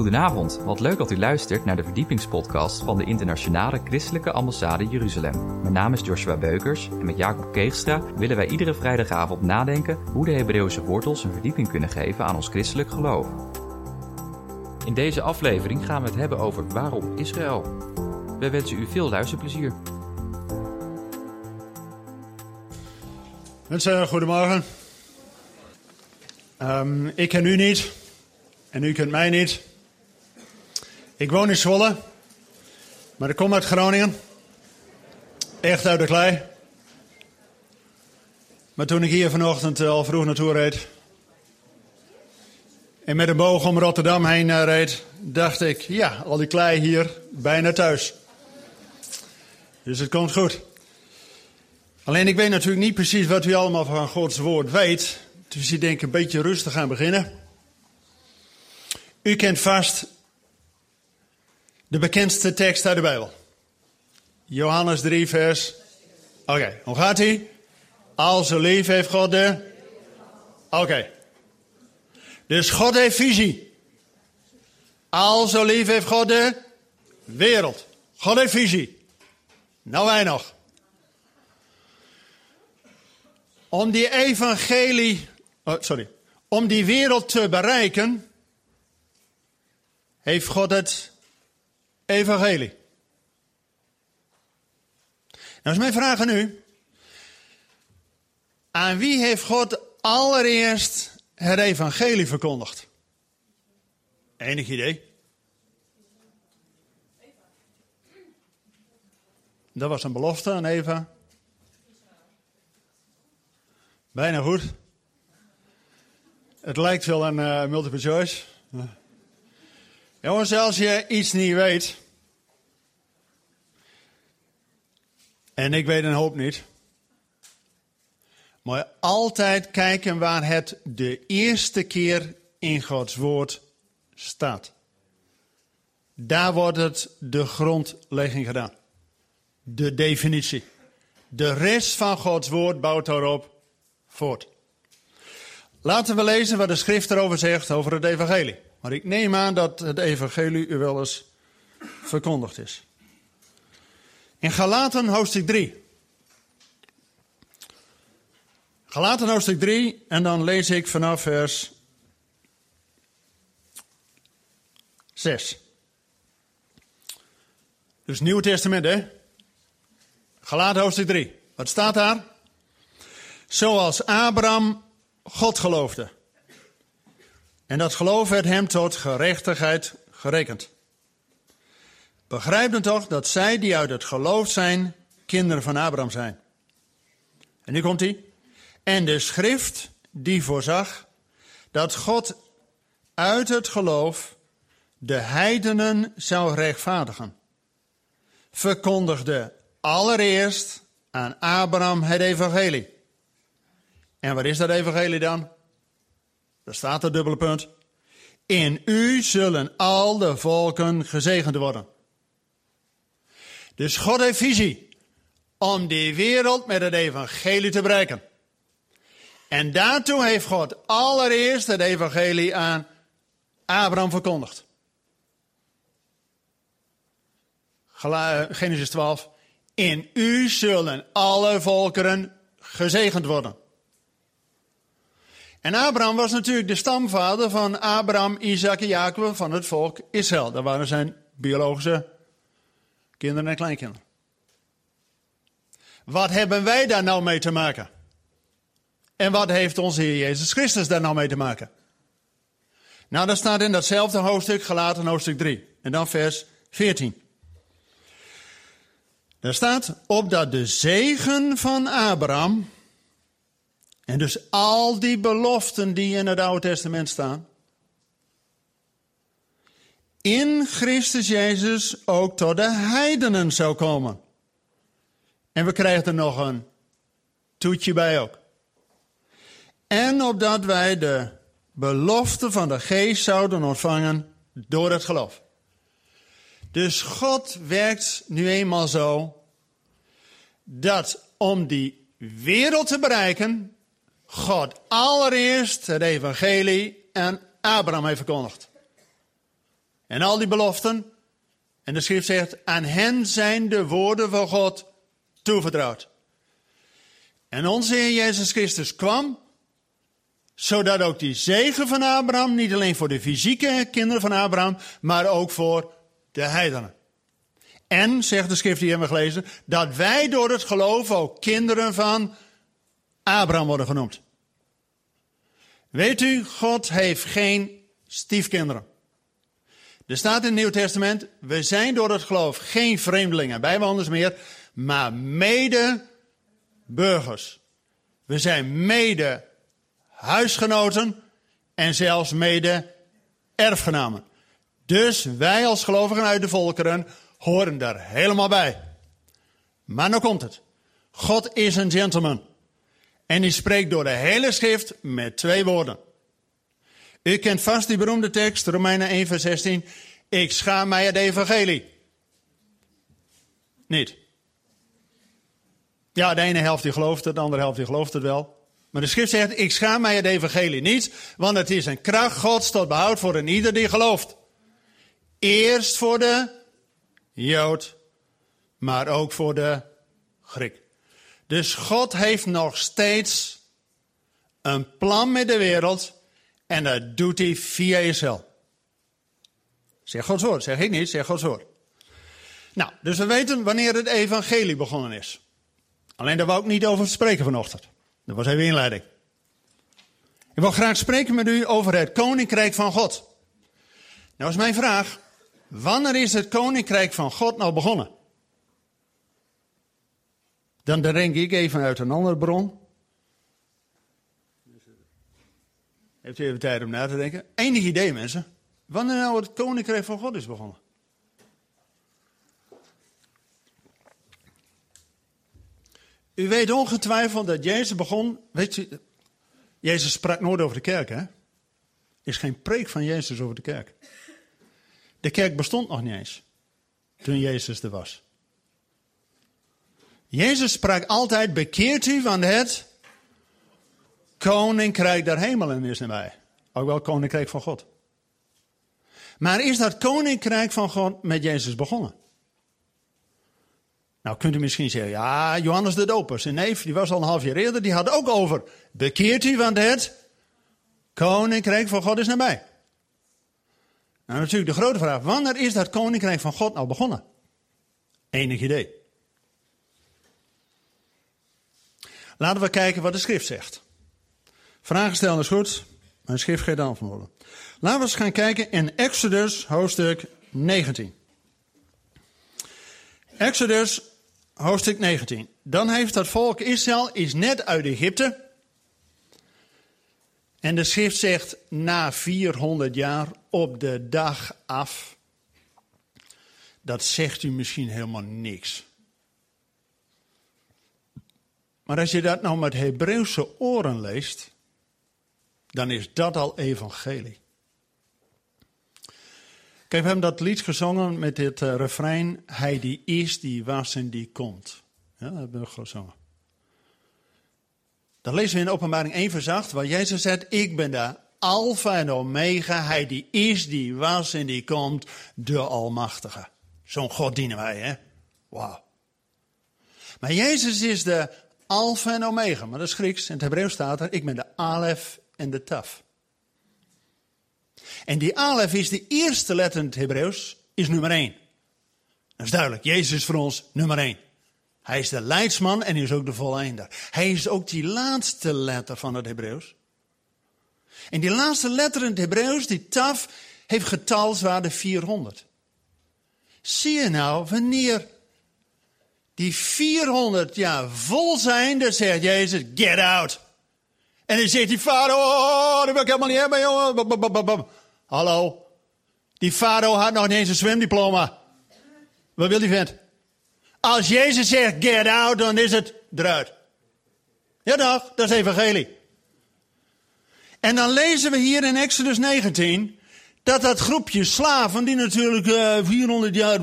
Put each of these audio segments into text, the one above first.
Goedenavond, wat leuk dat u luistert naar de verdiepingspodcast van de Internationale Christelijke Ambassade Jeruzalem. Mijn naam is Joshua Beukers en met Jacob Keegstra willen wij iedere vrijdagavond nadenken hoe de Hebreeuwse wortels een verdieping kunnen geven aan ons christelijk geloof. In deze aflevering gaan we het hebben over waarom Israël. We wensen u veel luisterplezier. Mensen, goedemorgen. Um, ik ken u niet en u kent mij niet. Ik woon in Zwolle, maar ik kom uit Groningen. Echt uit de klei. Maar toen ik hier vanochtend al vroeg naartoe reed en met een boog om Rotterdam heen reed, dacht ik, ja, al die klei hier, bijna thuis. Dus het komt goed. Alleen ik weet natuurlijk niet precies wat u allemaal van Gods woord weet. Dus ik denk een beetje rustig gaan beginnen. U kent vast de bekendste tekst uit de Bijbel. Johannes 3, vers. Oké, hoe gaat hij? Al zo lief heeft God de. Oké. Dus God heeft visie. Al zo lief heeft God de wereld. God heeft visie. Nou wij nog. Om die evangelie, oh, sorry, om die wereld te bereiken, heeft God het evangelie. Nou is mijn vraag aan u. Aan wie heeft God allereerst het evangelie verkondigd? Enig idee? Dat was een belofte aan Eva. Bijna goed. Het lijkt wel een uh, multiple choice. Jongens, als je iets niet weet. En ik weet een hoop niet. Maar altijd kijken waar het de eerste keer in Gods woord staat. Daar wordt het de grondlegging gedaan. De definitie. De rest van Gods woord bouwt daarop voort. Laten we lezen wat de schrift erover zegt over het evangelie. Maar ik neem aan dat het evangelie u wel eens verkondigd is. In Galaten hoofdstuk 3. Galaten hoofdstuk 3 en dan lees ik vanaf vers 6. Dus Nieuw Testament, hè? Galaten hoofdstuk 3. Wat staat daar? Zoals Abraham God geloofde. En dat geloof werd hem tot gerechtigheid gerekend. Begrijp dan toch dat zij die uit het geloof zijn, kinderen van Abraham zijn. En nu komt hij. En de schrift die voorzag dat God uit het geloof de heidenen zou rechtvaardigen, verkondigde allereerst aan Abraham het evangelie. En wat is dat evangelie dan? Daar staat het dubbele punt. In u zullen al de volken gezegend worden. Dus God heeft visie om die wereld met het evangelie te bereiken. En daartoe heeft God allereerst het evangelie aan Abraham verkondigd. Genesis 12. In u zullen alle volkeren gezegend worden. En Abraham was natuurlijk de stamvader van Abraham, Isaac en Jacob van het volk Israël. Dat waren zijn biologische kinderen en kleinkinderen. Wat hebben wij daar nou mee te maken? En wat heeft onze Heer Jezus Christus daar nou mee te maken? Nou, dat staat in datzelfde hoofdstuk, gelaten hoofdstuk 3. En dan vers 14. Daar staat, opdat de zegen van Abraham en dus al die beloften die in het Oude Testament staan, in Christus Jezus ook tot de heidenen zou komen. En we krijgen er nog een toetje bij ook. En opdat wij de belofte van de geest zouden ontvangen door het geloof. Dus God werkt nu eenmaal zo dat om die wereld te bereiken, God allereerst het evangelie aan Abraham heeft verkondigd. En al die beloften. En de schrift zegt, aan hen zijn de woorden van God toevertrouwd. En onze Heer Jezus Christus kwam, zodat ook die zegen van Abraham, niet alleen voor de fysieke kinderen van Abraham, maar ook voor de heidenen. En, zegt de schrift die we hebben gelezen, dat wij door het geloof ook kinderen van Abraham worden genoemd. Weet u, God heeft geen stiefkinderen. Er staat in het Nieuw Testament, we zijn door het geloof geen vreemdelingen, bijwoners meer, maar mede burgers. We zijn mede huisgenoten en zelfs mede erfgenamen. Dus wij als gelovigen uit de volkeren horen daar helemaal bij. Maar nu komt het. God is een gentleman. En hij spreekt door de hele schrift met twee woorden. U kent vast die beroemde tekst, Romeinen 1 vers 16. Ik schaam mij het evangelie. Niet. Ja, de ene helft die gelooft het, de andere helft die gelooft het wel. Maar de schrift zegt, ik schaam mij het evangelie niet, want het is een kracht gods tot behoud voor een ieder die gelooft. Eerst voor de Jood, maar ook voor de Griek. Dus God heeft nog steeds een plan met de wereld en dat doet hij via Israël. Zeg Gods woord, zeg ik niet, zeg Gods woord. Nou, dus we weten wanneer het evangelie begonnen is. Alleen daar wou ik niet over spreken vanochtend. Dat was even inleiding. Ik wil graag spreken met u over het koninkrijk van God. Nou is mijn vraag, wanneer is het koninkrijk van God nou begonnen? Dan denk ik even uit een andere bron. Heeft u even tijd om na te denken? Enig idee mensen. Wanneer nou het koninkrijk van God is begonnen? U weet ongetwijfeld dat Jezus begon. Weet u, Jezus sprak nooit over de kerk, hè? Er is geen preek van Jezus over de kerk. De kerk bestond nog niet eens toen Jezus er was. Jezus sprak altijd: bekeert u van het koninkrijk der hemelen is nabij. Ook wel koninkrijk van God. Maar is dat koninkrijk van God met Jezus begonnen? Nou kunt u misschien zeggen, ja, Johannes de Doper, zijn neef, die was al een half jaar eerder, die had ook over, bekeert u, want het koninkrijk van God is nabij. Nou natuurlijk de grote vraag, wanneer is dat koninkrijk van God nou begonnen? Enig idee. Laten we kijken wat de schrift zegt. Vragen stellen is goed, maar de schrift geeft antwoorden. Laten we eens gaan kijken in Exodus hoofdstuk 19. Exodus hoofdstuk 19. Dan heeft dat volk Israël is net uit Egypte. En de schrift zegt na 400 jaar op de dag af. Dat zegt u misschien helemaal niks. Maar als je dat nou met Hebreeuwse oren leest, dan is dat al evangelie. Kijk, we hebben dat lied gezongen met dit uh, refrein. Hij die is, die was en die komt. Ja, dat hebben we gezongen. Dan lezen we in openbaring 1 vers 8, waar Jezus zegt, ik ben de alfa en omega, hij die is, die was en die komt, de almachtige. Zo'n God dienen wij, hè? Wauw. Maar Jezus is de alfa en omega, maar dat is Grieks, in het Hebreeuws staat er, ik ben de alef en de taf. En die alef is de eerste letter in het Hebreeuws, is nummer 1. Dat is duidelijk. Jezus is voor ons nummer 1. Hij is de leidsman en hij is ook de volleinder. Hij is ook die laatste letter van het Hebreeuws. En die laatste letter in het Hebreeuws, die taf, heeft getalswaarde 400. Zie je nou, wanneer die 400 jaar vol zijn, dan zegt Jezus, get out. En dan zegt die vader, oh, dat wil ik helemaal niet hebben, jongen. Hallo. Die vader had nog niet eens een zwemdiploma. Wat wil die vent? Als Jezus zegt get out, dan is het eruit. Ja toch, dat is evangelie. En dan lezen we hier in Exodus 19 dat dat groepje slaven, die natuurlijk uh, eh, 400 jaar,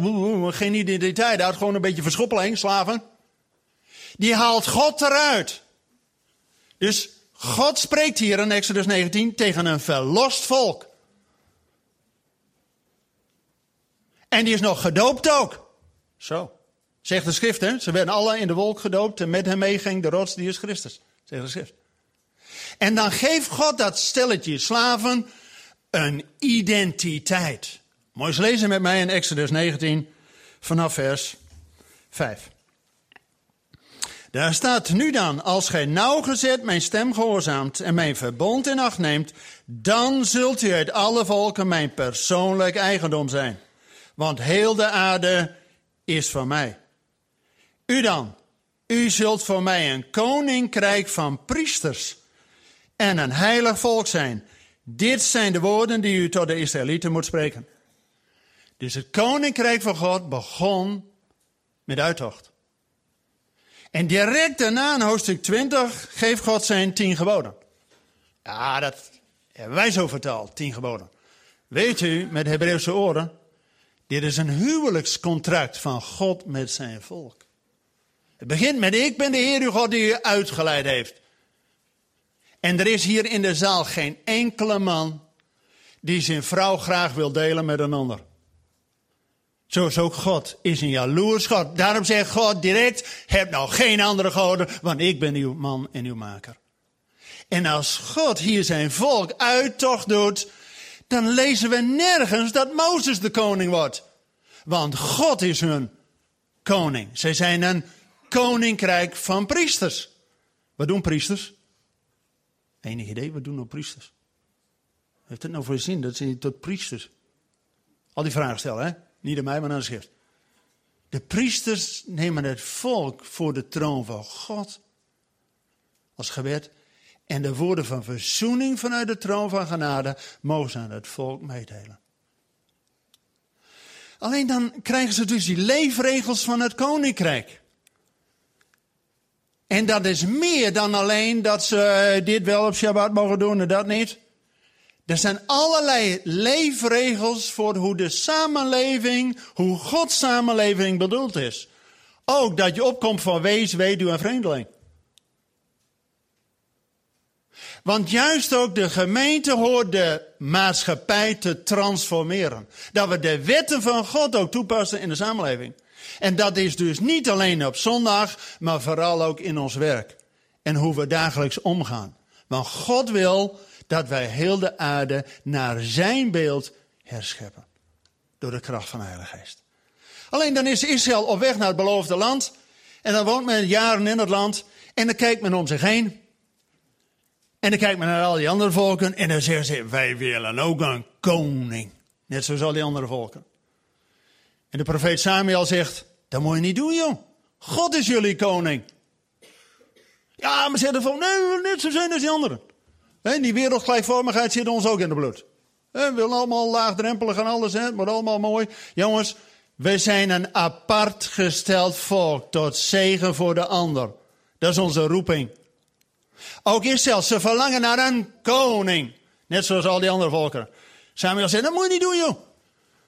geen identiteit had, gewoon een beetje verschoppeling, slaven, die haalt God eruit. Dus God spreekt hier in Exodus 19 tegen een verlost volk. En die is nog gedoopt ook. Zo. Zegt de schrift, hè? Ze werden alle in de wolk gedoopt en met hem meeging de rots, die is Christus. Zegt de schrift. En dan geeft God dat stelletje slaven een identiteit. Mooi lezen met mij in Exodus 19 vanaf vers 5. Daar staat nu dan, als gij nauwgezet mijn stem gehoorzaamt en mijn verbond in acht neemt, dan zult u uit alle volken mijn persoonlijk eigendom zijn. Want heel de aarde is van mij. U dan, u zult voor mij een koninkrijk van priesters en een heilig volk zijn. Dit zijn de woorden die u tot de Israëlieten moet spreken. Dus het koninkrijk van God begon met uittocht. En direct daarna in hoofdstuk 20 geeft God zijn tien geboden. Ja, dat hebben wij zo vertaald, tien geboden. Weet u, met Hebreeuwse oren, dit is een huwelijkscontract van God met zijn volk. Het begint met ik ben de Heer uw God die u uitgeleid heeft. En er is hier in de zaal geen enkele man die zijn vrouw graag wil delen met een ander. Zo is ook God, is een jaloers God. Daarom zegt God direct, heb nou geen andere goden, want ik ben uw man en uw maker. En als God hier zijn volk uittocht doet, dan lezen we nergens dat Mozes de koning wordt. Want God is hun koning. Zij zijn een koninkrijk van priesters. Wat doen priesters? Enig idee, wat doen nou priesters? Heeft het nou voor zin dat ze tot priesters? Al die vragen stellen, hè? Niet aan mij, maar aan de schrift. De priesters nemen het volk voor de troon van God als gebed. En de woorden van verzoening vanuit de troon van genade mogen ze aan het volk meedelen. Alleen dan krijgen ze dus die leefregels van het koninkrijk. En dat is meer dan alleen dat ze dit wel op Shabbat mogen doen en dat niet. Er zijn allerlei leefregels voor hoe de samenleving, hoe Gods samenleving bedoeld is. Ook dat je opkomt van wees, weduwe en vreemdeling. Want juist ook de gemeente hoort de maatschappij te transformeren. Dat we de wetten van God ook toepassen in de samenleving. En dat is dus niet alleen op zondag, maar vooral ook in ons werk. En hoe we dagelijks omgaan. Want God wil dat wij heel de aarde naar zijn beeld herscheppen. Door de kracht van de Heilige Geest. Alleen dan is Israël op weg naar het beloofde land. En dan woont men jaren in het land. En dan kijkt men om zich heen. En dan kijkt men naar al die andere volken. En dan zeggen ze, wij willen ook een koning. Net zoals al die andere volken. En de profeet Samuel zegt, dat moet je niet doen joh. God is jullie koning. Ja, maar ze van, nee, net zo zijn als die anderen. Die wereldgelijkvormigheid zit ons ook in het bloed. We willen allemaal laagdrempelig en alles, moet allemaal mooi. Jongens, we zijn een apart gesteld volk tot zegen voor de ander. Dat is onze roeping. Ook Israël, ze verlangen naar een koning. Net zoals al die andere volken. Samuel zei, dat moet je niet doen joh.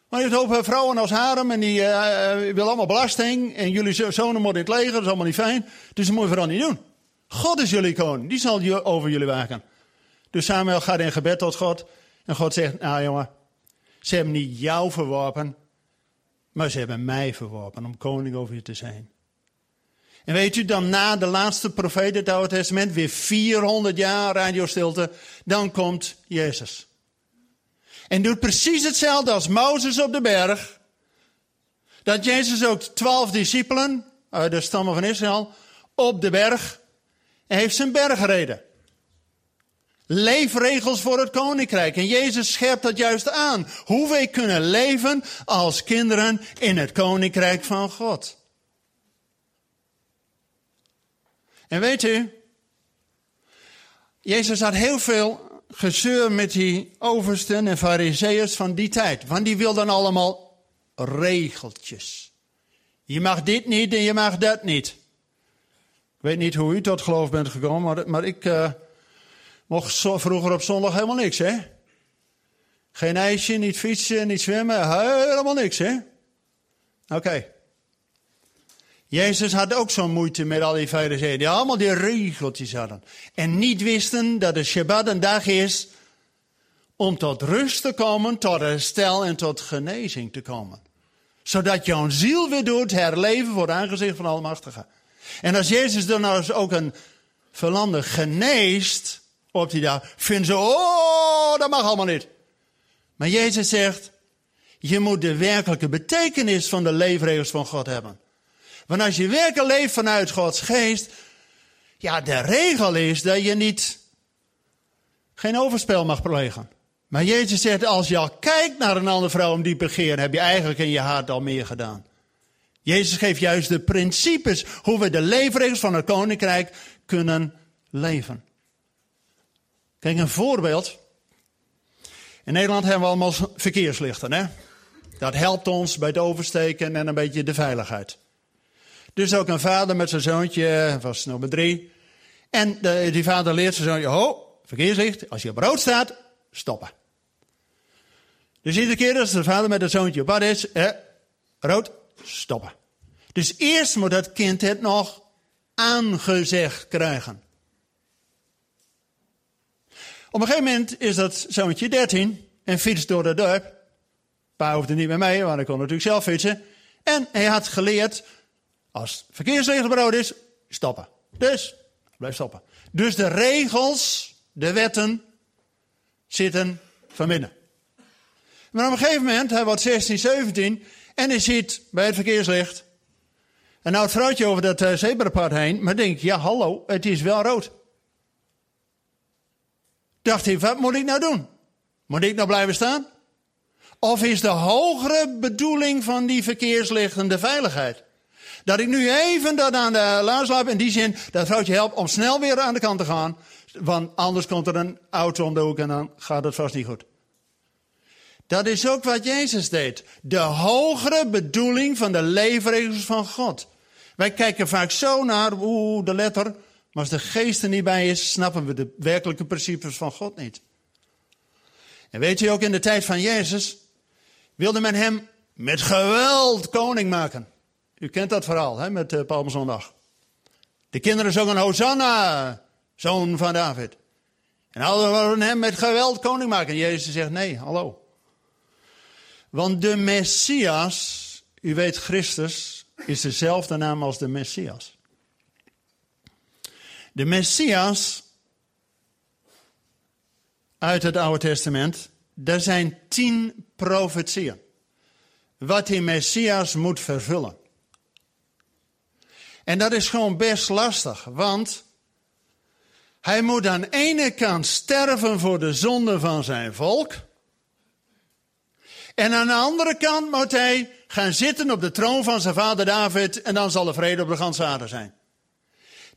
Maar je hebt hoop vrouwen als harem en die uh, willen allemaal belasting. En jullie zonen moeten in het leger, dat is allemaal niet fijn. Dus dat moet je vooral niet doen. God is jullie koning, die zal over jullie waken. Dus Samuel gaat in gebed tot God. En God zegt, nou jongen, ze hebben niet jou verworpen, maar ze hebben mij verworpen om koning over je te zijn. En weet u, dan na de laatste profeet het Oude Testament, weer 400 jaar radiostilte, dan komt Jezus. En doet precies hetzelfde als Mozes op de berg. Dat Jezus ook twaalf discipelen uit de stammen van Israël op de berg heeft zijn berg gereden. Leefregels voor het koninkrijk. En Jezus scherpt dat juist aan. Hoe wij kunnen leven als kinderen in het koninkrijk van God. En weet u, Jezus had heel veel gezeur met die oversten en fariseeërs van die tijd. Want die wilden allemaal regeltjes. Je mag dit niet en je mag dat niet. Ik weet niet hoe u tot geloof bent gekomen, maar, maar ik... Uh, Mocht vroeger op zondag helemaal niks, hè? Geen ijsje, niet fietsen, niet zwemmen, helemaal niks, hè? Oké. Jezus had ook zo'n moeite met al die fariseeën, die allemaal die regeltjes hadden. En niet wisten dat de Shabbat een dag is om tot rust te komen, tot herstel en tot genezing te komen. Zodat jouw ziel weer doet herleven voor het aangezicht van Almachtige. En als Jezus dan nou ook een verlander geneest op die dag, vinden ze, oh, dat mag allemaal niet. Maar Jezus zegt, je moet de werkelijke betekenis van de leefregels van God hebben. Want als je werkelijk leeft vanuit Gods geest, ja, de regel is dat je niet geen overspel mag plegen. Maar Jezus zegt, als je al kijkt naar een andere vrouw om die begeren, heb je eigenlijk in je hart al meer gedaan. Jezus geeft juist de principes hoe we de leefregels van het koninkrijk kunnen leven. Kijk, een voorbeeld. In Nederland hebben we allemaal verkeerslichten, hè? Dat helpt ons bij het oversteken en een beetje de veiligheid. Dus ook een vader met zijn zoontje, was nummer drie. En de, die vader leert zijn zoontje, ho, verkeerslicht, als je op rood staat, stoppen. Dus iedere keer als de vader met het zoontje op pad is, eh, rood, stoppen. Dus eerst moet dat kind het nog aangezegd krijgen. Op een gegeven moment is dat zoontje 13 en fietst door de dorp. Pa hoefde niet meer mee, want hij kon natuurlijk zelf fietsen. En hij had geleerd, als verkeerslicht op rood is, stoppen. Dus, blijf stoppen. Dus de regels, de wetten, zitten van binnen. Maar op een gegeven moment, hij wordt 16, 17, en hij ziet bij het verkeerslicht een oud vrouwtje over dat uh, zebrapad heen, maar denkt, ja hallo, het is wel rood. Dacht hij, wat moet ik nou doen? Moet ik nou blijven staan? Of is de hogere bedoeling van die verkeerslichten de veiligheid? Dat ik nu even dat aan de laars loop in die zin dat vrouwtje helpt om snel weer aan de kant te gaan. Want anders komt er een auto om de hoek en dan gaat het vast niet goed. Dat is ook wat Jezus deed. De hogere bedoeling van de leefregels van God. Wij kijken vaak zo naar, oeh, de letter. Maar als de geest er niet bij is, snappen we de werkelijke principes van God niet. En weet je ook, in de tijd van Jezus wilde men hem met geweld koning maken. U kent dat verhaal hè, met uh, Palmzondag. De kinderen zongen Hosanna, zoon van David. En hadden wilden hem met geweld koning maken. En Jezus zegt nee, hallo. Want de Messias, u weet Christus, is dezelfde naam als de Messias. De Messias uit het Oude Testament, er zijn tien profetieën. Wat die Messias moet vervullen. En dat is gewoon best lastig, want hij moet aan de ene kant sterven voor de zonde van zijn volk. En aan de andere kant moet hij gaan zitten op de troon van zijn vader David en dan zal er vrede op de ganse aarde zijn.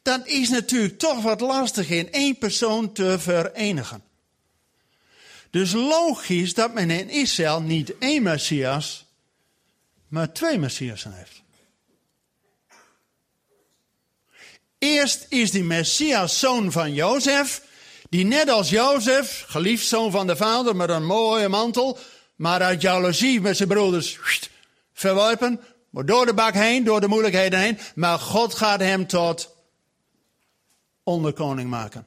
Dat is natuurlijk toch wat lastig in één persoon te verenigen. Dus logisch dat men in Israël niet één Messias, maar twee Messiasen heeft. Eerst is die Messias zoon van Jozef, die net als Jozef, geliefd zoon van de vader met een mooie mantel, maar uit jaloezie met zijn broeders verworpen, door de bak heen, door de moeilijkheden heen, maar God gaat hem tot onderkoning maken.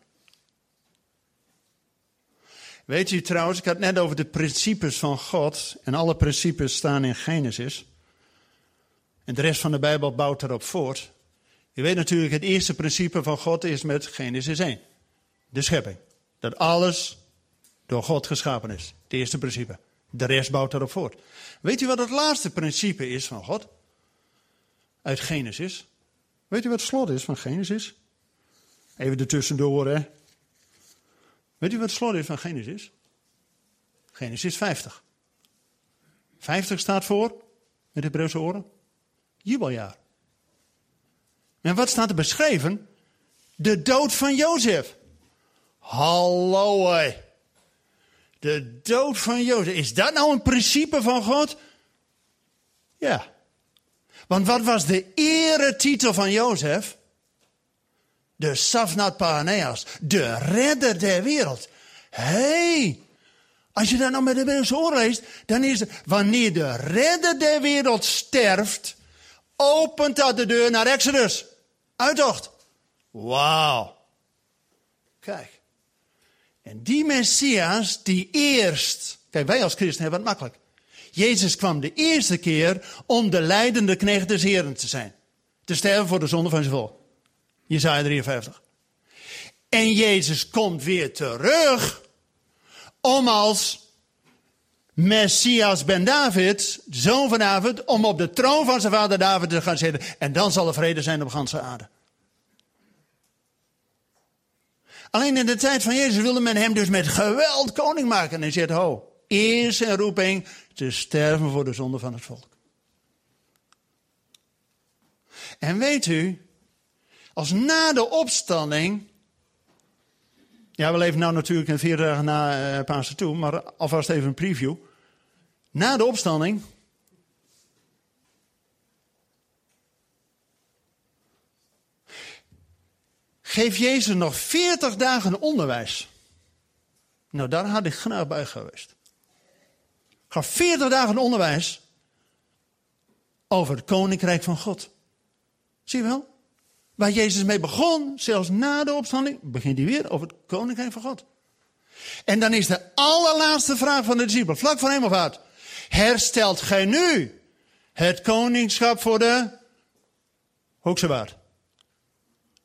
Weet u trouwens, ik had net over de principes van God. En alle principes staan in Genesis. En de rest van de Bijbel bouwt erop voort. Je weet natuurlijk, het eerste principe van God is met Genesis 1. De schepping. Dat alles door God geschapen is. Het eerste principe. De rest bouwt erop voort. Weet u wat het laatste principe is van God? Uit Genesis. Weet u wat het slot is van Genesis? Even ertussendoor, hè. Weet u wat het slot is van Genesis? Genesis 50. 50 staat voor, met de Hebreeuwse oren, jubeljaar. En wat staat er beschreven? De dood van Jozef. Hallo hé. De dood van Jozef. Is dat nou een principe van God? Ja. Want wat was de eretitel van Jozef? De Safnat Paraneas, de redder der wereld. hey, als je dat nou met de Bijbelse oor leest, dan is het, wanneer de redder der wereld sterft, opent dat de deur naar Exodus. Uittocht. Wauw. Kijk. En die Messias, die eerst, kijk wij als christen hebben het makkelijk. Jezus kwam de eerste keer om de leidende knecht des Heren te zijn. Te sterven voor de zonde van zijn volk. Jezaja 53. En Jezus komt weer terug om als Messias ben David, zoon van David, om op de troon van zijn vader David te gaan zitten. En dan zal er vrede zijn op ganse aarde. Alleen in de tijd van Jezus wilde men hem dus met geweld koning maken. En zegt, ho, eerst een roeping te sterven voor de zonde van het volk. En weet u, als na de opstanding. Ja, we leven nou natuurlijk in vier dagen na uh, Pasen toe, maar alvast even een preview. Na de opstanding. Geeft Jezus nog 40 dagen onderwijs. Nou, daar had ik graag bij geweest. Ga 40 dagen onderwijs over het koninkrijk van God. Zie je wel? Waar Jezus mee begon, zelfs na de opstanding, begint hij weer over het koninkrijk van God. En dan is de allerlaatste vraag van de discipel, vlak voor hemelvaart. Herstelt gij nu het koningschap voor de Hoekse Waard?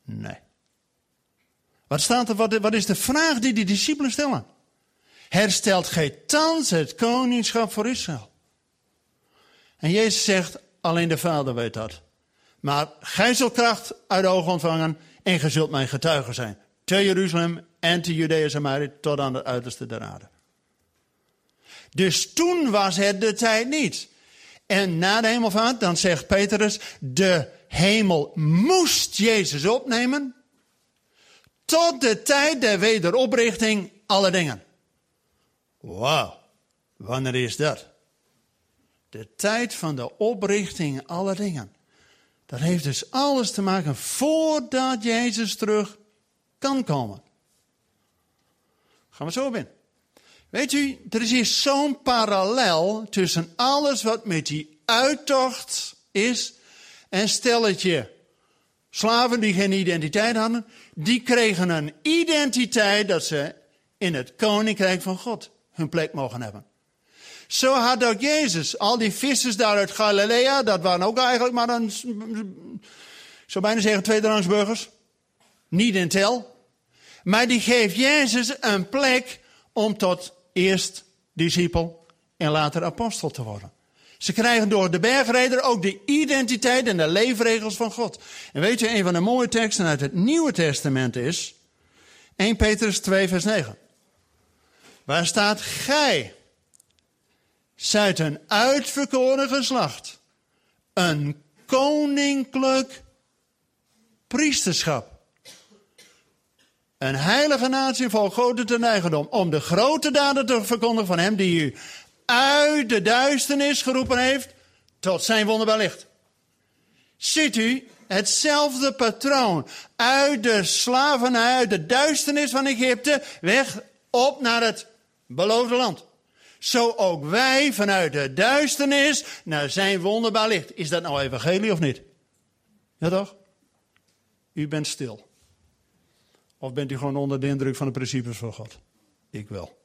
Nee. Wat staat er, wat, wat is de vraag die de discipelen stellen? Herstelt gij thans het koningschap voor Israël? En Jezus zegt, alleen de Vader weet dat. Maar gij zult kracht uit de ogen ontvangen en gij zult mijn getuige zijn. Te Jeruzalem en te Judea Samaria tot aan het uiterste der aarde. Dus toen was het de tijd niet. En na de hemelvaart, dan zegt Petrus, de hemel moest Jezus opnemen tot de tijd der wederoprichting alle dingen. Wauw, wanneer is dat? De tijd van de oprichting alle dingen. Dat heeft dus alles te maken voordat Jezus terug kan komen. Gaan we zo op in. Weet u, er is hier zo'n parallel tussen alles wat met die uittocht is en stelletje slaven die geen identiteit hadden, die kregen een identiteit dat ze in het koninkrijk van God hun plek mogen hebben. Zo had ook Jezus. Al die vissers daar uit Galilea, dat waren ook eigenlijk maar een, ik zou bijna zeggen, tweederangsburgers. Niet in tel. Maar die geeft Jezus een plek om tot eerst discipel en later apostel te worden. Ze krijgen door de bergreder ook de identiteit en de leefregels van God. En weet je, een van de mooie teksten uit het Nieuwe Testament is 1 Petrus 2, vers 9. Waar staat gij? Zijt een uitverkoren geslacht, een koninklijk priesterschap. Een heilige natie vol grote ten eigendom. Om de grote daden te verkondigen van hem die u uit de duisternis geroepen heeft tot zijn wonderbaar licht. Ziet u hetzelfde patroon. Uit de slavernij, uit de duisternis van Egypte, weg op naar het beloofde land. Zo ook wij vanuit de duisternis naar zijn wonderbaar licht. Is dat nou evangelie of niet? Ja toch? U bent stil. Of bent u gewoon onder de indruk van de principes van God? Ik wel.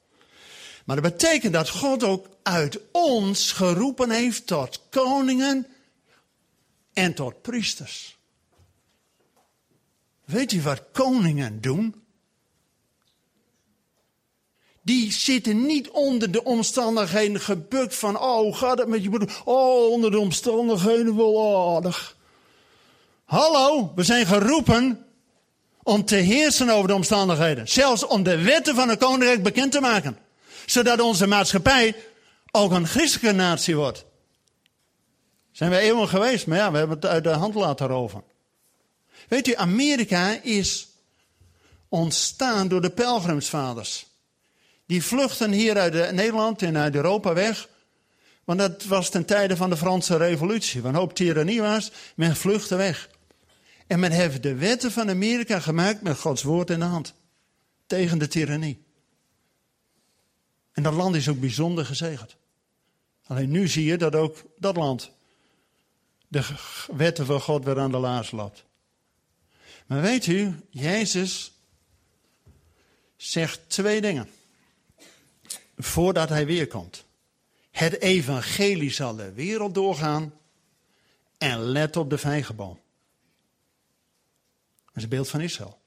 Maar dat betekent dat God ook uit ons geroepen heeft tot koningen en tot priesters. Weet u wat koningen doen? Die zitten niet onder de omstandigheden gebukt van, oh, gaat het met je broer? Oh, onder de omstandigheden wel aardig. Hallo, we zijn geroepen om te heersen over de omstandigheden. Zelfs om de wetten van het koninkrijk bekend te maken. Zodat onze maatschappij ook een christelijke natie wordt. Zijn we eeuwen geweest, maar ja, we hebben het uit de hand laten roven. Weet u, Amerika is ontstaan door de pelgrimsvaders. Die vluchten hier uit Nederland en uit Europa weg. Want dat was ten tijde van de Franse revolutie. Waar een hoop tirannie was, men vluchtte weg. En men heeft de wetten van Amerika gemaakt met Gods woord in de hand. Tegen de tirannie. En dat land is ook bijzonder gezegend. Alleen nu zie je dat ook dat land de wetten van God weer aan de laars loopt. Maar weet u, Jezus zegt twee dingen voordat hij weer komt. Het evangelie zal de wereld doorgaan. En let op de vijgenboom. Dat is een beeld van Israël.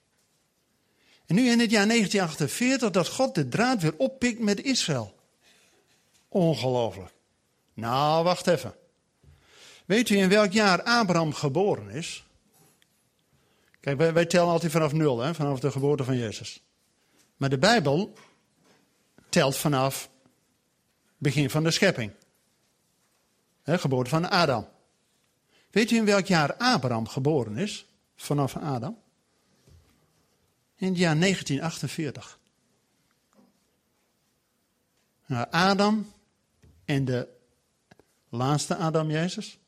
En nu in het jaar 1948 dat God de draad weer oppikt met Israël. Ongelooflijk. Nou, wacht even. Weet u in welk jaar Abraham geboren is? Kijk, wij, wij tellen altijd vanaf nul, hè, vanaf de geboorte van Jezus. Maar de Bijbel telt vanaf begin van de schepping. Hè, geboorte van Adam. Weet u in welk jaar Abraham geboren is? Vanaf Adam? In het jaar 1948. Nou, Adam en de laatste Adam Jezus.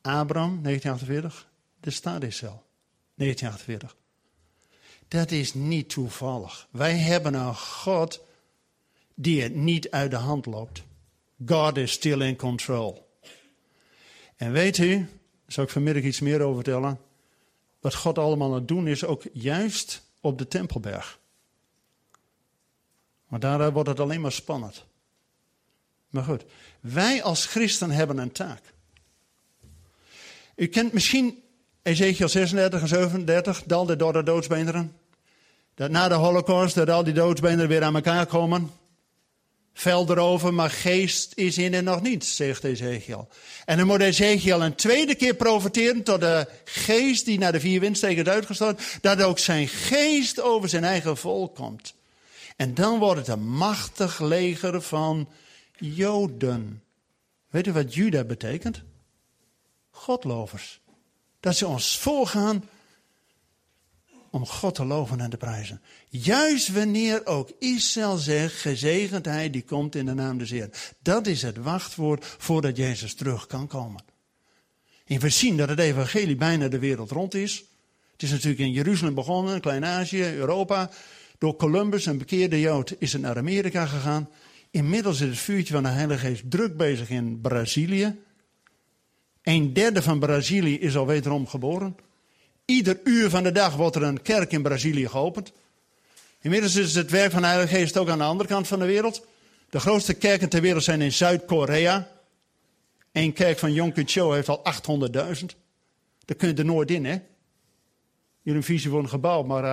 Abraham, 1948. De stadicel, 1948. Dat is niet toevallig. Wij hebben een God die het niet uit de hand loopt. God is still in control. En weet u, zal ik vanmiddag iets meer over vertellen. Wat God allemaal aan het doen is, ook juist op de Tempelberg. Maar daar wordt het alleen maar spannend. Maar goed, wij als christen hebben een taak. U kent misschien Ezekiel 36 en 37, dalde door de doodsbeenderen. Dat na de holocaust, dat al die doodsbeenderen weer aan elkaar komen. Vel erover, maar geest is in en nog niet, zegt Ezekiel. En dan moet Ezekiel een tweede keer profiteren tot de geest die naar de vier windsteken is uitgestort, dat ook zijn geest over zijn eigen volk komt. En dan wordt het een machtig leger van Joden. Weet u wat Juda betekent? Godlovers. Dat ze ons voorgaan om God te loven en te prijzen. Juist wanneer ook Israël zegt, gezegend hij die komt in de naam des Heer. Dat is het wachtwoord voordat Jezus terug kan komen. En we zien dat het evangelie bijna de wereld rond is. Het is natuurlijk in Jeruzalem begonnen, Klein-Azië, Europa. Door Columbus, een bekeerde Jood, is het naar Amerika gegaan. Inmiddels is het vuurtje van de Heilige Geest druk bezig in Brazilië. Een derde van Brazilië is al wederom geboren. Ieder uur van de dag wordt er een kerk in Brazilië geopend. Inmiddels is het werk van de Heilige Geest ook aan de andere kant van de wereld. De grootste kerken ter wereld zijn in Zuid-Korea. Eén kerk van Yom Cho heeft al 800.000. Daar kun je er nooit in, hè? Jullie visie voor een gebouw, maar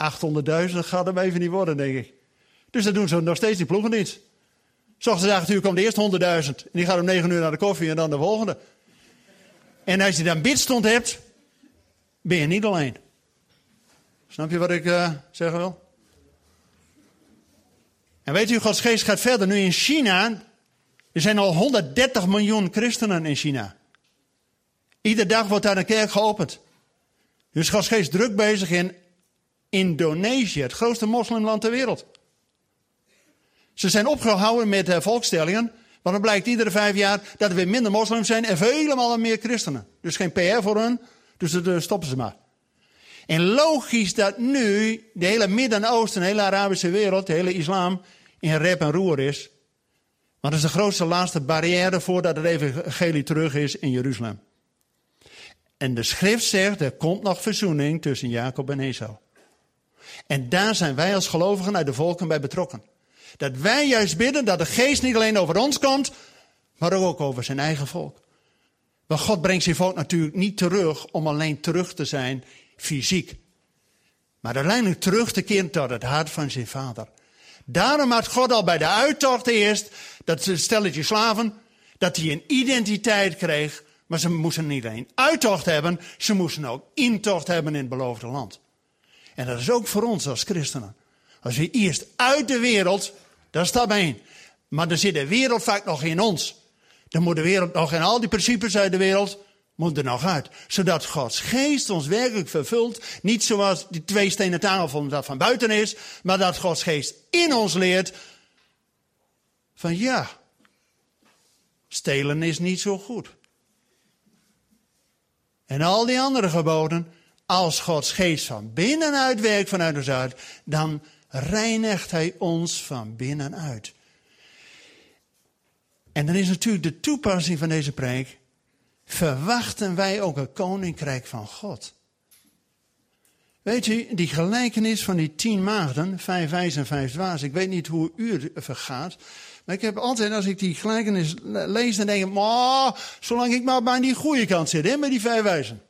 uh, 800.000 gaat hem even niet worden, denk ik. Dus dat doen ze nog steeds die ploegen niet. Zoals 8 uur komt de eerste 100.000. En die gaat om 9 uur naar de koffie en dan de volgende. En als je dan bidstond hebt, ben je niet alleen. Snap je wat ik uh, zeggen wil? En weet u, Gods geest gaat verder. Nu in China, er zijn al 130 miljoen christenen in China. Iedere dag wordt daar een kerk geopend. Dus Gods geest druk bezig in Indonesië, het grootste moslimland ter wereld. Ze zijn opgehouden met uh, volkstellingen. Want dan blijkt iedere vijf jaar dat er weer minder moslims zijn en vele meer christenen. Dus geen PR voor hun, dus dat uh, stoppen ze maar. En logisch dat nu de hele Midden-Oosten, de hele Arabische wereld, de hele islam in rep en roer is. Want dat is de grootste laatste barrière voordat het evangelie terug is in Jeruzalem. En de schrift zegt, er komt nog verzoening tussen Jacob en Esau. En daar zijn wij als gelovigen uit de volken bij betrokken. Dat wij juist bidden dat de geest niet alleen over ons komt, maar ook over zijn eigen volk. Want God brengt zijn volk natuurlijk niet terug om alleen terug te zijn fysiek. Maar uiteindelijk terug te keren tot het hart van zijn vader. Daarom had God al bij de uittocht eerst, dat stelletje slaven, dat hij een identiteit kreeg. Maar ze moesten niet alleen uittocht hebben, ze moesten ook intocht hebben in het beloofde land. En dat is ook voor ons als christenen. Als we eerst uit de wereld dat stap één. Maar er zit de wereld vaak nog in ons. Dan moet de wereld nog in al die principes uit de wereld, moet er nog uit. Zodat Gods geest ons werkelijk vervult. Niet zoals die twee stenen tafel dat van buiten is. Maar dat Gods geest in ons leert. Van ja, stelen is niet zo goed. En al die andere geboden. Als Gods geest van binnenuit werkt vanuit ons uit. Dan reinigt hij ons van binnenuit. En dan is natuurlijk de toepassing van deze preek. Verwachten wij ook een koninkrijk van God? Weet je, die gelijkenis van die tien maagden, vijf wijs en vijf dwaas. Ik weet niet hoe u vergaat. Maar ik heb altijd, als ik die gelijkenis lees, dan denk ik, maar, zolang ik maar bij die goede kant zit, hè, met die vijf wijzen.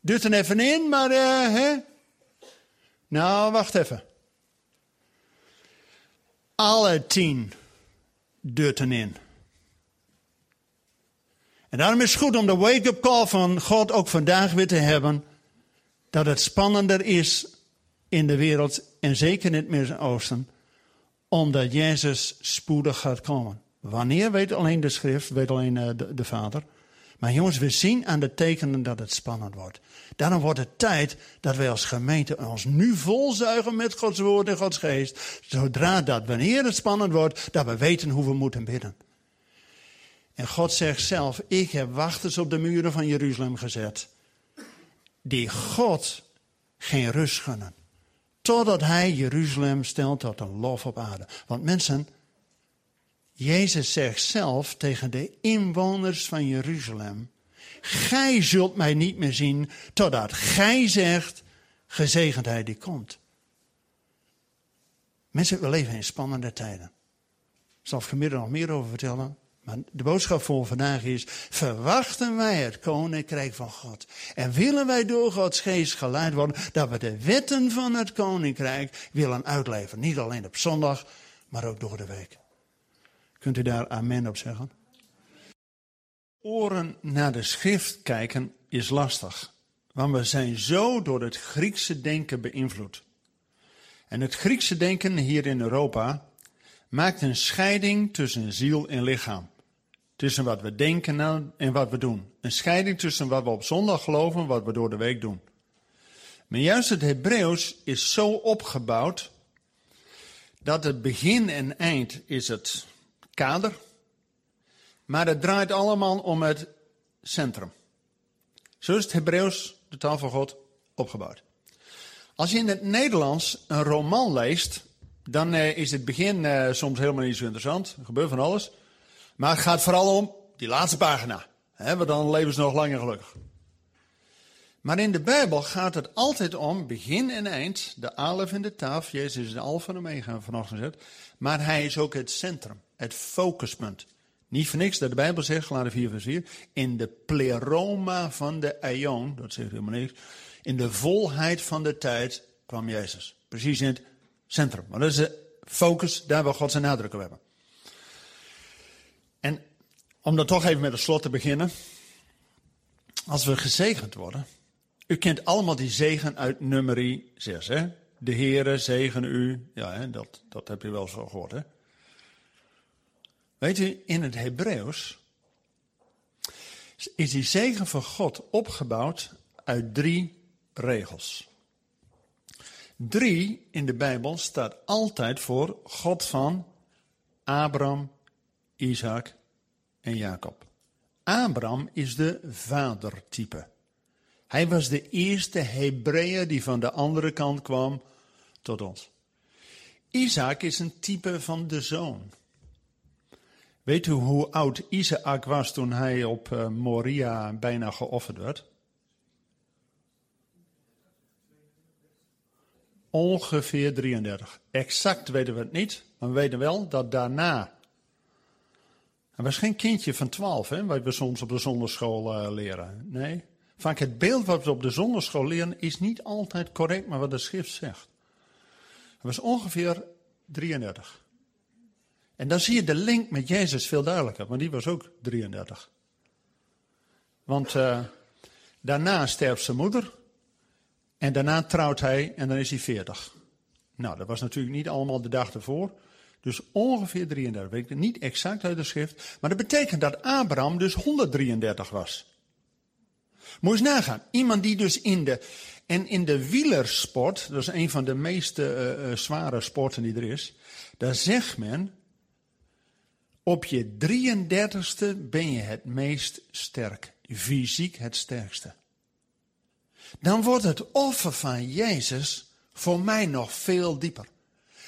Dut er even in, maar, uh, hè. Nou, wacht even. Alle tien dutten in. En daarom is het goed om de wake-up call van God ook vandaag weer te hebben. Dat het spannender is in de wereld en zeker in het Midden-Oosten. Omdat Jezus spoedig gaat komen. Wanneer weet alleen de schrift, weet alleen eh, de Vader. Maar jongens, we zien aan de tekenen dat het spannend wordt. Daarom wordt het tijd dat wij als gemeente ons nu volzuigen met Gods woord en Gods geest. Zodra dat, wanneer het spannend wordt, dat we weten hoe we moeten bidden. En God zegt zelf, ik heb wachters op de muren van Jeruzalem gezet. Die God geen rust gunnen. Totdat hij Jeruzalem stelt tot een lof op aarde. Want mensen, Jezus zegt zelf tegen de inwoners van Jeruzalem. Gij zult mij niet meer zien totdat gij zegt, gezegendheid die komt. Mensen, we leven in spannende tijden. Ik zal vanmiddag nog meer over vertellen. Maar de boodschap voor vandaag is, verwachten wij het koninkrijk van God? En willen wij door Gods geest geleid worden dat we de wetten van het koninkrijk willen uitleven? Niet alleen op zondag, maar ook door de week. Kunt u daar amen op zeggen? Oren naar de schrift kijken is lastig. Want we zijn zo door het Griekse denken beïnvloed. En het Griekse denken hier in Europa maakt een scheiding tussen ziel en lichaam. Tussen wat we denken en wat we doen. Een scheiding tussen wat we op zondag geloven en wat we door de week doen. Maar juist het Hebreeuws is zo opgebouwd dat het begin en eind is het kader, maar het draait allemaal om het centrum. Zo is het Hebreeuws, de taal van God, opgebouwd. Als je in het Nederlands een roman leest, dan eh, is het begin eh, soms helemaal niet zo interessant. Er gebeurt van alles. Maar het gaat vooral om die laatste pagina. Hè, want dan leven ze nog langer gelukkig. Maar in de Bijbel gaat het altijd om begin en eind, de alef en de taf. Jezus is de alfa en omega vanochtend gezet. Maar hij is ook het centrum, het focuspunt. Niet voor niks dat de Bijbel zegt, laat 4 vers 4, in de pleroma van de aion, dat zegt helemaal niks, in de volheid van de tijd kwam Jezus. Precies in het centrum. Maar dat is de focus, daar waar God zijn nadruk op hebben. En om dan toch even met het slot te beginnen. Als we gezegend worden. U kent allemaal die zegen uit nummerie 6, hè? De Heere zegen u. Ja, hè, dat, dat heb je wel zo gehoord, hè? Weet u, in het Hebreeuws is die zegen van God opgebouwd uit drie regels. Drie in de Bijbel staat altijd voor God van Abraham, Isaac en Jacob. Abraham is de vadertype. Hij was de eerste Hebreeër die van de andere kant kwam tot ons. Isaac is een type van de zoon. Weet u hoe oud Isaac was toen hij op eh, Moria bijna geofferd werd? Ongeveer 33. Exact weten we het niet, maar we weten wel dat daarna. Hij was geen kindje van 12, hè, wat we soms op de zonderschool uh, leren. Nee. Vaak het beeld wat we op de zonderschool leren is niet altijd correct, maar wat de schrift zegt. Was ongeveer 33. En dan zie je de link met Jezus veel duidelijker, want die was ook 33. Want uh, daarna sterft zijn moeder. En daarna trouwt hij en dan is hij 40. Nou, dat was natuurlijk niet allemaal de dag ervoor. Dus ongeveer 33. Weet ik niet exact uit de schrift. Maar dat betekent dat Abraham dus 133 was. Moet eens nagaan. Iemand die dus in de. En in de wielersport, dat is een van de meest uh, uh, zware sporten die er is. Daar zegt men. Op je 33ste ben je het meest sterk. Fysiek het sterkste. Dan wordt het offer van Jezus voor mij nog veel dieper.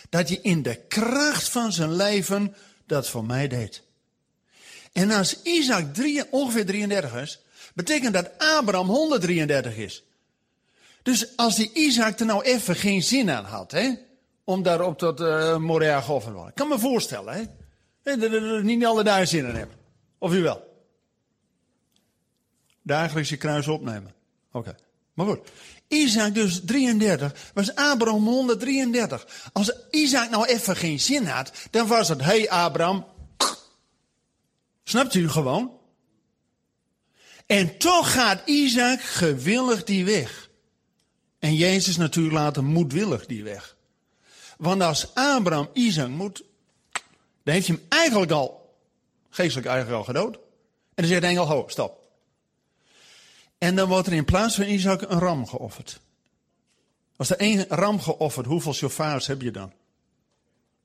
Dat je in de kracht van zijn leven dat voor mij deed. En als Isaac ongeveer 33 is, betekent dat Abraham 133 is. Dus als die Isaac er nou even geen zin aan had, hè, om daar op dat uh, Moria te worden. Kan me voorstellen, hè. Dat niet alle daar zin in hebben. Of u wel? Dagelijks je kruis opnemen. Oké. Maar goed. Isaac dus 33, was Abraham 133. Als Isaac nou even geen zin had, dan was het, hey Abraham. Snapt u gewoon? En toch gaat Isaac gewillig die weg. En Jezus natuurlijk later moedwillig die weg. Want als Abraham Isaac moet, dan heeft hij hem eigenlijk al, geestelijk eigenlijk al gedood. En dan zegt de engel, ho, stop. En dan wordt er in plaats van Isaac een ram geofferd. Als er één ram geofferd, hoeveel shofars heb je dan?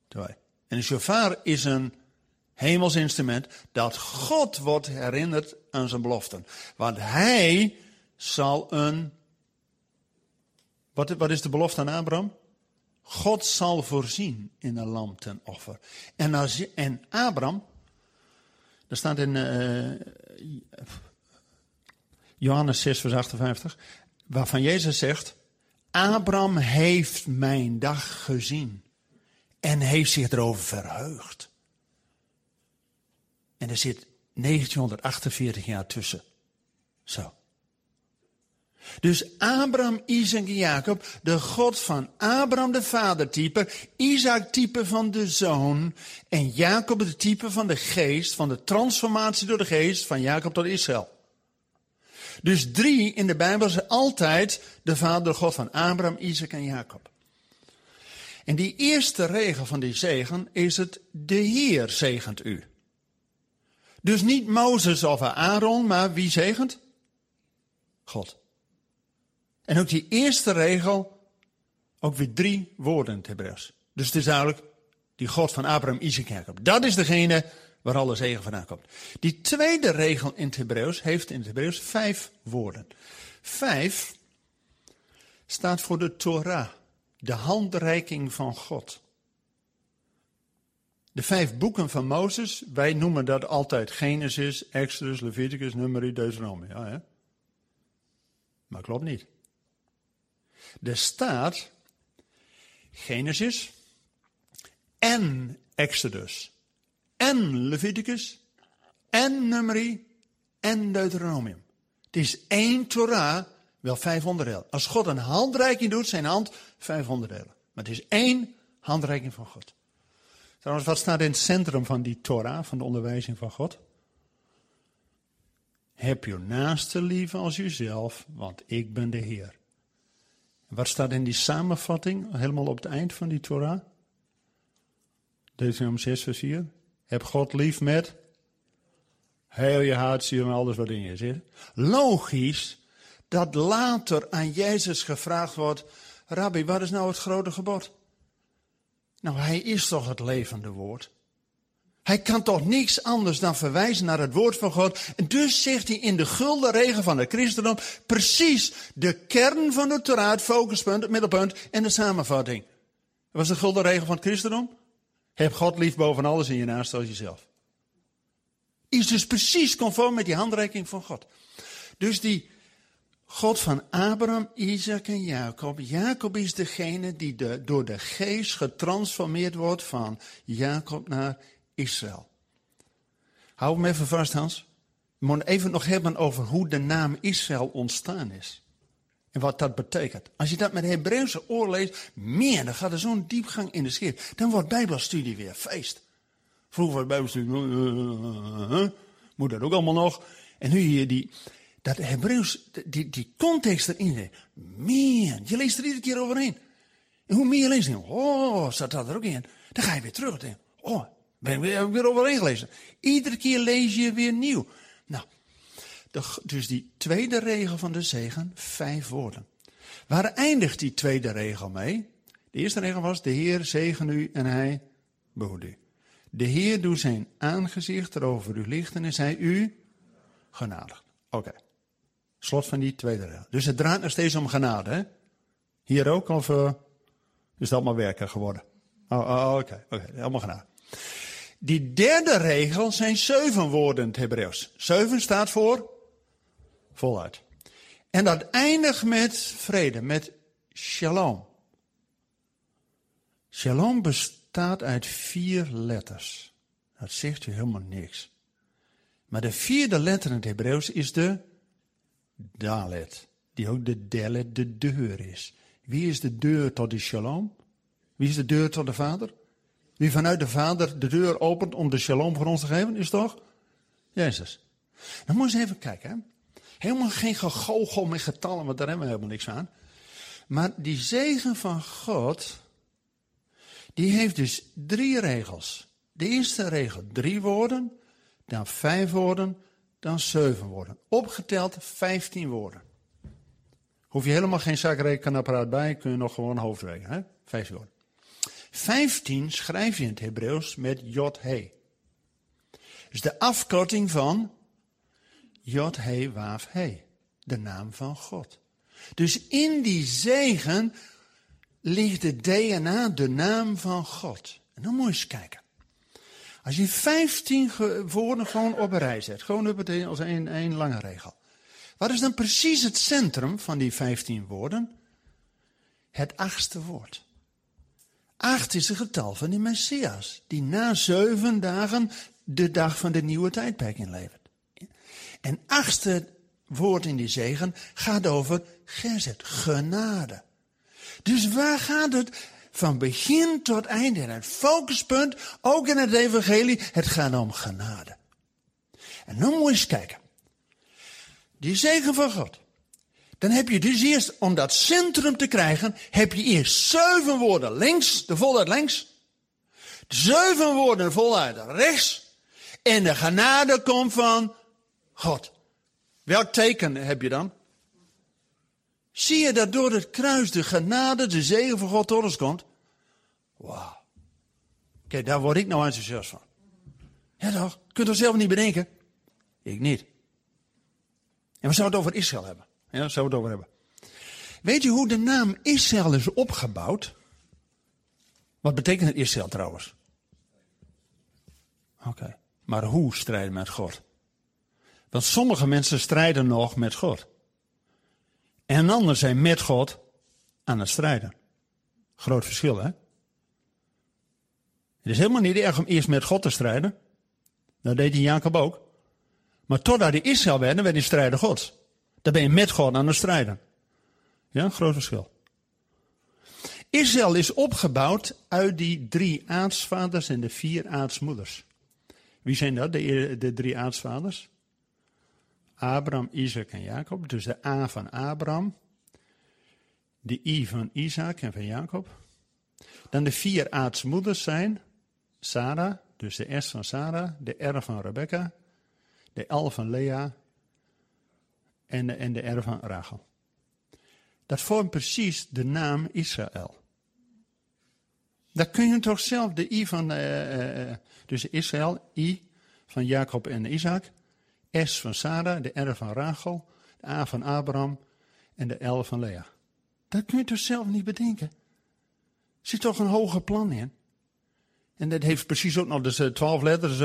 Twee. En een shofar is een hemels instrument dat God wordt herinnerd aan zijn beloften. Want hij zal een. Wat, is de belofte aan Abraham? God zal voorzien in een lam ten offer. En, als, en Abraham, dat staat in uh, Johannes 6, vers 58, waarvan Jezus zegt: Abraham heeft mijn dag gezien en heeft zich erover verheugd. En er zit 1948 jaar tussen. Zo. Dus Abraham, Isaac en Jacob, de God van Abraham de vadertype, Isaac type van de zoon en Jacob de type van de geest, van de transformatie door de geest van Jacob tot Israël. Dus drie in de Bijbel zijn altijd de vader God van Abraham, Isaac en Jacob. En die eerste regel van die zegen is het, de Heer zegent u. Dus niet Mozes of Aaron, maar wie zegent? God. En ook die eerste regel, ook weer drie woorden in het Hebreeuws. Dus het is duidelijk, die God van Abraham, Isaac en Jacob. Dat is degene waar alle zegen vandaan komt. Die tweede regel in het Hebreeuws heeft in het Hebreeuws vijf woorden. Vijf staat voor de Torah, de handreiking van God. De vijf boeken van Mozes, wij noemen dat altijd Genesis, Exodus, Leviticus, Numeri, Deuteronomie. Ja, hè? Maar klopt niet. Er staat Genesis en Exodus en Leviticus en Numeri en Deuteronomium. Het is één Torah, wel vijf onderdelen. Als God een handreiking doet, zijn hand vijf onderdelen. Maar het is één handreiking van God. Trouwens, wat staat in het centrum van die Torah, van de onderwijzing van God? Heb je naaste lief als jezelf, want ik ben de Heer. Wat staat in die samenvatting, helemaal op het eind van die Torah? Deuteronomium 6 vers 4. Heb God lief met heel je hart, ziel en alles wat in je zit. Logisch dat later aan Jezus gevraagd wordt, Rabbi, wat is nou het grote gebod? Nou, hij is toch het levende woord. Hij kan toch niks anders dan verwijzen naar het woord van God. En dus zegt hij in de gulden regen van het christendom precies de kern van de Torah, het focuspunt, het middelpunt en de samenvatting. Wat was de gulden regen van het christendom? Heb God lief boven alles en je naast als jezelf. Is dus precies conform met die handreiking van God. Dus die God van Abraham, Isaac en Jacob. Jacob is degene die door de geest getransformeerd wordt van Jacob naar Israël. Hou hem even vast, Hans. We moeten even nog hebben over hoe de naam Israël ontstaan is. En wat dat betekent. Als je dat met Hebreeuwse oor leest, meer, dan gaat er zo'n diepgang in de schrift. Dan wordt Bijbelstudie weer feest. Vroeger was Bijbelstudie, uh, moet dat ook allemaal nog. En nu hier die, dat Hebreeuws, die, die context erin. Meer, je leest er iedere keer overheen. En hoe meer je leest, oh, staat dat er ook in. Dan ga je weer terug. En oh, ben ik weer, weer overheen gelezen. Iedere keer lees je weer nieuw. Nou, dus die tweede regel van de zegen, vijf woorden. Waar eindigt die tweede regel mee? De eerste regel was, de Heer zegen u en hij behoedt u. De Heer doet zijn aangezicht erover u lichten en is hij u genadig. Oké. Slot van die tweede regel. Dus het draait nog steeds om genade, hè? Hier ook, of uh, is dat allemaal werken geworden? Oh, oh oké, oké, helemaal genade. Die derde regel zijn zeven woorden in het Hebreeuws. Zeven staat voor voluit. En dat eindigt met vrede, met shalom. Shalom bestaat uit vier letters. Dat zegt u helemaal niks. Maar de vierde letter in het Hebreeuws is de dalet. Die ook de delet, de deur is. Wie is de deur tot de shalom? Wie is de deur tot de Vader? Wie vanuit de Vader de deur opent om de shalom voor ons te geven, is toch? Jezus. Dan moet je eens even kijken. Hè? Helemaal geen gegogel met getallen, want daar hebben we helemaal niks aan. Maar die zegen van God, die heeft dus drie regels. De eerste regel drie woorden, dan vijf woorden, dan zeven woorden. Opgeteld vijftien woorden. Hoef je helemaal geen zakrekenapparaat bij, kun je nog gewoon hoofdrekenen. Hè? Vijftien woorden. Vijftien schrijf je in het Hebreeuws met Jod-He. Dus de afkorting van Jod-He, Waaf-He. De naam van God. Dus in die zegen ligt het DNA, de naam van God. En dan moet je eens kijken. Als je 15 woorden gewoon op een rij zet, gewoon op het als één, één lange regel. Wat is dan precies het centrum van die 15 woorden? Het achtste woord. Acht is het getal van die Messias, die na zeven dagen de dag van de nieuwe tijdperk inlevert. En achtste woord in die zegen gaat over gezet, genade. Dus waar gaat het van begin tot einde? En het focuspunt, ook in het evangelie, het gaat om genade. En nu moet je eens kijken. Die zegen van God. Dan heb je dus eerst, om dat centrum te krijgen, heb je eerst zeven woorden links, de voluit links. Zeven woorden voluit rechts. En de genade komt van God. Welk teken heb je dan? Zie je dat door het kruis de genade, de zegen van God tot ons komt? Wauw. Kijk, daar word ik nou enthousiast van. Ja toch? Kunt u zelf niet bedenken? Ik niet. En we zouden het over Israël hebben. Ja, daar zouden we het over hebben. Weet je hoe de naam Israël is opgebouwd? Wat betekent het Israël trouwens? Oké. Maar hoe strijden met God? Want sommige mensen strijden nog met God. En anderen zijn met God aan het strijden. Groot verschil, hè? Het is helemaal niet erg om eerst met God te strijden. Dat deed hij Jacob ook. Maar totdat hij Israël werd, werd hij strijder Gods. Dan ben je met God aan het strijden. Ja, groot verschil. Israël is opgebouwd uit die drie aartsvaders en de vier aartsmoeders. Wie zijn dat, de, de drie aartsvaders? Abraham, Isaac en Jacob. Dus de A van Abraham, de I van Isaac en van Jacob. Dan de vier aartsmoeders zijn Sarah, dus de S van Sarah, de R van Rebecca, de L van Lea en de, en de R van Rachel. Dat vormt precies de naam Israël. Daar kun je toch zelf de I van, uh, uh, dus Israël, I van Jacob en Isaac, S van Sarah, de R van Rachel, de A van Abraham en de L van Lea. Dat kun je toch zelf niet bedenken? Er zit toch een hoger plan in? En dat heeft precies ook nog, dus eh, twaalf letters,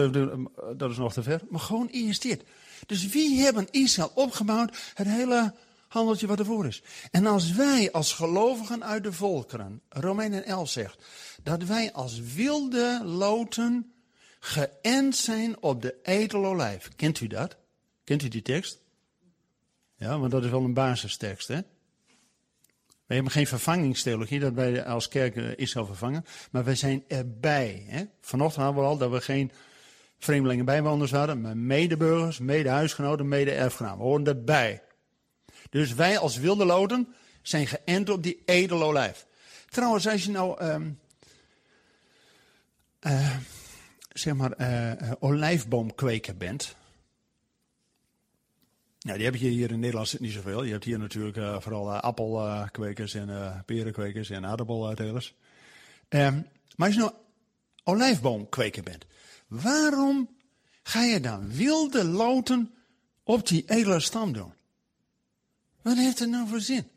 dat is nog te ver. Maar gewoon eerst dit. Dus wie hebben Israël opgebouwd? Het hele handeltje wat ervoor is. En als wij als gelovigen uit de volkeren, Romeinen 11 zegt, dat wij als wilde loten geënt zijn op de edelolijf. Kent u dat? Kent u die tekst? Ja, want dat is wel een basistekst, hè? We hebben geen vervangingstheologie, dat wij als kerk Israël vervangen. Maar wij zijn erbij. Hè? Vanochtend hadden we al dat we geen vreemdelingen bijwoners hadden, maar medeburgers, mede-huisgenoten, mede-erfgenamen. Horen erbij. Dus wij als wilde loten zijn geënt op die edele olijf. Trouwens, als je nou, um, uh, zeg maar, uh, olijfboomkweker bent. Nou, die heb je hier in Nederland niet zoveel. Je hebt hier natuurlijk uh, vooral appelkwekers en perenkwekers en aardappeltelers. Um, maar als je nou olijfboomkweker bent, waarom ga je dan wilde loten op die edele stam doen? Wat heeft het nou voor zin?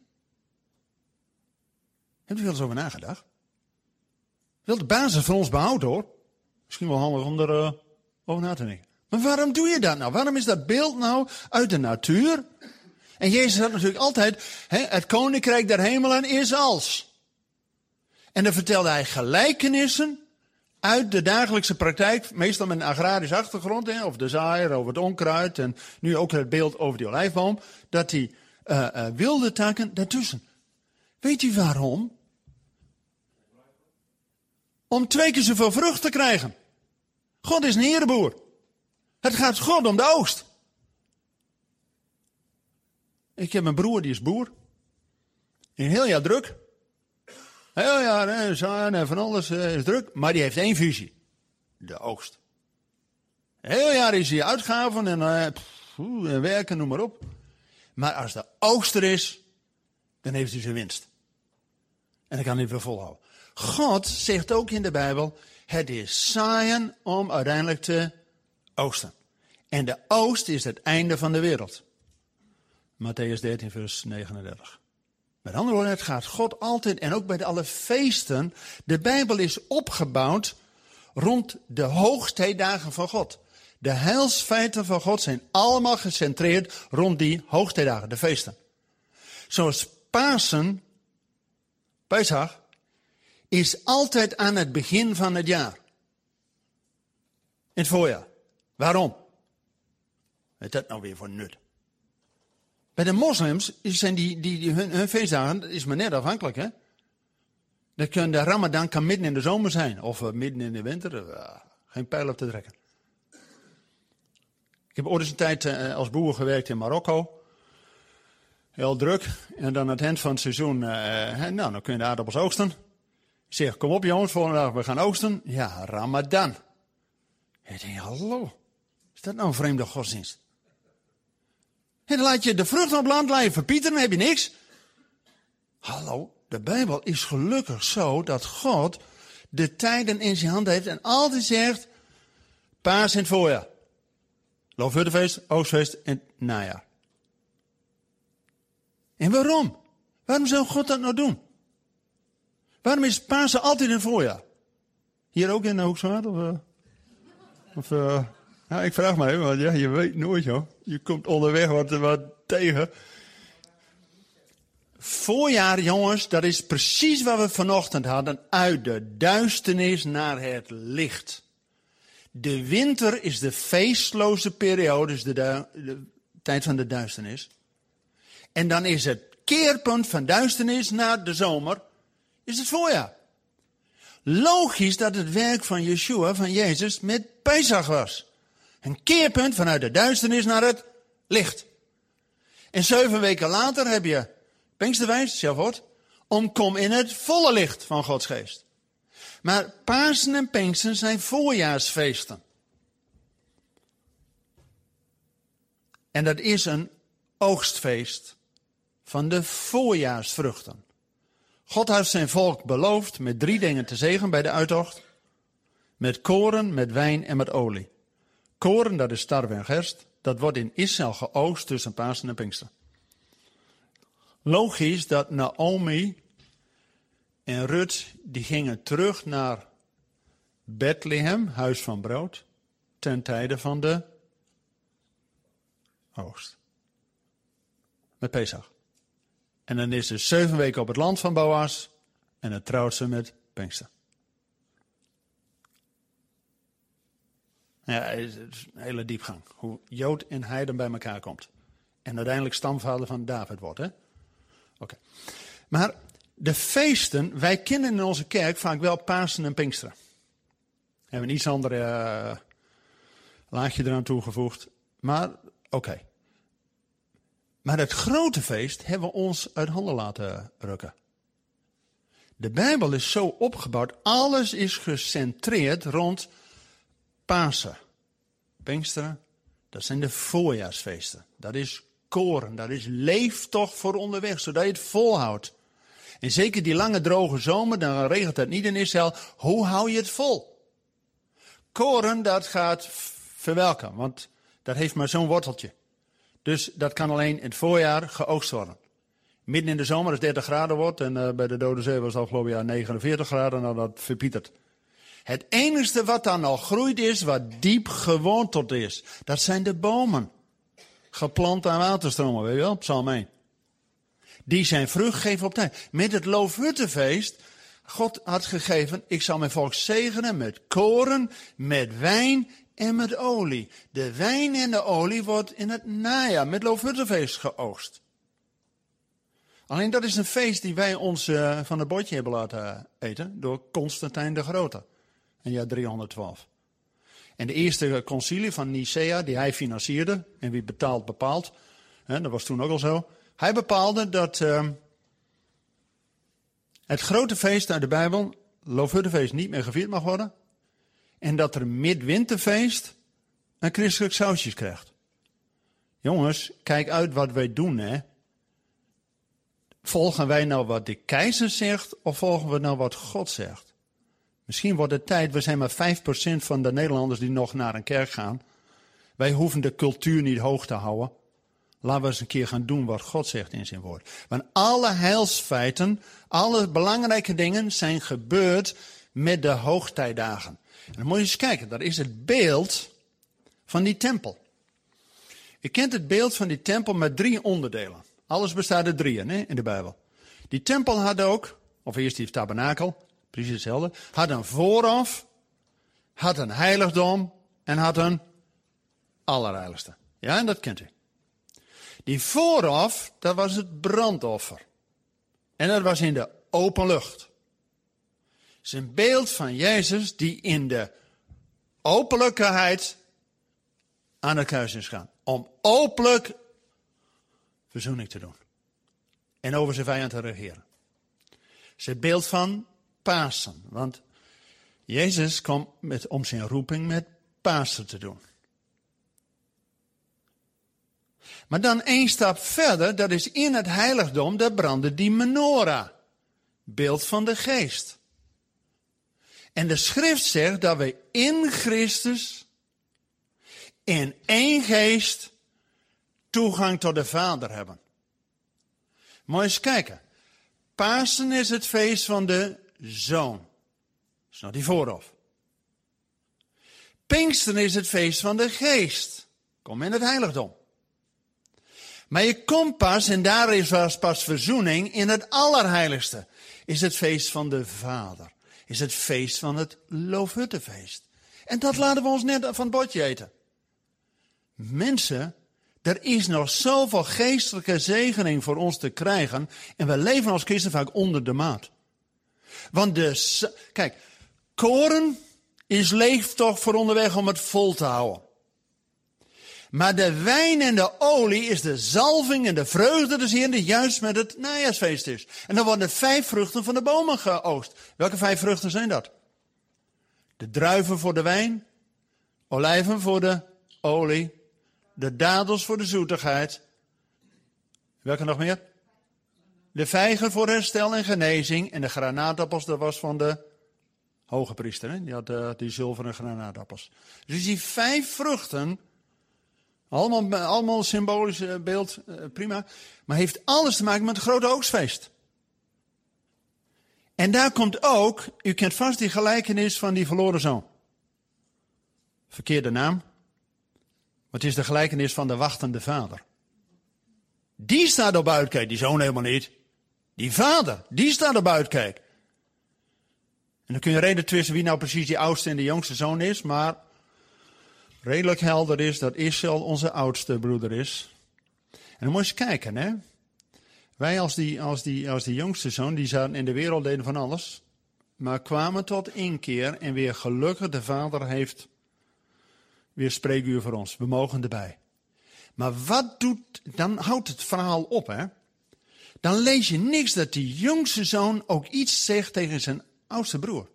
Heb je wel eens over nagedacht? Wil de basis van ons behouden hoor. Misschien wel handig om er uh, over na te denken. Maar waarom doe je dat nou? Waarom is dat beeld nou uit de natuur? En Jezus had natuurlijk altijd, het koninkrijk der hemelen is als. En dan vertelde hij gelijkenissen uit de dagelijkse praktijk, meestal met een agrarische achtergrond, hè, of de zaaier, over het onkruid en nu ook het beeld over die olijfboom, dat die uh, uh, wilde takken daartussen. Weet u waarom? Om twee keer zoveel vrucht te krijgen. God is een herenboer. Het gaat God om de oogst. Ik heb een broer die is boer. Een heel jaar druk. Heel jaar, zaan en van alles uh, is druk. Maar die heeft één visie. De oogst. Heel jaar is hij uitgaven en, en werken, noem maar op. Maar als de oogst er is, dan heeft hij zijn winst. En dan kan hij weer volhouden. God zegt ook in de Bijbel, het is zaaien om uiteindelijk te oogsten. En de oost is het einde van de wereld. Matthäus 13, vers 39. Met andere woorden, het gaat God altijd, en ook bij alle feesten, de Bijbel is opgebouwd rond de hoogtijdagen van God. De heilsfeiten van God zijn allemaal gecentreerd rond die hoogtijdagen, de feesten. Zoals Pasen, Pesach, is altijd aan het begin van het jaar. In het voorjaar. Waarom? Wat is dat nou weer voor nut? Bij de moslims zijn die, die, die hun, hun, feestdagen, is maar net afhankelijk, hè? De ramadan kan midden in de zomer zijn, of uh, midden in de winter, uh, geen pijl op te trekken. Ik heb ooit eens een tijd uh, als boer gewerkt in Marokko. Heel druk. En dan aan het eind van het seizoen, nou, dan kun je de aardappels oogsten. Ik zeg, kom op jongens, volgende dag we gaan oogsten. Ja, ramadan. Ik denk, hallo, is dat nou een vreemde godsdienst? En dan laat je de vrucht op land, laat je verpieteren, dan heb je niks. Hallo, de Bijbel is gelukkig zo dat God de tijden in zijn hand heeft en altijd zegt, paas in het voorjaar. Loofhuttenfeest, oogstfeest en najaar. En waarom? Waarom zou God dat nou doen? Waarom is Pasen altijd in het voorjaar? Hier ook in de Hoekswaard? Of, uh, of uh, ja, ik vraag maar even, want ja, je weet nooit joh. Je komt onderweg wat, wat tegen. Voorjaar, jongens, dat is precies wat we vanochtend hadden. Uit de duisternis naar het licht. De winter is de feestloze periode, de, de tijd van de duisternis. En dan is het keerpunt van duisternis naar de zomer, is het voorjaar. Logisch dat het werk van Yeshua, van Jezus, met Pesach was. Een keerpunt vanuit de duisternis naar het licht. En zeven weken later heb je Pinksterwijs, Shavuot, omkom in het volle licht van Gods geest. Maar Pasen en Pinksten zijn voorjaarsfeesten. En dat is een oogstfeest van de voorjaarsvruchten. God heeft zijn volk beloofd met drie dingen te zegen bij de uitocht. Met koren, met wijn en met olie. Koren, dat is tarwe en gerst. Dat wordt in Israël geoogst tussen Pasen en Pinkster. Logisch dat Naomi en Rut, die gingen terug naar Bethlehem, huis van brood, ten tijde van de oogst. Met Pesach. En dan is ze zeven weken op het land van Boas en dan trouwt ze met Pinkster. Ja, het is een hele diepgang. Hoe Jood en Heiden bij elkaar komt. En uiteindelijk stamvader van David wordt, hè? Oké. Maar de feesten, wij kennen in onze kerk vaak wel Pasen en Pinksteren. Hebben een iets andere uh, laagje eraan toegevoegd. Maar oké. Maar het grote feest hebben we ons uit handen laten rukken. De Bijbel is zo opgebouwd, alles is gecentreerd rond Pasen, Pinksteren, dat zijn de voorjaarsfeesten. Dat is koren, dat is leeftocht voor onderweg, zodat je het volhoudt. En zeker die lange droge zomer, dan regent het niet in Israël. Hoe hou je het vol? Koren, dat gaat verwelken, want dat heeft maar zo'n worteltje. Dus dat kan alleen in het voorjaar geoogst worden. Midden in de zomer als 30 graden wordt, en uh, bij de Dode Zee was het afgelopen jaar 49 graden, nou dat verpietert. Het enige wat dan nog groeit is, wat diep geworteld is, dat zijn de bomen. geplant aan waterstromen, weet je wel, Psalm 1. Die zijn vrucht geven op tijd. Met het Loofhuttenfeest, God had gegeven, ik zal mijn volk zegenen met koren, met wijn en met olie. De wijn en de olie wordt in het najaar met Loofhuttenfeest geoogst. Alleen dat is een feest die wij ons uh, van het bordje hebben laten eten door Constantijn de Grote in jaar 312. En de eerste concilie van Nicea, die hij financierde, en wie betaalt bepaalt, hè, dat was toen ook al zo. Hij bepaalde dat uh, het grote feest uit de Bijbel, Loofhuttenfeest, niet meer gevierd mag worden. En dat er midwinterfeest een christelijk sausjes krijgt. Jongens, kijk uit wat wij doen, hè. Volgen wij nou wat de keizer zegt, of volgen we nou wat God zegt? Misschien wordt het tijd, we zijn maar 5% van de Nederlanders die nog naar een kerk gaan. Wij hoeven de cultuur niet hoog te houden. Laten we eens een keer gaan doen wat God zegt in zijn woord. Want alle heilsfeiten, alle belangrijke dingen zijn gebeurd met de hoogtijdagen. En dan moet je eens kijken, dat is het beeld van die tempel. Je kent het beeld van die tempel met drie onderdelen. Alles bestaat uit drieën hè, in de Bijbel. Die tempel had ook, of eerst die tabernakel, precies hetzelfde, had een vooraf, had een heiligdom en had een allerheiligste. Ja, en dat kent u. Die vooraf, dat was het brandoffer. En dat was in de open lucht. Het is een beeld van Jezus die in de openlijkheid aan de kruis is gaan. Om openlijk verzoening te doen. En over zijn vijand te regeren. Het beeld van Pasen. Want Jezus kwam met, om zijn roeping met Pasen te doen. Maar dan één stap verder, dat is in het heiligdom, daar brandde die menorah. Beeld van de geest. En de schrift zegt dat we in Christus, in één geest, toegang tot de Vader hebben. Mooi eens kijken. Pasen is het feest van de Zoon. Is nog die vooraf. Pinksteren is het feest van de Geest. Kom in het heiligdom. Maar je komt pas, en daar is pas verzoening, in het allerheiligste. Is het feest van de Vader. Is het feest van het Loofhuttenfeest. En dat laten we ons net van het bordje eten. Mensen, er is nog zoveel geestelijke zegening voor ons te krijgen. En we leven als christen vaak onder de maat. Want de, kijk, koren is leeg toch voor onderweg om het vol te houden. Maar de wijn en de olie is de zalving en de vreugde des Heeren die juist met het najaarsfeest is. En dan worden vijf vruchten van de bomen geoogst. Welke vijf vruchten zijn dat? De druiven voor de wijn, olijven voor de olie, de dadels voor de zoetigheid. Welke nog meer? De vijgen voor herstel en genezing. En de granaatappels, dat was van de hoge priester. Hè? Die had uh, die zilveren granaatappels. Dus die vijf vruchten allemaal, allemaal symbolisch eh, beeld, eh, prima. Maar heeft alles te maken met het grote oogstfeest. En daar komt ook, u kent vast die gelijkenis van die verloren zoon. Verkeerde naam. Wat is de gelijkenis van de wachtende vader? Die staat op uitkijk, die zoon helemaal niet. Die vader, die staat op uitkijk. En dan kun je reden twisten wie nou precies die oudste en de jongste zoon is, maar redelijk helder is dat Israël onze oudste broeder is. En dan moet je eens kijken, hè. Wij als die, als, die, als die jongste zoon, die zaten in de wereld, deden van alles. Maar kwamen tot inkeer en weer gelukkig, de vader heeft weer spreekuur voor ons. We mogen erbij. Maar wat doet, dan houdt het verhaal op, hè. Dan lees je niks dat die jongste zoon ook iets zegt tegen zijn oudste broer.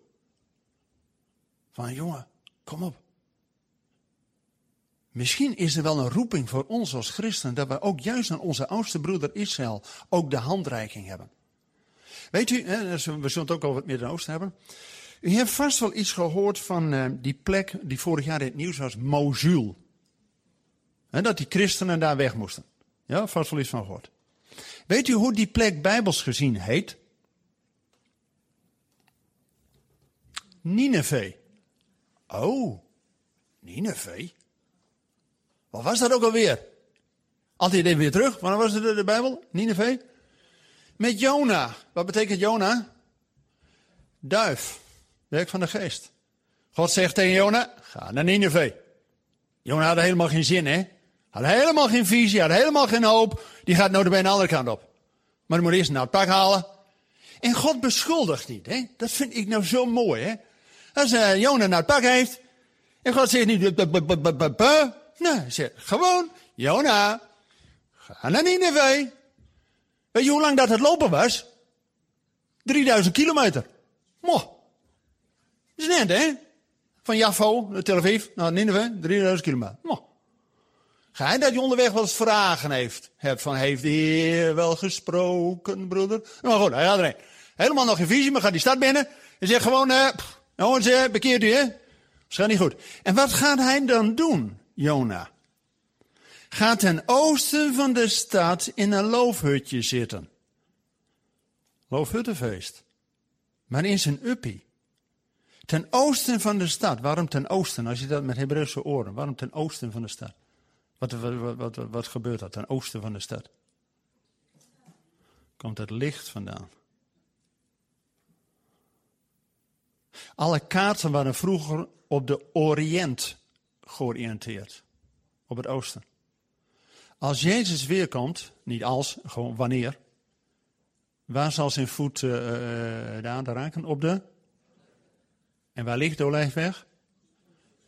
Van jongen, kom op. Misschien is er wel een roeping voor ons als christenen dat we ook juist aan onze oudste broeder Israël ook de handreiking hebben. Weet u, we zullen het ook over het Midden-Oosten hebben. U heeft vast wel iets gehoord van uh, die plek die vorig jaar in het nieuws was, Mosul. Dat die christenen daar weg moesten. Ja, vast wel iets van gehoord. Weet u hoe die plek bijbels gezien heet? Nineveh. Oh, Nineveh. Wat was dat ook alweer? Altijd even weer terug. Wanneer was het de, de Bijbel? Nineveh? Met Jona. Wat betekent Jona? Duif. Werk van de geest. God zegt tegen Jona, ga naar Nineveh. Jona had helemaal geen zin, hè? Had helemaal geen visie, had helemaal geen hoop. Die gaat nou bij een andere kant op. Maar dan moet eerst naar het pak halen. En God beschuldigt niet, hè? Dat vind ik nou zo mooi, hè? Als uh, Jona naar het pak heeft. En God zegt niet, nee, hij zegt gewoon, Jona, ga naar Nineveh. Weet je hoe lang dat het lopen was? 3000 kilometer. Moh. Dat is net, hè? Van Jaffo, Tel Aviv, naar Nineveh, 3000 kilometer. Moh. Ga je dat je onderweg wel eens vragen heeft? Hebt van, heeft de Heer wel gesproken, broeder? Nou goed, hij gaat erheen. Helemaal nog geen visie, maar gaat die stad binnen. En zegt gewoon, eh, jongens, eh, bekeert u, hè? Dat niet goed. En wat gaat hij dan doen, Jona? Gaat ten oosten van de stad in een loofhutje zitten. Loofhuttenfeest. Maar in zijn uppie. Ten oosten van de stad. Waarom ten oosten? Als je dat met Hebreeuwse oren. Waarom ten oosten van de stad? Wat, wat, wat, wat, gebeurt er ten oosten van de stad? Komt het licht vandaan. Alle kaarten waren vroeger op de Oriënt georiënteerd. Op het oosten. Als Jezus weer komt, niet als, gewoon wanneer. Waar zal zijn voet uh, de aan raken? Op de? En waar ligt de olijfweg?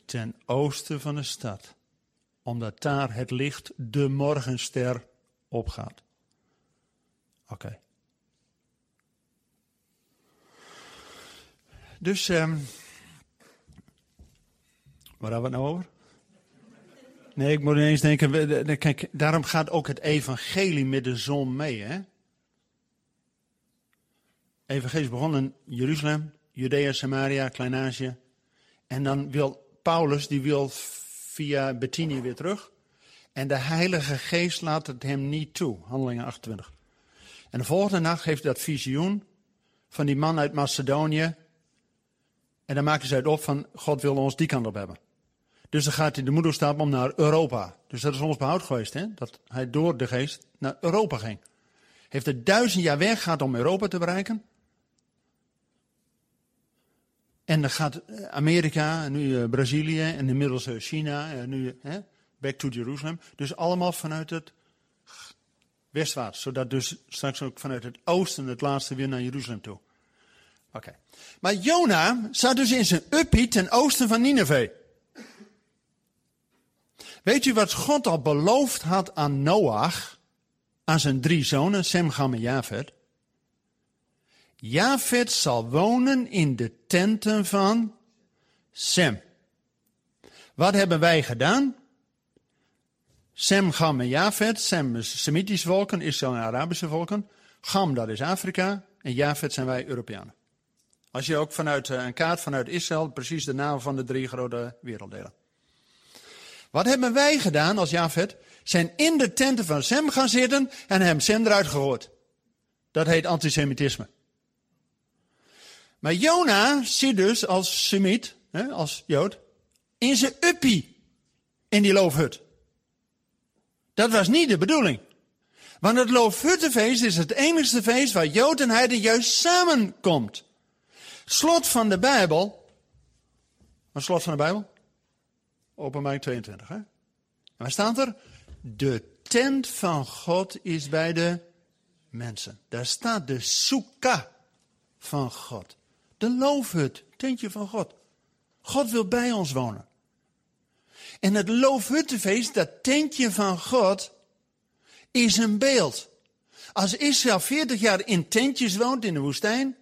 Ten oosten van de stad. Omdat daar het licht, de morgenster, opgaat. Oké. Dus, um, waar hebben we het nou over? Nee, ik moet ineens denken, kijk, daarom gaat ook het evangelie met de zon mee, hè? Evangelie is begonnen in Jeruzalem, Judea, Samaria, Klein-Azië. En dan wil Paulus, die wil via Bettini weer terug. En de Heilige Geest laat het hem niet toe, handelingen 28. En de volgende nacht geeft hij dat visioen van die man uit Macedonië. En dan maken ze het op van, God wil ons die kant op hebben. Dus dan gaat hij de moederstap om naar Europa. Dus dat is ons behoud geweest, hè? dat hij door de geest naar Europa ging. Heeft er duizend jaar weg gehad om Europa te bereiken. En dan gaat eh, Amerika, en nu eh, Brazilië, en inmiddels eh, China, en nu back to Jerusalem. Dus allemaal vanuit het westwaarts. Zodat dus straks ook vanuit het oosten het laatste weer naar Jeruzalem toe. Oké. Maar Jona zat dus in zijn uppie ten oosten van Nineveh. Weet u wat God al beloofd had aan Noach, aan zijn drie zonen, Sem, Gam en Javed? Javed zal wonen in de tenten van Sem. Wat hebben wij gedaan? Sem, Gam en Javed. Sem is Semitische volken, Israël en Arabische volken. Gam, dat is Afrika. En Javed zijn wij Europeanen. Als je ook vanuit eh, een kaart vanuit Israël precies de naam van de drie grote werelddelen. Wat hebben wij gedaan als Javed? Zijn in de tenten van Sem gaan zitten en hem Sem eruit gehoord. Dat heet antisemitisme. Maar Jona zit dus als Semiet, als Jood, in zijn uppie in die loofhut. Dat was niet de bedoeling. Want het loofhuttenfeest is het enigste feest waar Jood en Heiden juist samenkomt. Slot van de Bijbel. Wat slot van de Bijbel? Openbaring 22. Hè? En waar staat er? De tent van God is bij de mensen. Daar staat de soeka van God. De loofhut, tentje van God. God wil bij ons wonen. En het loofhuttenfeest, dat tentje van God, is een beeld. Als Israël 40 jaar in tentjes woont in de woestijn,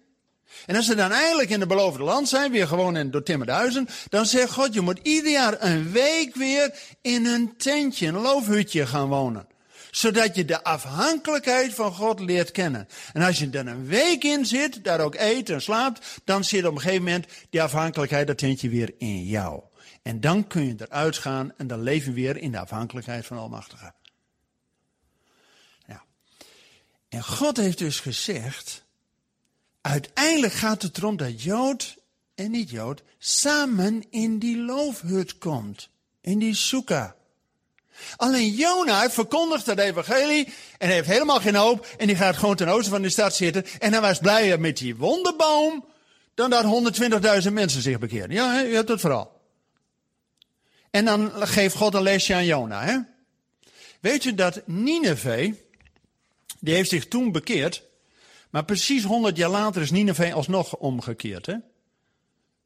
en als ze dan eindelijk in het beloofde land zijn, weer gewoon in doortimmerde huizen, dan zegt God, je moet ieder jaar een week weer in een tentje, een loofhutje gaan wonen. Zodat je de afhankelijkheid van God leert kennen. En als je er een week in zit, daar ook eet en slaapt, dan zit op een gegeven moment die afhankelijkheid, dat weer in jou. En dan kun je eruit gaan en dan leven we weer in de afhankelijkheid van Almachtige. Ja. En God heeft dus gezegd, Uiteindelijk gaat het erom dat Jood en niet-Jood samen in die loofhut komt. In die soeka. Alleen Jona verkondigt het evangelie en heeft helemaal geen hoop. En die gaat gewoon ten oosten van de stad zitten. En hij was blijer met die wonderboom dan dat 120.000 mensen zich bekeren. Ja, je hebt het vooral. En dan geeft God een lesje aan Jona. Hè? Weet je dat Nineveh, die heeft zich toen bekeerd. Maar precies 100 jaar later is Nineveh alsnog omgekeerd. Hè?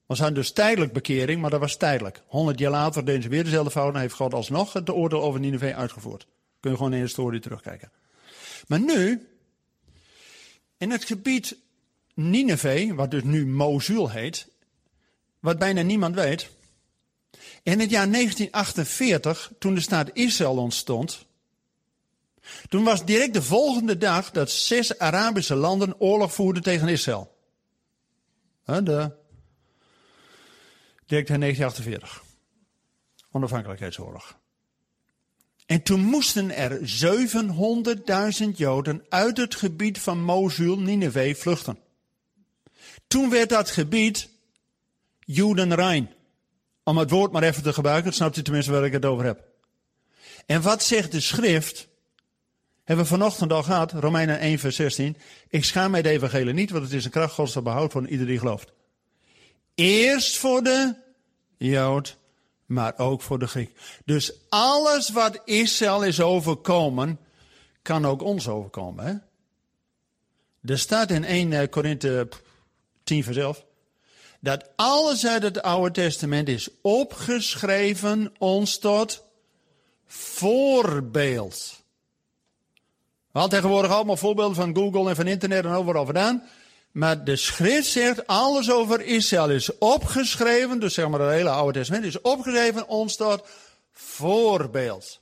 Was hij dus tijdelijk bekering, maar dat was tijdelijk. 100 jaar later deden ze weer dezelfde fout en heeft God alsnog het oordeel over Nineveh uitgevoerd. Kun je gewoon in de historie terugkijken. Maar nu, in het gebied Nineveh, wat dus nu Mosul heet, wat bijna niemand weet. In het jaar 1948, toen de staat Israël ontstond, toen was direct de volgende dag dat zes Arabische landen oorlog voerden tegen Israël. De, direct in 1948. Onafhankelijkheidsoorlog. En toen moesten er 700.000 Joden uit het gebied van Mosul, Nineveh, vluchten. Toen werd dat gebied Judenrein. Om het woord maar even te gebruiken, snapt u tenminste waar ik het over heb. En wat zegt de schrift? Hebben we vanochtend al gehad, Romeinen 1 vers 16. Ik schaam mij de evangelie niet, want het is een kracht gods tot behoud van ieder die gelooft. Eerst voor de Jood, maar ook voor de Griek. Dus alles wat Israël is overkomen, kan ook ons overkomen. Hè? Er staat in 1 Korinthe 10 vers 11. Dat alles uit het Oude Testament is opgeschreven ons tot voorbeeld. We hadden tegenwoordig allemaal voorbeelden van Google en van internet en overal vandaan. Maar de schrift zegt, alles over Israël is opgeschreven, dus zeg maar het hele Oude Testament is opgeschreven ons tot voorbeeld.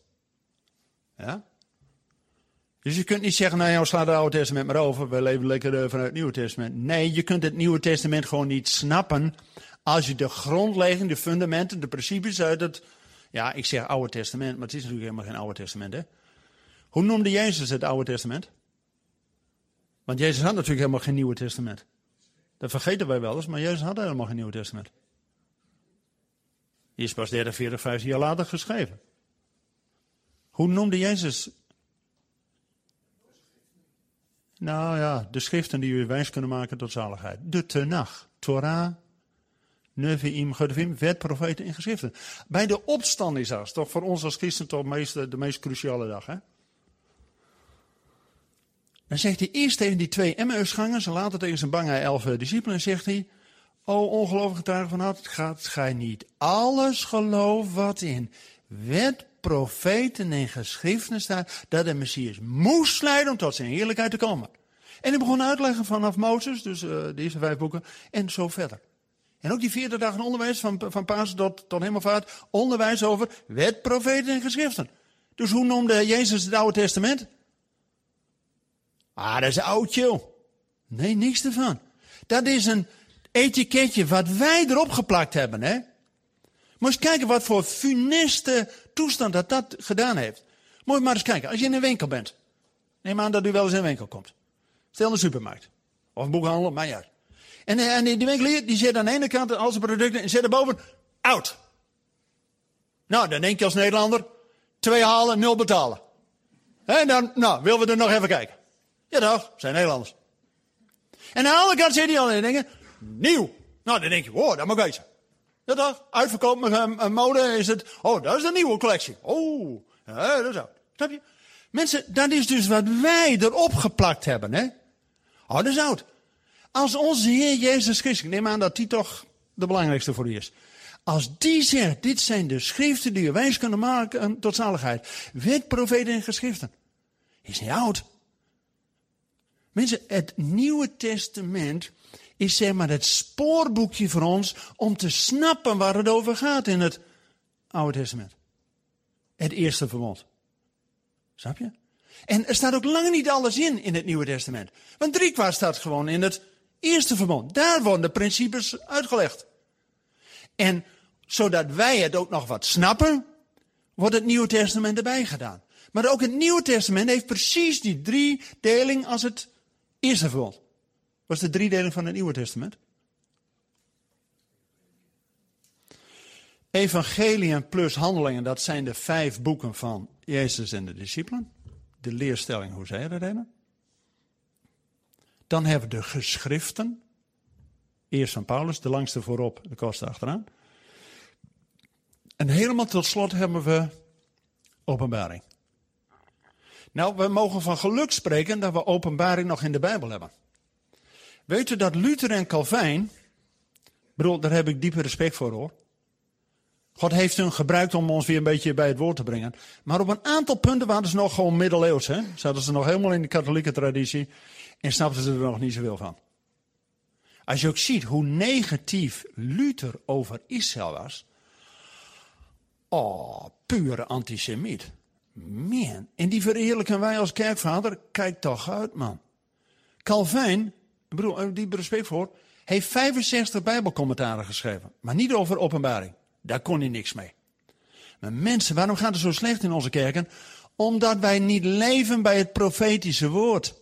Ja? Dus je kunt niet zeggen, nou ja, slaan het Oude Testament maar over, we leven lekker eh, vanuit het Nieuwe Testament. Nee, je kunt het Nieuwe Testament gewoon niet snappen als je de grondlegging, de fundamenten, de principes uit het, ja, ik zeg Oude Testament, maar het is natuurlijk helemaal geen Oude Testament, hè. Hoe noemde Jezus het Oude Testament? Want Jezus had natuurlijk helemaal geen Nieuwe Testament. Dat vergeten wij wel eens, maar Jezus had helemaal geen Nieuwe Testament. Die is pas 30, 40, 50 jaar later geschreven. Hoe noemde Jezus nou ja, de schriften die u wijs kunnen maken tot zaligheid. De Tenach, Torah, Nevi'im, Gedevim, wet, profeten en geschriften. Bij de opstand is dat toch voor ons als christen toch de meest cruciale dag. Hè? Dan zegt hij eerst tegen die twee Emmausgangers en later tegen zijn bange elf discipelen zegt hij... O ongelovige getuige van hart, gaat gij niet alles geloof wat in wet, profeten en geschriften staat dat de Messias moest leiden om tot zijn heerlijkheid te komen. En hij begon uitleggen vanaf Mozes, dus uh, de eerste vijf boeken, en zo verder. En ook die vierde dagen onderwijs, van, van Pasen tot, tot Hemelvaart, onderwijs over wet, profeten en geschriften. Dus hoe noemde Jezus het Oude Testament? Ah, dat is oud, joh. Nee, niks ervan. Dat is een etiketje wat wij erop geplakt hebben, hè. Moet eens kijken wat voor funeste toestand dat dat gedaan heeft. Moet je maar eens kijken. Als je in een winkel bent. Neem aan dat u wel eens in een winkel komt. Stel een supermarkt. Of een boekhandel, maar ja. En, en die winkelier die zet aan de ene kant al zijn producten en zet erboven oud. Nou, dan denk je als Nederlander, twee halen, nul betalen. En dan, nou, willen we er nog even kijken. Ja toch, zijn Nederlanders. En aan de andere kant zit hij al en denken, nieuw. Nou, dan denk je, wow, dat moet wezen. Ja toch? Uitverkoop met een, mode is het. Oh, dat is een nieuwe collectie. Oh, ja, dat is ook. Snap je? Mensen, dat is dus wat wij erop geplakt hebben, hè? Oh, dat is oud. Als onze Heer Jezus Christus, ik neem aan dat die toch de belangrijkste voor u is. Als die zegt, dit zijn de schriften die je wijs kunnen maken tot zaligheid. Wet, profeten en geschriften. Is niet oud. Mensen, het Nieuwe Testament is zeg maar het spoorboekje voor ons om te snappen waar het over gaat in het Oude Testament. Het eerste verbond. Snap je? En er staat ook lang niet alles in in het Nieuwe Testament. Want driekwart staat gewoon in het eerste verbond. Daar worden de principes uitgelegd. En zodat wij het ook nog wat snappen, wordt het Nieuwe Testament erbij gedaan. Maar ook het Nieuwe Testament heeft precies die drie deling als het eerste verbond was de driedeling van het Nieuwe Testament. Evangeliën plus Handelingen, dat zijn de vijf boeken van Jezus en de discipelen. De leerstelling hoe zij dat hebben. Dan hebben we de geschriften. Eerst van Paulus, de langste voorop, de kortste achteraan. En helemaal tot slot hebben we openbaring. Nou, we mogen van geluk spreken dat we openbaring nog in de Bijbel hebben. Weet u dat Luther en Calvijn, bedoel, daar heb ik diepe respect voor hoor. God heeft hun gebruikt om ons weer een beetje bij het woord te brengen. Maar op een aantal punten waren ze nog gewoon middeleeuws. Hè? Zaten ze nog helemaal in de katholieke traditie en snapten ze er nog niet zoveel van. Als je ook ziet hoe negatief Luther over Israël was. Oh, pure antisemiet. Man, en die verheerlijken wij als kerkvader. Kijk toch uit, man. Calvijn, broer, die respect voor, heeft 65 Bijbelcommentaren geschreven. Maar niet over openbaring. Daar kon hij niks mee. Maar mensen, waarom gaat het zo slecht in onze kerken? Omdat wij niet leven bij het profetische woord.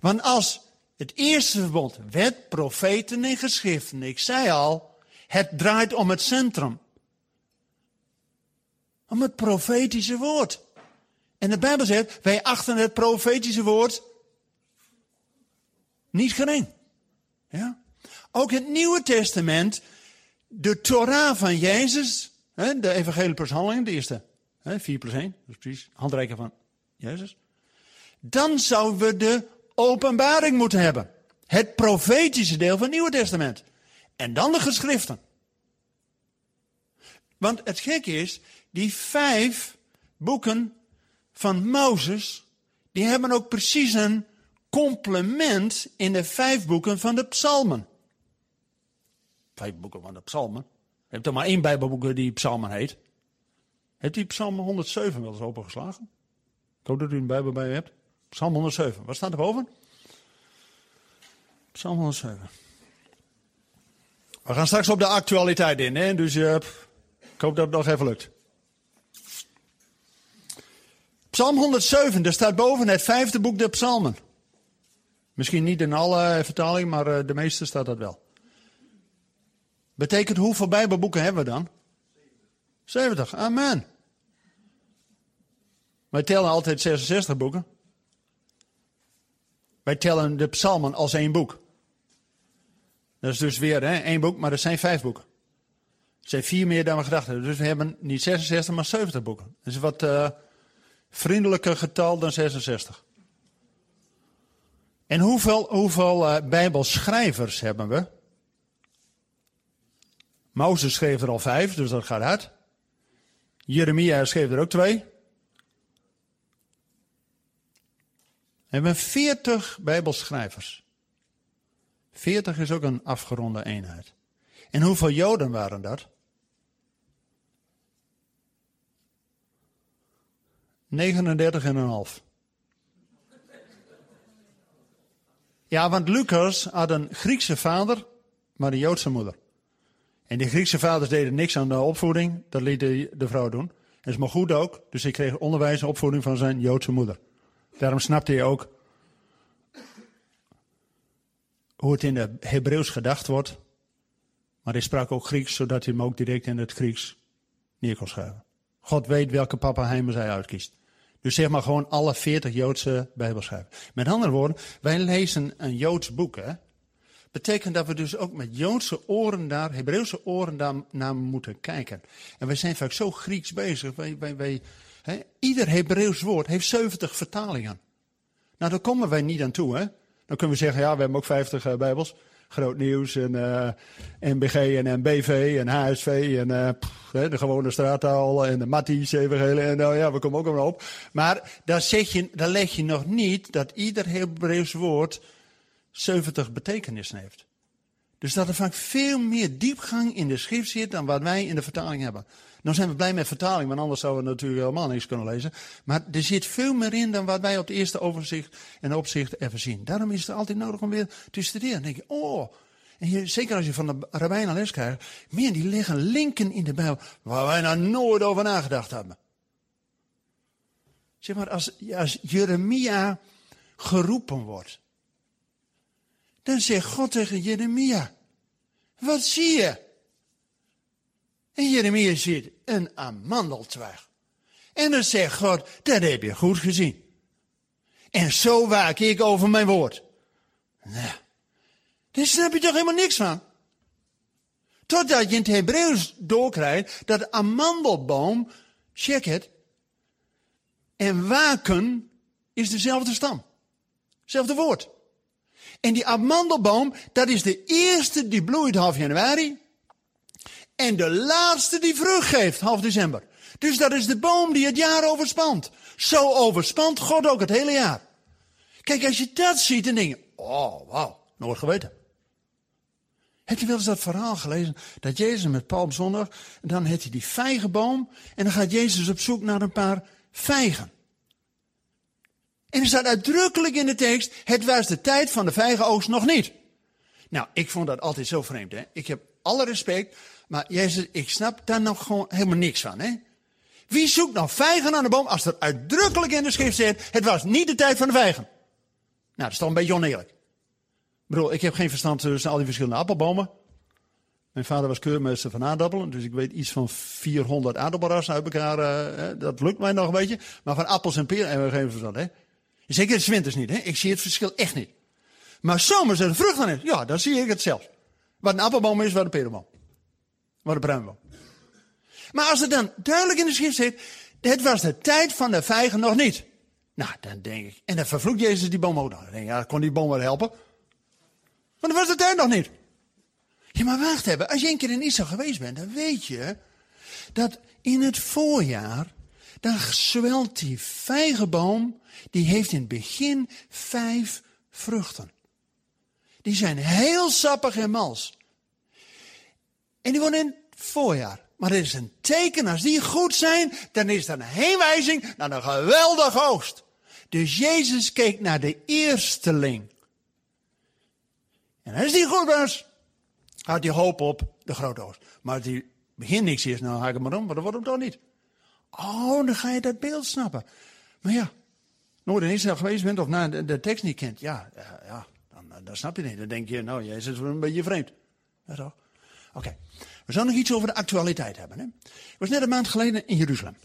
Want als het eerste verbod, wet, profeten en geschriften, ik zei al, het draait om het centrum. Om het profetische woord. En de Bijbel zegt, wij achten het profetische woord niet gering. Ja? Ook het Nieuwe Testament, de Torah van Jezus, de evangelie plus handelingen, de eerste, 4 plus 1, dus precies, handreiken van Jezus. Dan zouden we de openbaring moeten hebben. Het profetische deel van het Nieuwe Testament. En dan de geschriften. Want het gekke is, die vijf boeken van Mozes, die hebben ook precies een complement in de vijf boeken van de psalmen. Vijf boeken van de psalmen. Je hebt er maar één bijbelboek die psalmen heet. Hebt u psalm 107 wel eens opengeslagen? Ik hoop dat u een bijbel bij u hebt. Psalm 107. Wat staat er boven? Psalm 107. We gaan straks op de actualiteit in, hè? dus uh, ik hoop dat het nog even lukt. Psalm 107, daar staat boven het vijfde boek der psalmen. Misschien niet in alle vertalingen, maar uh, de meeste staat dat wel. Betekent hoeveel Bijbelboeken hebben we dan? 70. Amen. Wij tellen altijd 66 boeken. Wij tellen de psalmen als één boek. Dat is dus weer hè, één boek, maar er zijn vijf boeken. Er zijn vier meer dan we gedacht hebben. Dus we hebben niet 66, maar 70 boeken. Dat is wat uh, vriendelijker getal dan 66. En hoeveel, hoeveel uh, bijbelschrijvers hebben we? Mozes schreef er al vijf, dus dat gaat uit. Jeremia schreef er ook twee. We hebben 40 bijbelschrijvers. 40 is ook een afgeronde eenheid. En hoeveel Joden waren dat? 39 en een half. Ja, want Lucas had een Griekse vader, maar een Joodse moeder. En die Griekse vaders deden niks aan de opvoeding, dat liet de, de vrouw doen. En is maar goed ook, dus hij kreeg onderwijs en opvoeding van zijn Joodse moeder. Daarom snapte hij ook hoe het in het Hebreeuws gedacht wordt. Maar hij sprak ook Grieks, zodat hij hem ook direct in het Grieks neer kon schrijven. God weet welke papa hij zij uitkiest. Dus zeg maar gewoon alle 40 Joodse Bijbelschrijvers. Met andere woorden, wij lezen een Joods boek. Hè? Betekent dat we dus ook met Joodse oren daar, Hebreeuwse oren daar naar moeten kijken. En wij zijn vaak zo Grieks bezig. Wij, wij, hè? Ieder Hebreeuws woord heeft 70 vertalingen. Nou, daar komen wij niet aan toe. Hè? Dan kunnen we zeggen, ja, we hebben ook 50 uh, eh, Bijbels. Groot Nieuws en uh, eh, en MBV en HSV en pff, de gewone straattaal en de Matties evangelie. En nou ja, we komen ook allemaal op. Maar daar, zeg je, daar leg je nog niet dat ieder Hebreeuws woord 70 betekenissen heeft. Dus dat er vaak veel meer diepgang in de schrift zit dan wat wij in de vertaling hebben. Nou zijn we blij met vertaling, want anders zouden we natuurlijk helemaal niks kunnen lezen. Maar er zit veel meer in dan wat wij op het eerste overzicht en opzicht even zien. Daarom is het altijd nodig om weer te studeren. Dan denk je, oh, en zeker als je van de rabbijnen les krijgt, meer die liggen linken in de Bijbel waar wij nou nooit over nagedacht hebben. Zeg maar, als, als Jeremia geroepen wordt, dan zegt God tegen Jeremia, wat zie je? En Jeremia ziet een amandeltwijg. En dan zegt God, dat heb je goed gezien. En zo waak ik over mijn woord. Nou, daar snap je toch helemaal niks van? Totdat je in het Hebreeuws doorkrijgt dat amandelboom, check het, en waken is dezelfde stam. Hetzelfde woord. En die amandelboom, dat is de eerste die bloeit half januari. En de laatste die vrucht geeft half december. Dus dat is de boom die het jaar overspant. Zo overspant God ook het hele jaar. Kijk, als je dat ziet, dan denk je, oh, wauw, nooit geweten. Heb je wel eens dat verhaal gelezen? Dat Jezus met Palmzondag, dan heeft hij die vijgenboom. En dan gaat Jezus op zoek naar een paar vijgen. En er staat uitdrukkelijk in de tekst, het was de tijd van de vijgenoogst nog niet. Nou, ik vond dat altijd zo vreemd. Hè? Ik heb alle respect, maar Jezus, ik snap daar nog gewoon helemaal niks van. Hè? Wie zoekt nou vijgen aan de boom als er uitdrukkelijk in de schrift staat, het was niet de tijd van de vijgen? Nou, dat is toch een beetje oneerlijk. Ik bedoel, ik heb geen verstand tussen al die verschillende appelbomen. Mijn vader was keurmeester van aardappelen, dus ik weet iets van 400 aardappelrassen uit elkaar. Uh, dat lukt mij nog een beetje. Maar van appels en peren hebben we geen verstand, hè? Zeker de winters niet, hè? Ik zie het verschil echt niet. Maar zomers er vrucht aan is, ja, dan zie ik het zelfs. Wat een appelboom is, wat een perenboom. Wat een bruinboom. Maar als het dan duidelijk in de schrift zit, het was de tijd van de vijgen nog niet. Nou, dan denk ik, en dan vervloekt Jezus die boom ook nog. Dan denk ik, ja, kon die boom wel helpen. Maar dat was de tijd nog niet. Ja, maar wacht even, als je een keer in Israël geweest bent, dan weet je dat in het voorjaar, dan zwelt die vijgenboom, die heeft in het begin vijf vruchten. Die zijn heel sappig en mals. En die worden in het voorjaar. Maar het is een teken, als die goed zijn, dan is dat een heenwijzing naar een geweldige oogst. Dus Jezus keek naar de eersteling. En als die goed was, had hij hoop op de grote oogst. Maar als die begin niks is, nou haak ik maar om, maar dat wordt hem toch niet. Oh, dan ga je dat beeld snappen. Maar ja, nooit in Israël geweest bent of na de, tekst niet kent, ja, ja dan, dan snap je niet. Dan denk je, nou, Jezus is een beetje vreemd. Ja? Oké. We zullen nog iets over de actualiteit hebben. Hè? Ik was net een maand geleden in Jeruzalem.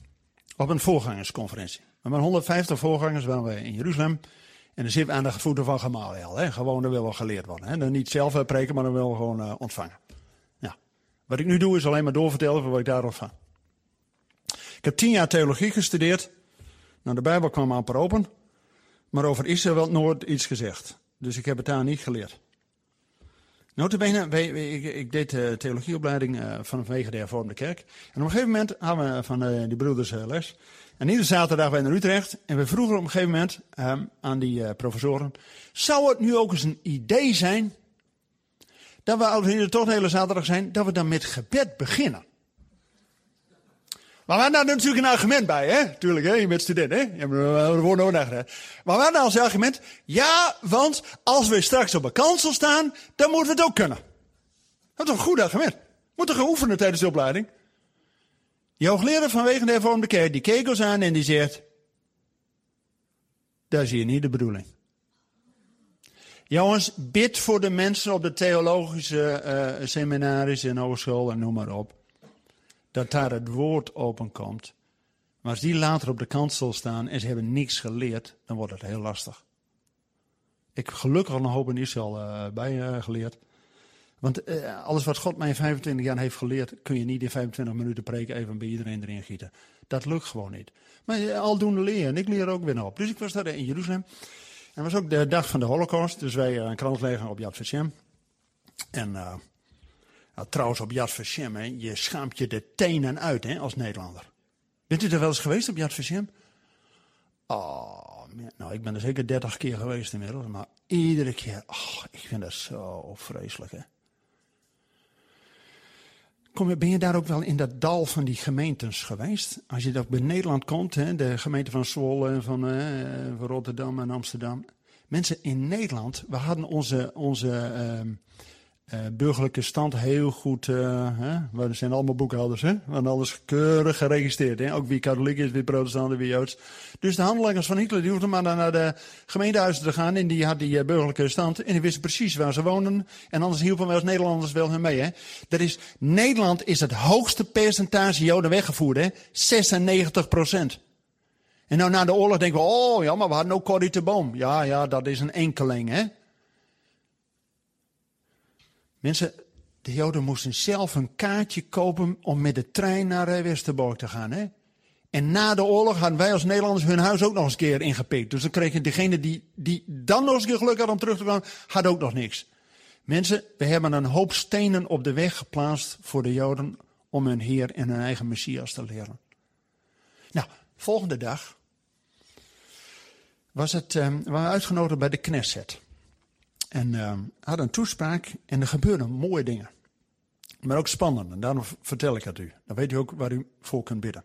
Op een voorgangersconferentie. We waren 150 voorgangers waren we in Jeruzalem. En dan zitten we aan de voeten van Gamaliel. Hè? Gewoon, dat wil wel geleerd worden. Hè? Dan niet zelf eh, preken, maar dan wil gewoon uh, ontvangen. Ja. Wat ik nu doe is alleen maar doorvertellen wat ik daarop van. Ik heb tien jaar theologie gestudeerd. Nou, de Bijbel kwam amper open. Maar over Israël werd nooit iets gezegd. Dus ik heb het daar niet geleerd. Notabene, wij, ik, ik deed de theologieopleiding uh, vanwege de hervormde kerk. En op een gegeven moment hadden we van uh, die broeders les. En iedere zaterdag wij naar Utrecht. En we vroegen op een gegeven moment um, aan die professoren. Zou het nu ook eens een idee zijn. Dat we, als we hier toch de hele zaterdag zijn, dat we dan met gebed beginnen. Maar we hadden daar natuurlijk een argument bij, hè? Tuurlijk, hè? Je bent student, hè? Je woorden over nagedacht. Maar we hadden als argument, ja, want als we straks op een kansel staan, dan moeten we het ook kunnen. Dat is een goed argument. Moeten gaan oefenen tijdens de opleiding. Je hoogleraar vanwege de hervormde kerk, die keek ons aan en die zegt, dat is hier niet de bedoeling. Jongens, bid voor de mensen op de theologische uh, seminaries en hogeschool en noem maar op dat daar het woord openkomt. Maar als die later op de kansel staan en ze hebben niks geleerd, dan wordt het heel lastig. Ik heb gelukkig al een hoop in Israël uh, bij uh, geleerd. Want uh, alles wat God mij in 25 jaar heeft geleerd, kun je niet in 25 minuten preken even bij iedereen erin gieten. Dat lukt gewoon niet. Maar aldoende leren. En ik leer ook weer op. Dus ik was daar in Jeruzalem. En het was ook de dag van de Holocaust. Dus wij een krant leggen op Yad Vashem. En nou, trouwens, op Yad Vashem, je schaamt je de tenen uit hè, als Nederlander. Bent u er wel eens geweest op Yad Vashem? Oh, nou, ik ben er zeker dertig keer geweest inmiddels, maar iedere keer, oh, ik vind dat zo vreselijk, hè. Kom, ben je daar ook wel in dat dal van die gemeentes geweest? Als je dat bij Nederland komt, hè, de gemeente van Zwolle, van, eh, van Rotterdam en Amsterdam. Mensen in Nederland, we hadden onze, onze uh, uh, burgerlijke stand heel goed. Uh, hè? We zijn allemaal boekhouders, hè? Want alles keurig geregistreerd. Hè? Ook wie katholiek is, wie protestant, wie joods. Dus de handelingers van Hitler die hoefden maar naar de gemeentehuizen te gaan. En die had die uh, burgerlijke stand. En die wisten precies waar ze woonden. En anders hielpen wij als Nederlanders wel hun mee. Hè? Dat is, Nederland is het hoogste percentage Joden weggevoerd. Hè? 96 procent. En nou na de oorlog denken we, oh ja, maar we hadden ook Corrie de Boom. Ja, ja, dat is een enkeling, hè. Mensen, de Joden moesten zelf een kaartje kopen om met de trein naar eh, Westerbork te gaan, hè. En na de oorlog hadden wij als Nederlanders hun huis ook nog eens een keer ingepikt. Dus dan kreeg je degene die, die dan nog eens een keer geluk had om terug te komen, had ook nog niks. Mensen, we hebben een hoop stenen op de weg geplaatst voor de Joden om hun Heer en hun eigen Messias te leren. Nou, volgende dag was het, um, we waren uitgenodigd bij de Knesset. En uh, hadden een toespraak en er gebeurden mooie dingen. Maar ook spannend. En daarom vertel ik het u. Dan weet u ook waar u voor kunt bidden.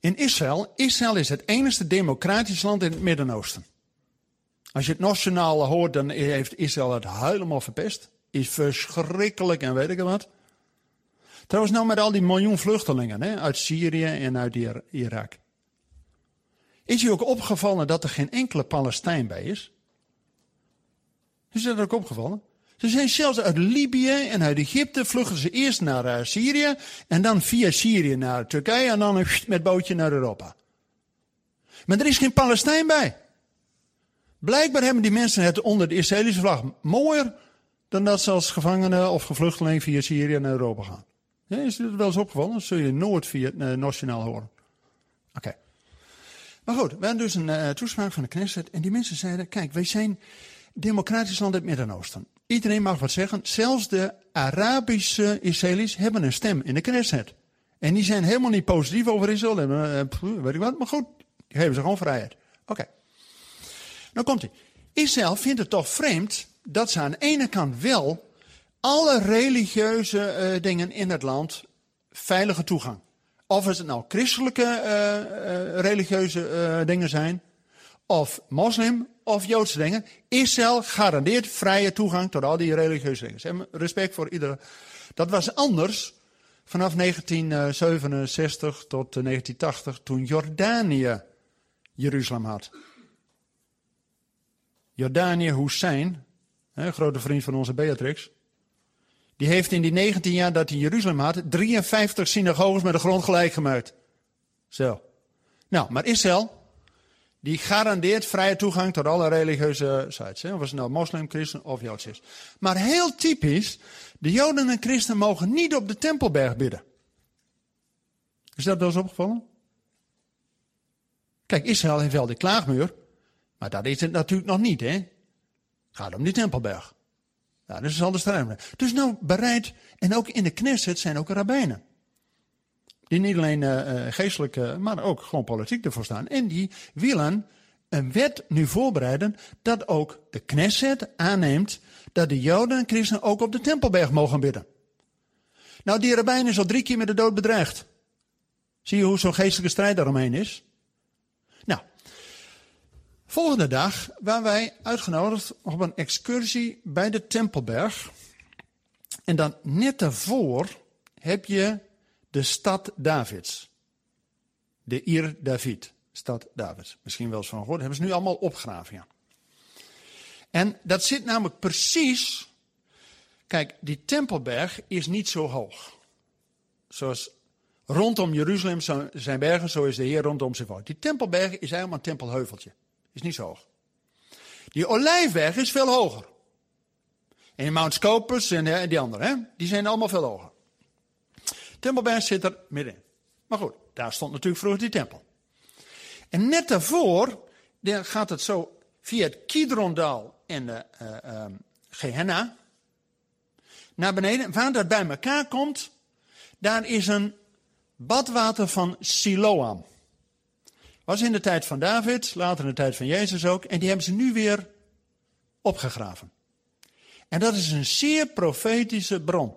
In Israël, Israël is het enige democratisch land in het Midden-Oosten. Als je het nationale hoort, dan heeft Israël het helemaal verpest. Is verschrikkelijk en weet ik wat. Trouwens, nou met al die miljoen vluchtelingen hè, uit Syrië en uit Irak. Is u ook opgevallen dat er geen enkele Palestijn bij is? Is dat ook opgevallen? Ze zijn zelfs uit Libië en uit Egypte vluchten ze eerst naar uh, Syrië en dan via Syrië naar Turkije en dan met bootje naar Europa. Maar er is geen Palestijn bij. Blijkbaar hebben die mensen het onder de Israëlische vlag mooier dan dat ze als gevangenen of gevluchteling via Syrië naar Europa gaan. Is dit wel eens opgevallen? Dat zul je nooit via het uh, nationaal horen. Oké. Maar goed, we hadden dus een toespraak van de Knesset. En die mensen zeiden: Kijk, wij zijn democratisch land in het Midden-Oosten. Iedereen mag wat zeggen. Zelfs de Arabische Israëli's hebben een stem in de Knesset. En die zijn helemaal niet positief over Israël. En, uh, weet ik wat, maar goed, geven ze gewoon vrijheid. Oké. Okay. Nou komt hij. Israël vindt het toch vreemd dat ze aan de ene kant wel alle religieuze uh, dingen in het land veilige toegang of het nou christelijke uh, religieuze dingen zijn, of moslim of joodse dingen. Israël garandeert vrije toegang tot al die religieuze dingen. Ze respect voor iedereen. Dat was anders vanaf 1967 tot 1980, toen Jordanië Jeruzalem had. Jordanië Hussein, een grote vriend van onze Beatrix, die heeft in die 19 jaar dat hij Jeruzalem had, 53 synagoges met de grond gelijk gemaakt. Zo. Nou, maar Israël, die garandeert vrije toegang tot alle religieuze sites. Hè? Of het nou moslim, christen of joods is. Maar heel typisch, de joden en christen mogen niet op de Tempelberg bidden. Is dat wel eens opgevallen? Kijk, Israël heeft wel de klaagmuur, maar dat is het natuurlijk nog niet, hè? Het gaat om die Tempelberg. Nou, dus zal de strijd Dus nou bereid, en ook in de Knesset zijn ook rabbijnen. Die niet alleen uh, geestelijk, uh, maar ook gewoon politiek ervoor staan. En die willen een wet nu voorbereiden dat ook de Knesset aanneemt dat de Joden en Christen ook op de Tempelberg mogen bidden. Nou, die rabbijn is al drie keer met de dood bedreigd. Zie je hoe zo'n geestelijke strijd daaromheen is? Volgende dag waren wij uitgenodigd op een excursie bij de Tempelberg. En dan net daarvoor heb je de stad Davids. De Ir David, stad Davids. Misschien wel eens van gehoord, hebben ze nu allemaal opgegraven. Ja. En dat zit namelijk precies. Kijk, die Tempelberg is niet zo hoog. Zoals rondom Jeruzalem zijn bergen, zo is de Heer rondom zijn volk. Die Tempelberg is helemaal een tempelheuveltje. Is niet zo hoog. Die olijfberg is veel hoger. En Mount Scopus en die andere, hè? die zijn allemaal veel hoger. Tempelberg zit er middenin. Maar goed, daar stond natuurlijk vroeger die tempel. En net daarvoor gaat het zo via het Kidrondal en de uh, uh, Gehenna naar beneden. Waar dat bij elkaar komt, daar is een badwater van Siloam. Was in de tijd van David, later in de tijd van Jezus ook. En die hebben ze nu weer opgegraven. En dat is een zeer profetische bron.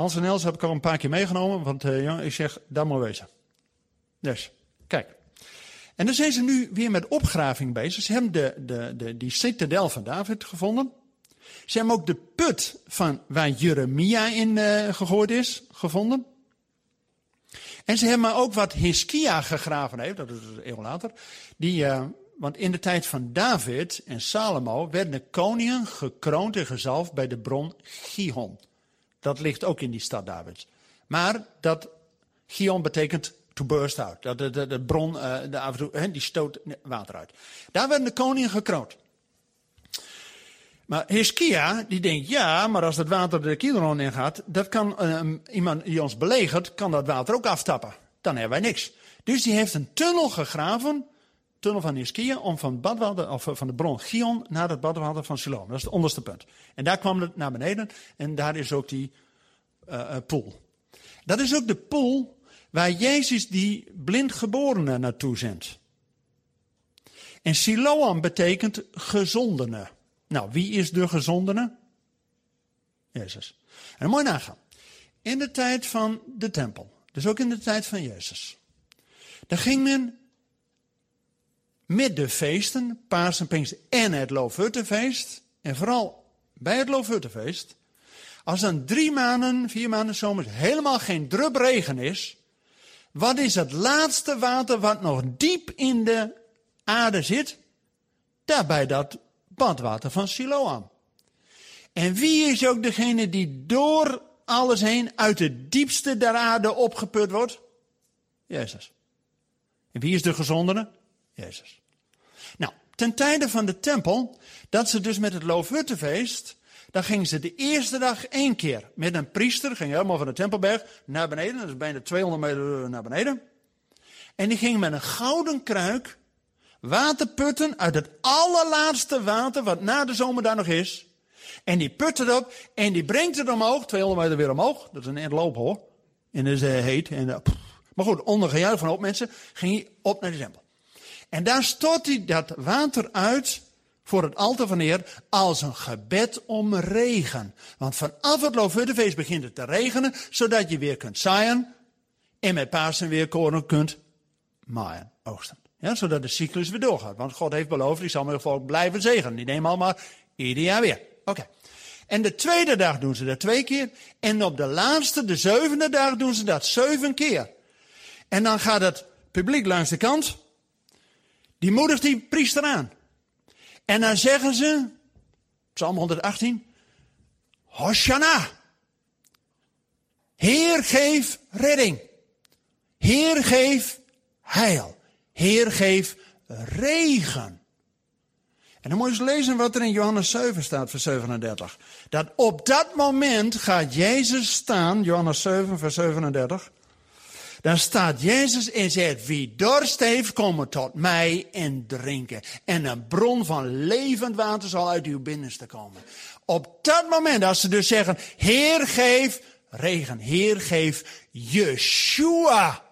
Hans en Els heb ik al een paar keer meegenomen, want uh, ik zeg, dat moet wezen. Dus, kijk. En dan zijn ze nu weer met opgraving bezig. Ze hebben de, de, de, die citadel van David gevonden. Ze hebben ook de put van waar Jeremia in uh, gegooid is, gevonden. En ze hebben ook wat Hiskia gegraven heeft, dat is een eeuw later. Die, uh, want in de tijd van David en Salomo werden de koningen gekroond en gezalfd bij de bron Gihon. Dat ligt ook in die stad Davids. Maar dat Gihon betekent to burst out. Dat de, de, de bron, uh, de, die stoot water uit. Daar werden de koningen gekroond. Maar Hiskia, die denkt, ja, maar als het water de Kidron ingaat, dat kan uh, iemand die ons belegert, kan dat water ook aftappen. Dan hebben wij niks. Dus die heeft een tunnel gegraven, tunnel van Hiskia, om van, badwater, of van de bron Gion naar het badwater van Siloam. Dat is het onderste punt. En daar kwam het naar beneden en daar is ook die uh, poel. Dat is ook de poel waar Jezus die blindgeborene naartoe zendt. En Siloam betekent gezondene. Nou, wie is de gezondene? Jezus. En je nagaan. In de tijd van de tempel, dus ook in de tijd van Jezus, daar ging men met de feesten, Pasen, Pinkster en het Loofhuttenfeest, en vooral bij het Loofhuttenfeest, als dan drie maanden, vier maanden zomers helemaal geen drup regen is, wat is het laatste water wat nog diep in de aarde zit? Daarbij dat badwater van Siloam. En wie is ook degene die door alles heen uit het diepste der aarde opgeput wordt? Jezus. En wie is de gezondere? Jezus. Nou, ten tijde van de tempel, dat ze dus met het Loofhuttenfeest, dan gingen ze de eerste dag één keer met een priester, ging helemaal van de Tempelberg naar beneden, dat is bijna 200 meter naar beneden. En die ging met een gouden kruik water putten uit het allerlaatste water wat na de zomer daar nog is. En die put het op en die brengt het omhoog, 200 meter weer omhoog. Dat is een eind loop hoor. En dat is uh, heet. En, uh, maar goed, onder gejuich van op mensen ging hij op naar de tempel. En daar stort hij dat water uit voor het altaar van Heer als een gebed om regen. Want vanaf het Loofhuttenfeest begint het te regenen, zodat je weer kunt zaaien en met Pasen weer koren kunt maaien, oogsten. Ja, zodat de cyclus weer doorgaat. Want God heeft beloofd, ik zal mijn volk blijven zegenen. Die nemen allemaal ieder jaar weer. Oké. En de tweede dag doen ze dat twee keer. En op de laatste, de zevende dag, doen ze dat zeven keer. En dan gaat het publiek langs de kant. Die moedigt die priester aan. En dan zeggen ze, Psalm 118, Hosanna. Heer geef redding. Heer geef heil. Heer, geef regen. En dan moet je eens lezen wat er in Johannes 7 staat, vers 37. Dat op dat moment gaat Jezus staan, Johannes 7, vers 37. Dan staat Jezus en zegt, wie dorst heeft, komen tot mij en drinken. En een bron van levend water zal uit uw binnenste komen. Op dat moment, als ze dus zeggen, Heer geef regen, Heer geef Yeshua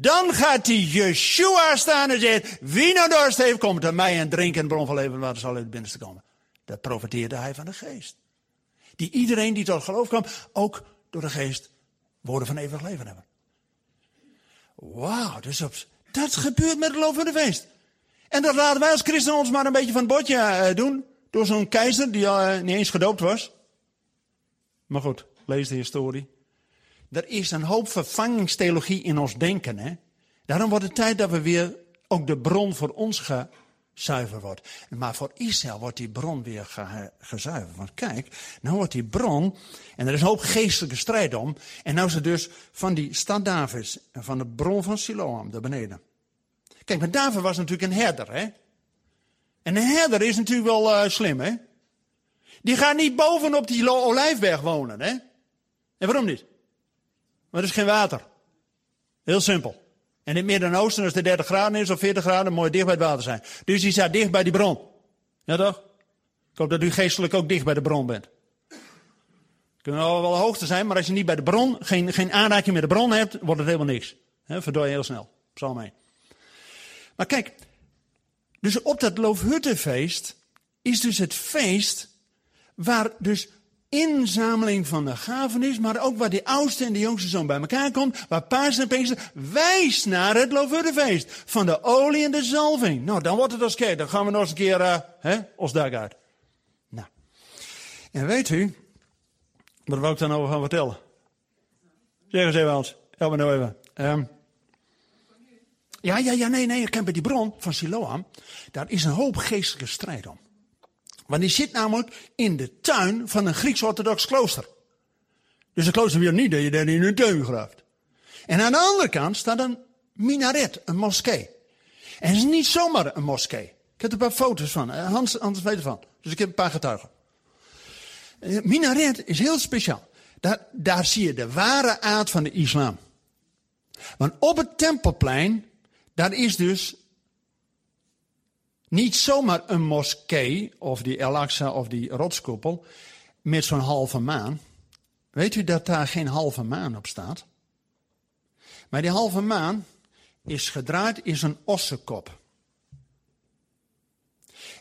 dan gaat die Yeshua staan en zegt, wie nou dorst heeft, komt aan mij en drinken en bron van leven water zal uit het binnenste komen. Dat profeteerde hij van de geest. Die iedereen die tot geloof kwam, ook door de geest woorden van eeuwig leven hebben. Wauw, dus dat gebeurt met het de feest. En dat laten wij als christenen ons maar een beetje van het bordje uh, doen. Door zo'n keizer die al uh, niet eens gedoopt was. Maar goed, lees de historie. Er is een hoop vervangingstheologie in ons denken. Hè? Daarom wordt het tijd dat we weer ook de bron voor ons gezuiverd wordt. Maar voor Israël wordt die bron weer ge gezuiverd. Want kijk, nou wordt die bron, en er is een hoop geestelijke strijd om. En nou het dus van die stad Davids van de bron van Siloam, daar beneden. Kijk, maar David was natuurlijk een herder, hè? En een herder is natuurlijk wel uh, slim, hè? Die gaat niet bovenop die olijfberg wonen, hè? En waarom niet? Maar er is geen water. Heel simpel. En in het Midden-Oosten, als het 30 graden is of 40 graden, je dicht bij het water zijn. Dus die staat dicht bij die bron. Ja toch? Ik hoop dat u geestelijk ook dicht bij de bron bent. Kunnen wel wel hoogte zijn, maar als je niet bij de bron, geen, geen aanraking met de bron hebt, wordt het helemaal niks. He, je heel snel. Psalm 1. Maar kijk, dus op dat Loofhuttenfeest is dus het feest waar dus inzameling van de gaven is, maar ook waar de oudste en de jongste zoon bij elkaar komt, waar paas en Pinkster wijst naar het Loofhuttenfeest van de olie en de zalving. Nou, dan wordt het als kijk, dan gaan we nog eens een keer uh, hè, ons dag uit. Nou, en weet u, wat wil ik dan over gaan vertellen? Zeg eens even. Help me nou even. Um, ja, ja, ja, nee, nee. Ik ken bij die bron van Siloam. Daar is een hoop geestelijke strijd om. Want die zit namelijk in de tuin van een Grieks-orthodox klooster. Dus een klooster wil niet dat je daar in een tuin graaft. En aan de andere kant staat een minaret, een moskee. En het is niet zomaar een moskee. Ik heb er een paar foto's van. Eh, Hans, Hans weet ervan. Dus ik heb een paar getuigen. Eh, minaret is heel speciaal. Daar, daar zie je de ware aard van de islam. Want op het tempelplein, daar is dus niet zomaar een moskee, of die El-Aqsa of die rotskoepel, met zo'n halve maan. Weet u dat daar geen halve maan op staat? Maar die halve maan is gedraaid, is een ossenkop.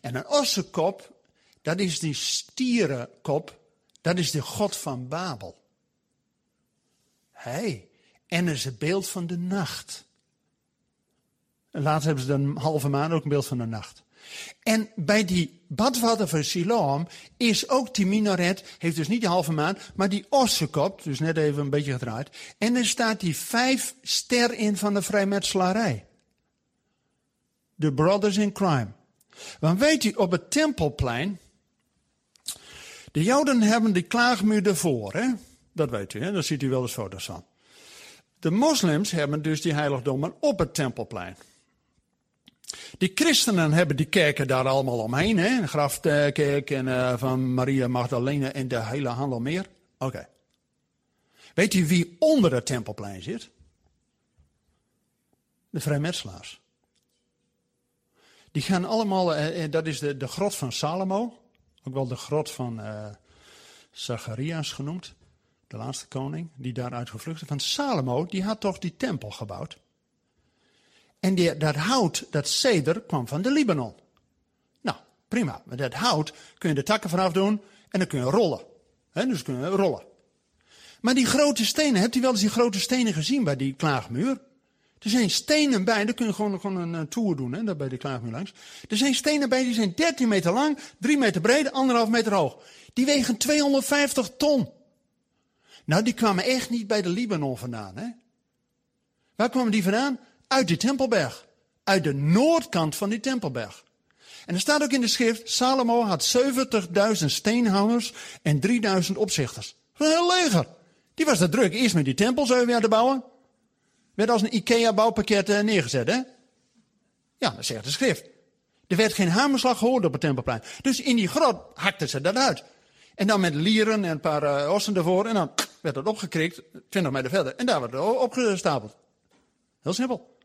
En een ossenkop, dat is die stierenkop, dat is de god van Babel. Hey, en is het beeld van de nacht. En later hebben ze dan halve maan ook een beeld van de nacht. En bij die badwater van Siloam is ook die minaret, heeft dus niet die halve maan, maar die ossenkop, dus net even een beetje gedraaid. En er staat die vijf ster in van de vrijmetselarij. De Brothers in Crime. Want weet u, op het tempelplein, de Joden hebben die klaagmuur ervoor, hè? Dat weet u, hè? daar ziet u wel eens foto's van. De moslims hebben dus die heiligdommen op het tempelplein. Die christenen hebben die kerken daar allemaal omheen. Hè? Grafkerk en, uh, van Maria Magdalena en de hele handel meer. Oké. Weet u wie onder het tempelplein zit? De vrijmetselaars. Die gaan allemaal, uh, dat is de, de grot van Salomo. Ook wel de grot van uh, Zacharias genoemd. De laatste koning die daaruit gevlucht is. Want Salomo, die had toch die tempel gebouwd. En die, dat hout, dat ceder, kwam van de Libanon. Nou, prima. Met dat hout kun je de takken vanaf doen en dan kun je rollen. Dus kun je rollen. Maar die grote stenen, hebt u wel eens die grote stenen gezien bij die klaagmuur? Er zijn stenen bij, daar kun je gewoon, gewoon een, een tour doen, hè, daar bij de klaagmuur langs. Er zijn stenen bij, die zijn 13 meter lang, 3 meter breed, 1,5 meter hoog. Die wegen 250 ton. Nou, die kwamen echt niet bij de Libanon vandaan, hè? Waar kwamen die vandaan? Uit die Tempelberg. Uit de noordkant van die Tempelberg. En er staat ook in de schrift, Salomo had 70.000 steenhouders en 3000 opzichters. Dat een heel leger. Die was er druk. Eerst met die tempel zo weer te bouwen. Werd als een IKEA-bouwpakket eh, neergezet, hè? Ja, dat zegt de schrift. Er werd geen hamerslag gehoord op het tempelplein. Dus in die grot hakten ze dat uit. En dan met lieren en een paar uh, ossen ervoor. En dan werd het opgekrikt, 20 meter verder. En daar werd het opgestapeld. Heel simpel.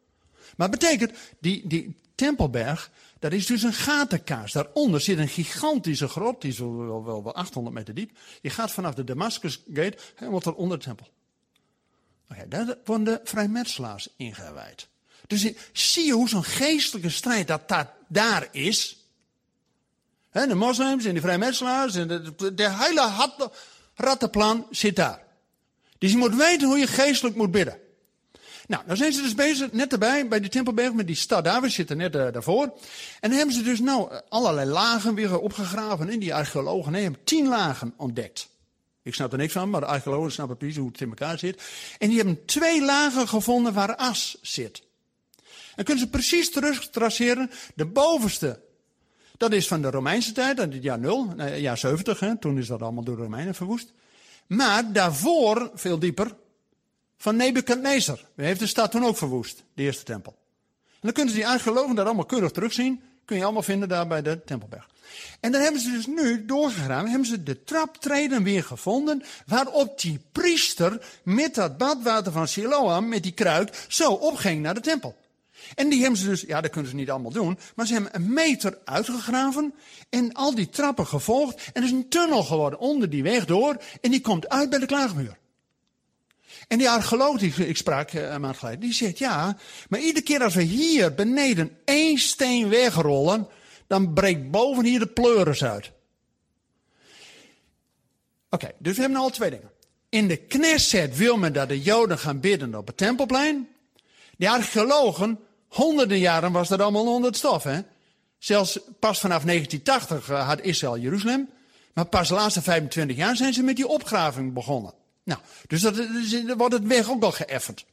Maar betekent, die, die Tempelberg, dat is dus een gatenkaas. Daaronder zit een gigantische grot, die is wel, wel, wel 800 meter diep. Je gaat vanaf de Damascus Gate helemaal tot onder de tempel. Oké, daar worden de vrijmetselaars ingewijd. Dus zie je hoe zo'n geestelijke strijd dat, dat daar is. de moslims en de vrijmetselaars en de, de hele rattenplan zit daar. Dus je moet weten hoe je geestelijk moet bidden. Nou, dan zijn ze dus bezig, net erbij, bij die Tempelberg, met die stad daar. We zitten net uh, daarvoor. En dan hebben ze dus nou eh, allerlei lagen weer opgegraven. En die archeologen nee, hebben tien lagen ontdekt. Ik snap er niks van, maar de archeologen snappen precies hoe het in elkaar zit. En die hebben twee lagen gevonden waar as zit. En kunnen ze precies terug traceren. De bovenste, dat is van de Romeinse tijd, dat is het jaar 0, eh, jaar 70. Hè, toen is dat allemaal door de Romeinen verwoest. Maar daarvoor, veel dieper, van Nebukadnezar. Hij heeft de stad toen ook verwoest, de eerste tempel. En dan kunnen ze die archeologen daar allemaal keurig terugzien. Kun je allemaal vinden daar bij de Tempelberg. En dan hebben ze dus nu doorgegaan, hebben ze de traptreden weer gevonden, waarop die priester met dat badwater van Siloam, met die kruik, zo opging naar de tempel. En die hebben ze dus, ja dat kunnen ze niet allemaal doen, maar ze hebben een meter uitgegraven en al die trappen gevolgd. En er is een tunnel geworden onder die weg door en die komt uit bij de klaagmuur. En die archeoloog die ik sprak uh, een maand geleden, die zegt ja, maar iedere keer als we hier beneden één steen wegrollen, dan breekt boven hier de pleuris uit. Oké, dus we hebben al twee dingen. In de Knesset wil men dat de Joden gaan bidden op het Tempelplein. De archeologen, honderden jaren was dat allemaal onder het stof. Hè? Zelfs pas vanaf 1980 eh, had Israël Jeruzalem. Maar pas de laatste 25 jaar zijn ze met die opgraving begonnen. Nou, dus dat, dan wordt het weg ook al geëffend.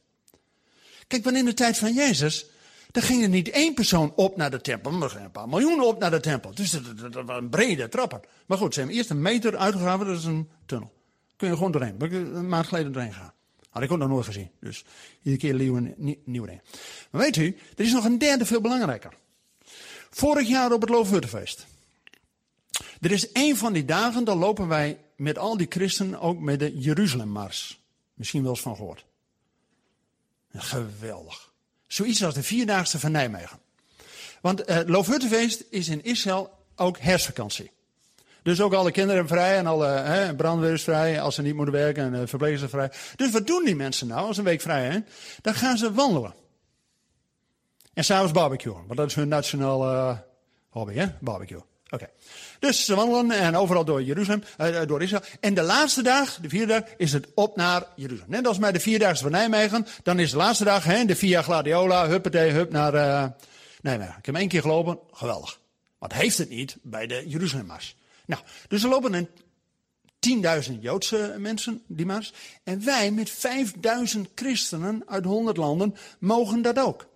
Kijk, wanneer in de tijd van Jezus, dan ging er niet één persoon op naar de tempel, maar er gingen een paar miljoen op naar de tempel. Dus dat, dat waren brede trappen. Maar goed, ze hebben eerst een meter uitgegraven, dat is een tunnel. Kun je gewoon doorheen. Een maand geleden doorheen gaan. Had ik ook nog nooit gezien. Dus iedere keer nieuw, nieuw ding. Maar weet u, er is nog een derde veel belangrijker. Vorig jaar op het Loofhuttenfeest. Er is één van die dagen, dan lopen wij met al die christenen ook met de Jeruzalemmars. Misschien wel eens van gehoord. Geweldig. Zoiets als de Vierdaagse van Nijmegen. Want het uh, Loofhuttenfeest is in Israël ook herfstvakantie. Dus ook alle kinderen vrij en alle hè, brandweers vrij als ze niet moeten werken en uh, verplegers vrij. Dus wat doen die mensen nou als een week vrij hè? Dan gaan ze wandelen. En s'avonds barbecuen, want dat is hun nationale uh, hobby, hè? Barbecue. Oké. Dus ze wandelen en overal door Jeruzalem, uh, door Israël. En de laatste dag, de vierde dag, is het op naar Jeruzalem. Net als bij de vierdaagse van Nijmegen, dan is de laatste dag, hè, de Via Gladiola, huppatee, hup naar uh, Nijmegen. Ik heb één keer gelopen, geweldig. Het heeft het niet bij de Jeruzalemmars. Nou, dus er lopen een 10.000 Joodse mensen, die mars. En wij met 5.000 christenen uit 100 landen mogen dat ook.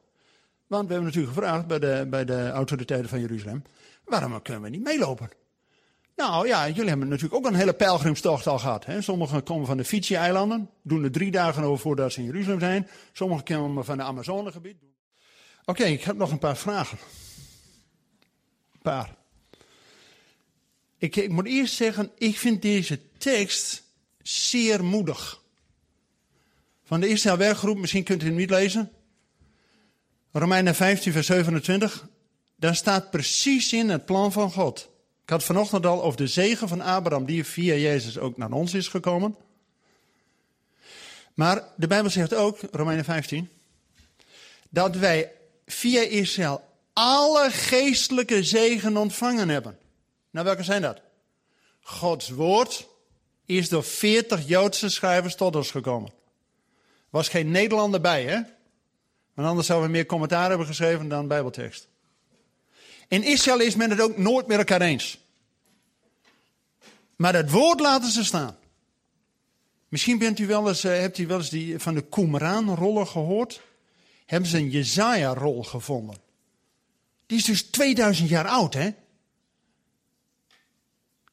Want we hebben natuurlijk gevraagd bij de, bij de autoriteiten van Jeruzalem. Waarom kunnen we niet meelopen? Nou ja, jullie hebben natuurlijk ook een hele pelgrimstocht al gehad. Hè? Sommigen komen van de Fiji-eilanden, doen er drie dagen over voordat ze in Jeruzalem zijn. Sommigen komen van het Amazonegebied. Oké, ik heb nog een paar vragen. Een paar. Ik, ik moet eerst zeggen, ik vind deze tekst zeer moedig. Van de eerste werkgroep, misschien kunt u hem niet lezen. Romeinen 15, vers 27. Daar staat precies in het plan van God. Ik had vanochtend al over de zegen van Abraham, die via Jezus ook naar ons is gekomen. Maar de Bijbel zegt ook, Romeinen 15, dat wij via Israël alle geestelijke zegen ontvangen hebben. Nou, welke zijn dat? Gods woord is door 40 Joodse schrijvers tot ons gekomen. Was geen Nederlander bij, hè? Want anders zouden we meer commentaar hebben geschreven dan Bijbeltekst. In Israël is men het ook nooit met elkaar eens. Maar het woord laten ze staan. Misschien bent u wel eens, uh, hebt u wel eens die, van de Qumran-rollen gehoord? Hebben ze een Jezaja-rol gevonden. Die is dus 2000 jaar oud, hè?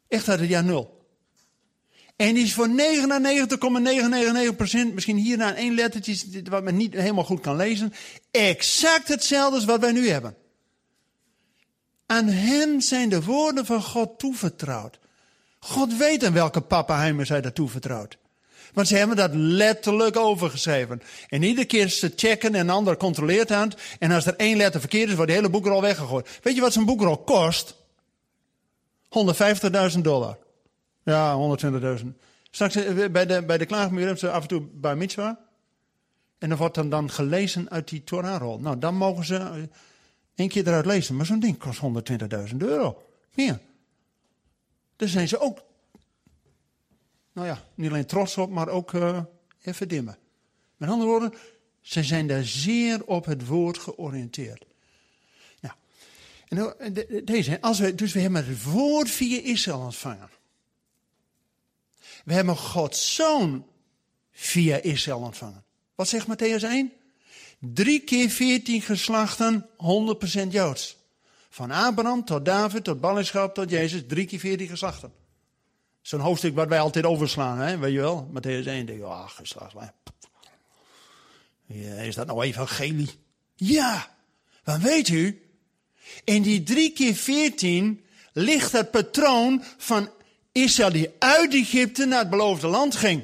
Echt uit het jaar nul. En die is voor 99,999%, misschien hierna één lettertje wat men niet helemaal goed kan lezen, exact hetzelfde als wat wij nu hebben. Aan hem zijn de woorden van God toevertrouwd. God weet aan welke pappenheimer zij dat toevertrouwd. Want ze hebben dat letterlijk overgeschreven. En iedere keer ze checken en een ander controleert aan het. En als er één letter verkeerd is, wordt de hele boekrol weggegooid. Weet je wat zo'n boekrol kost? 150.000 dollar. Ja, 120.000. Straks eh, bij de, bij de klaagmuur hebben ze af en toe bij mitzwa. En dan wordt dan, dan gelezen uit die Torahrol. Nou, dan mogen ze eh, één keer eruit lezen. Maar zo'n ding kost 120.000 euro. Meer. Daar zijn ze ook, nou ja, niet alleen trots op, maar ook even dimmen. Met andere woorden, ze zijn daar zeer op het woord georiënteerd. En deze, als we, dus we hebben het woord via Israël ontvangen. We hebben Gods zoon via Israël ontvangen. Wat zegt Matthäus 1? Drie keer veertien geslachten, 100% Joods. Van Abraham tot David, tot ballingschap, tot Jezus, drie keer veertien geslachten. Zo'n hoofdstuk wat wij altijd overslaan, hè? weet je wel? Matthäus 1, denk je, ah, geslacht. Is dat nou evangelie? Ja, dan weet u, in die drie keer veertien ligt het patroon van Israël die uit Egypte naar het beloofde land ging.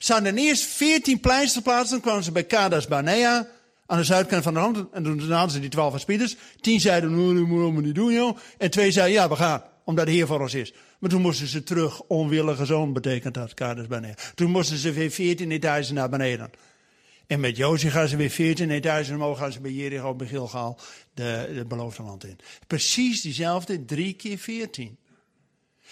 Ze hadden eerst veertien pleisterplaatsen, dan kwamen ze bij Kadas Barnea, aan de zuidkant van de land. En toen hadden ze die twaalf verspieders. Tien zeiden, nou, dat moeten we niet doen, joh. En twee zeiden, ja, we gaan, omdat de Heer voor ons is. Maar toen moesten ze terug, onwillige zoon betekent dat, Kadas Barnea. Toen moesten ze weer veertien etages naar beneden. En met Jozef gaan ze weer 14 etages omhoog, gaan ze bij Jericho, bij Gilgal, de, de beloofde land in. Precies diezelfde, drie keer 14.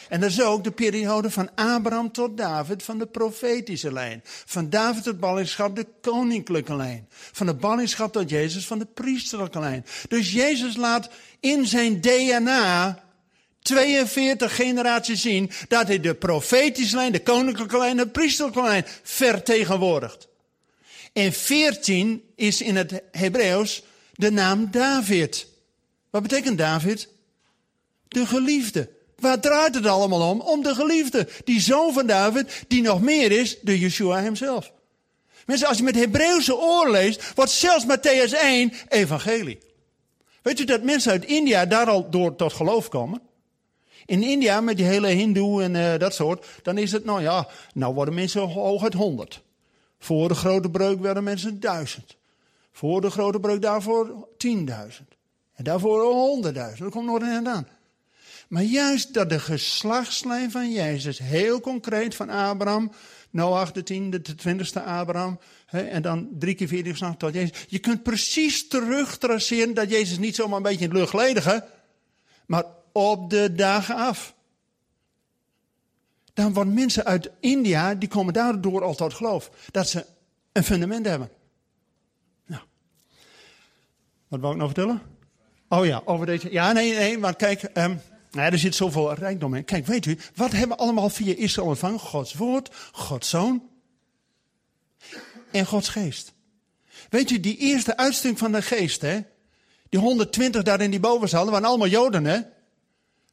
En dat is ook de periode van Abraham tot David, van de profetische lijn. Van David tot ballingschap, de koninklijke lijn. Van de ballingschap tot Jezus, van de priesterlijke lijn. Dus Jezus laat in zijn DNA 42 generaties zien dat hij de profetische lijn, de koninklijke lijn, de priesterlijke lijn vertegenwoordigt. En 14 is in het Hebreeuws de naam David. Wat betekent David? De geliefde. Waar draait het allemaal om? Om de geliefde. Die zoon van David, die nog meer is, de Yeshua hemzelf. Mensen, als je met Hebreeuwse oor leest, wordt zelfs Matthäus 1 evangelie. Weet u dat mensen uit India daar al door tot geloof komen? In India, met die hele hindoe en uh, dat soort, dan is het, nou ja, nou worden mensen hooguit honderd. Voor de grote breuk werden mensen duizend. Voor de grote breuk daarvoor tienduizend. En daarvoor honderdduizend. Dat komt nog een aan. Maar juist dat de geslachtslijn van Jezus, heel concreet van Abraham, Noach de tiende, de twintigste Abraham, hè, en dan drie keer vier geslacht tot Jezus. Je kunt precies terugtraceren dat Jezus niet zomaar een beetje in het lucht ledige, maar op de dagen af. Dan worden mensen uit India, die komen daardoor al tot geloof. Dat ze een fundament hebben. Nou. Wat wou ik nou vertellen? Oh ja, over deze. Ja, nee, nee, maar kijk. Um, nou, er zit zoveel rijkdom in. Kijk, weet u, wat hebben we allemaal via Israël ontvangen? Gods woord, Gods zoon en Gods geest. Weet u, die eerste uitsting van de geest, hè? Die 120 daar in die bovenzaal, waren allemaal Joden, hè?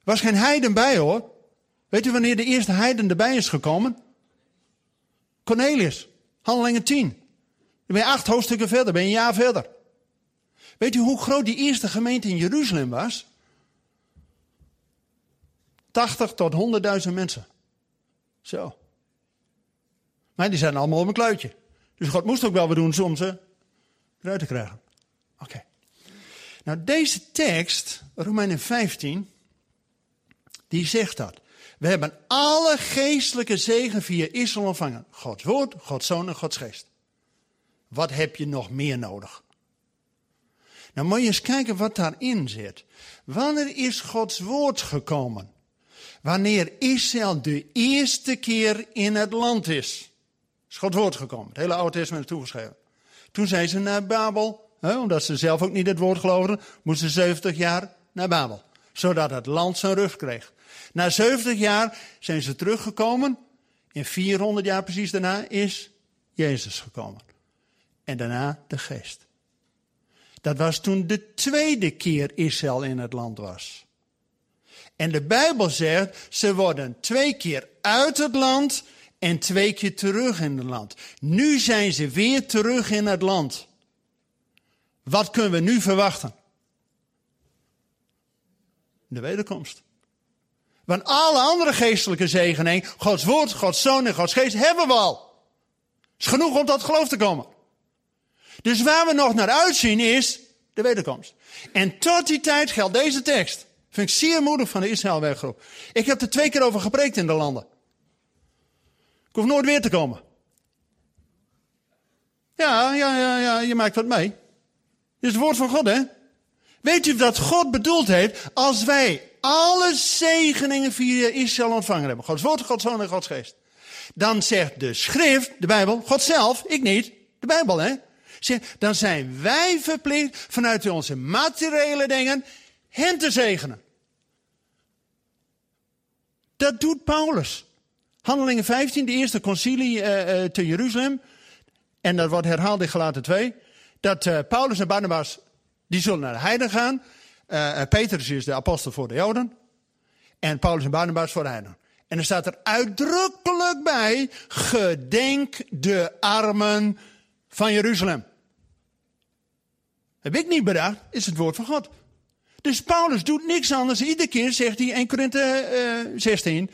Was geen heiden bij, hoor. Weet u wanneer de eerste heiden erbij is gekomen? Cornelius, handelingen 10. Dan ben je acht hoofdstukken verder, ben je een jaar verder. Weet u hoe groot die eerste gemeente in Jeruzalem was? 80 tot 100.000 mensen. Zo. Maar die zijn allemaal op een kluitje. Dus God moest ook wel wat doen om ze eruit te krijgen. Oké. Nou, deze tekst, Romeinen 15, die zegt dat. We hebben alle geestelijke zegen via Israël ontvangen. Gods woord, Gods zoon en Gods geest. Wat heb je nog meer nodig? Nou moet je eens kijken wat daarin zit. Wanneer is Gods woord gekomen? Wanneer Israël de eerste keer in het land is. Is Gods woord gekomen. Het hele Oude Testament toegeschreven. Toen zijn ze naar Babel. Hè, omdat ze zelf ook niet het woord geloofden. Moesten ze 70 jaar naar Babel. Zodat het land zijn rug kreeg. Na 70 jaar zijn ze teruggekomen. En 400 jaar precies daarna is Jezus gekomen. En daarna de geest. Dat was toen de tweede keer Israël in het land was. En de Bijbel zegt, ze worden twee keer uit het land en twee keer terug in het land. Nu zijn ze weer terug in het land. Wat kunnen we nu verwachten? De wederkomst. Want alle andere geestelijke zegeningen, Gods woord, Gods zoon en Gods geest, hebben we al. is genoeg om tot geloof te komen. Dus waar we nog naar uitzien is de wederkomst. En tot die tijd geldt deze tekst. Vind ik zeer moedig van de Israëlwerkgroep. Ik heb er twee keer over gepreekt in de landen. Ik hoef nooit weer te komen. Ja, ja, ja, ja, je maakt wat mee. Dit is het woord van God, hè? Weet u dat God bedoeld heeft als wij alle zegeningen via Israël ontvangen hebben? Gods woord, Gods zoon en Gods geest. Dan zegt de schrift, de Bijbel, God zelf, ik niet, de Bijbel, hè? Dan zijn wij verplicht vanuit onze materiële dingen hen te zegenen. Dat doet Paulus. Handelingen 15, de eerste concilie uh, te Jeruzalem. En dat wordt herhaald in Galaten 2. Dat uh, Paulus en Barnabas, die zullen naar de heiden gaan. Petrus is de apostel voor de Joden. En Paulus en Barnabas voor de heiden. En er staat er uitdrukkelijk bij, gedenk de armen van Jeruzalem. Heb ik niet bedacht, is het woord van God. Dus Paulus doet niks anders. Iedere keer zegt hij in 1 Korinthe 16.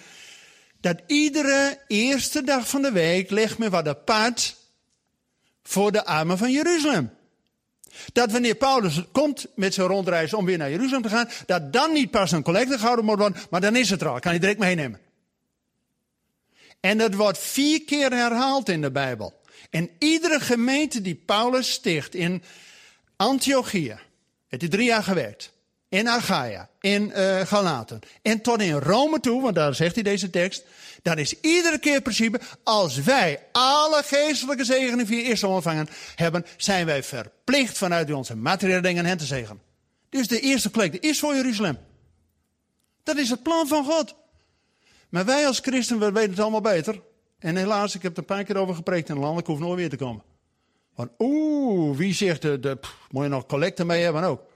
Dat iedere eerste dag van de week legt men wat apart voor de armen van Jeruzalem. Dat wanneer Paulus komt met zijn rondreis om weer naar Jeruzalem te gaan, dat dan niet pas een collecte gehouden moet worden, maar dan is het er al. Kan hij direct meenemen. En dat wordt vier keer herhaald in de Bijbel. En iedere gemeente die Paulus sticht in Antiochia, heeft hij drie jaar gewerkt. In Achaia, in uh, Galaten en tot in Rome toe, want daar zegt hij deze tekst, dan is iedere keer het principe, als wij alle geestelijke zegeningen via Israël ontvangen hebben, zijn wij verplicht vanuit onze materiële dingen hen te zegenen. Dus de eerste plek is voor Jeruzalem. Dat is het plan van God. Maar wij als christenen, we weten het allemaal beter. En helaas, ik heb er een paar keer over gepreekt in land, ik hoef nooit weer te komen. Want oeh, wie zegt, de, de moet je nog collecten mee hebben ook.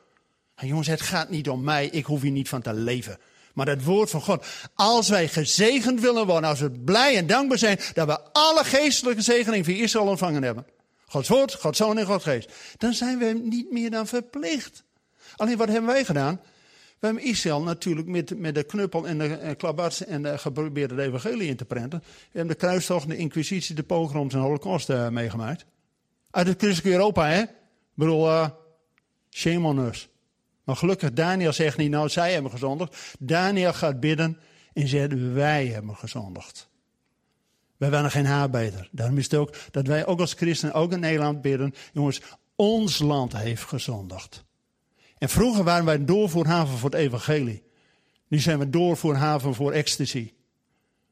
En jongens, het gaat niet om mij, ik hoef hier niet van te leven. Maar het woord van God. Als wij gezegend willen worden, als we blij en dankbaar zijn dat we alle geestelijke zegeningen via Israël ontvangen hebben. Gods woord, Gods zoon en Gods geest. Dan zijn we niet meer dan verplicht. Alleen wat hebben wij gedaan? We hebben Israël natuurlijk met, met de knuppel en de klabats en de geprobeerd het evangelie in te prenten. We hebben de kruistocht, de inquisitie, de pogroms en de holocaust uh, meegemaakt. Uit het christelijke Europa, hè? Ik bedoel, uh, shame on us. Maar gelukkig, Daniel zegt niet, nou, zij hebben gezondigd. Daniel gaat bidden en zegt, wij hebben gezondigd. Wij waren geen haar beter. Daarom is het ook dat wij ook als christenen, ook in Nederland bidden. Jongens, ons land heeft gezondigd. En vroeger waren wij doorvoerhaven voor het evangelie. Nu zijn we doorvoerhaven voor ecstasy.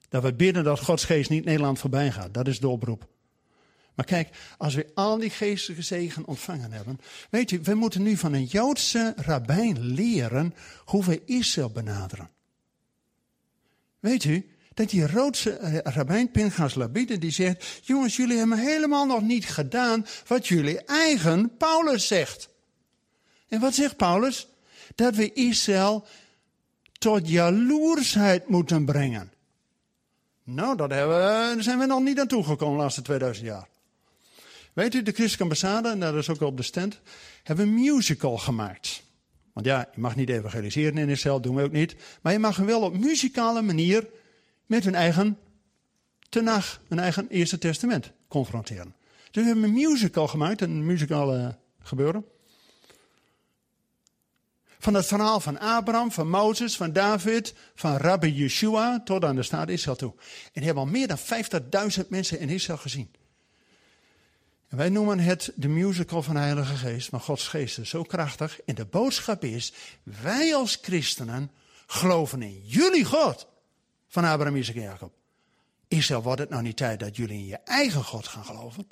Dat we bidden dat Gods geest niet Nederland voorbij gaat. Dat is de oproep. Maar kijk, als we al die geestelijke zegen ontvangen hebben. Weet u, we moeten nu van een Joodse rabbijn leren hoe we Israël benaderen. Weet u, dat die Roodse rabbijn Pinchas Labide die zegt: Jongens, jullie hebben helemaal nog niet gedaan wat jullie eigen Paulus zegt. En wat zegt Paulus? Dat we Israël tot jaloersheid moeten brengen. Nou, dat hebben daar zijn we nog niet aan toegekomen de laatste 2000 jaar. Weet u, de Christelijke Ambassade, en dat is ook op de stand, hebben een musical gemaakt. Want ja, je mag niet evangeliseren in Israël, doen we ook niet. Maar je mag wel op muzikale manier met hun eigen tenag, hun eigen Eerste Testament confronteren. Dus we hebben een musical gemaakt, een muzikale gebeuren. Van het verhaal van Abraham, van Mozes, van David, van Rabbi Yeshua tot aan de staat Israël toe. En hebben al meer dan 50.000 mensen in Israël gezien. Wij noemen het de musical van de Heilige Geest, maar Gods Geest is zo krachtig. En de boodschap is, wij als christenen geloven in jullie God. Van Abraham, Isaac en Jacob. Israël, wordt het nou niet tijd dat jullie in je eigen God gaan geloven?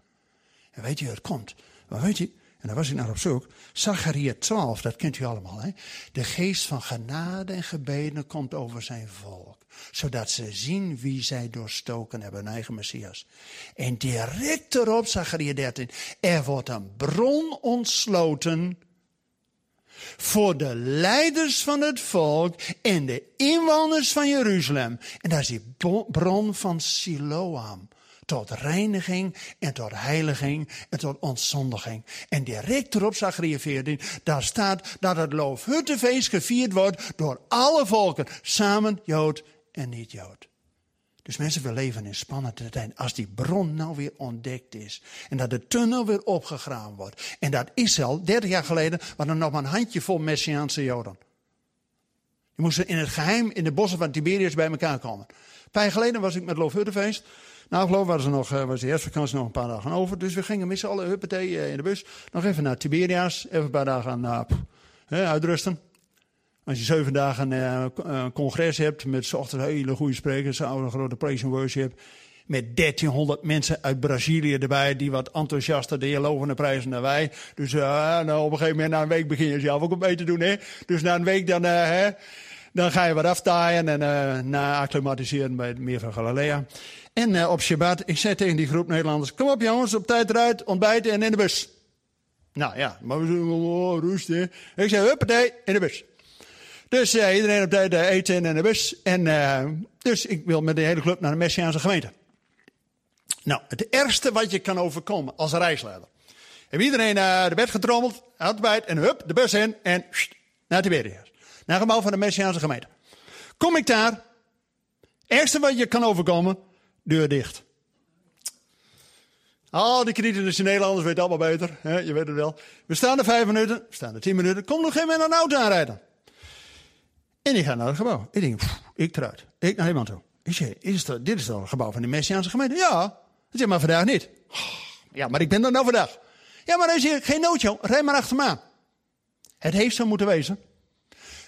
En weet je, het komt. Maar weet je, en daar was ik naar op zoek. Zachariah 12, dat kent u allemaal. Hè? De geest van genade en gebeden komt over zijn volk. Zodat ze zien wie zij doorstoken hebben, hun eigen Messias. En direct erop, Zachariah 13, er wordt een bron ontsloten voor de leiders van het volk en de inwoners van Jeruzalem. En dat is die bron van Siloam tot reiniging en tot heiliging en tot ontzondiging. En direct erop, Zachariah 14, daar staat dat het loofhuttenfeest gevierd wordt door alle volken, samen Jood en niet Jood. Dus mensen, we leven in spannende tijd. Als die bron nou weer ontdekt is. En dat de tunnel weer opgegraven wordt. En dat is al, 30 jaar geleden, waren er nog maar een handjevol Messiaanse Joden. Die moesten in het geheim in de bossen van Tiberius bij elkaar komen. Een paar jaar geleden was ik met Loofhuttenfeest. Nou, geloof was er nog, eh, was de herfstvakantie nog een paar dagen over. Dus we gingen met z'n allen eh, in de bus. Nog even naar Tiberias. Even een paar dagen uh, uitrusten. Als je zeven dagen een congres hebt met s ochtends hele goede sprekers, een grote praise and worship. Met 1300 mensen uit Brazilië erbij, die wat enthousiaster de lovende prijzen dan wij. Dus nou, op een gegeven moment, na een week begin je zelf ook een beetje te doen. Hè? Dus na een week dan, hè, dan ga je wat aftaaien en na acclimatiseren bij het meer van Galilea. En uh, op Shabbat, ik zei tegen die groep Nederlanders: Kom op jongens, op tijd eruit, ontbijten en in de bus. Nou ja, maar we zullen oh, rusten. Ik zei: Huppatee, in de bus. Dus uh, iedereen op tijd eten en de bus. En dus ik wil met de hele club naar de Messiaanse gemeente. Nou, het ergste wat je kan overkomen als reisleider. Heb iedereen naar de bed getrommeld, uitbijt en hup, de bus in en naar Tiberias. Naar het gebouw van de Messiaanse gemeente. Kom ik daar, ergste wat je kan overkomen, deur dicht. Al die kritische Nederlanders weten allemaal beter. Hè? Je weet het wel. We staan er vijf minuten, we staan er tien minuten. Kom nog geen moment een auto aanrijden. En ik ga naar het gebouw. Ik denk, ik eruit. Ik naar iemand toe. Ik zeg, is dit is toch het gebouw van de Messiaanse gemeente? Ja. Zeg, maar vandaag niet. Ja, maar ik ben er nou vandaag. Ja, maar hij zegt, geen noodje, rij maar achter me aan. Het heeft zo moeten wezen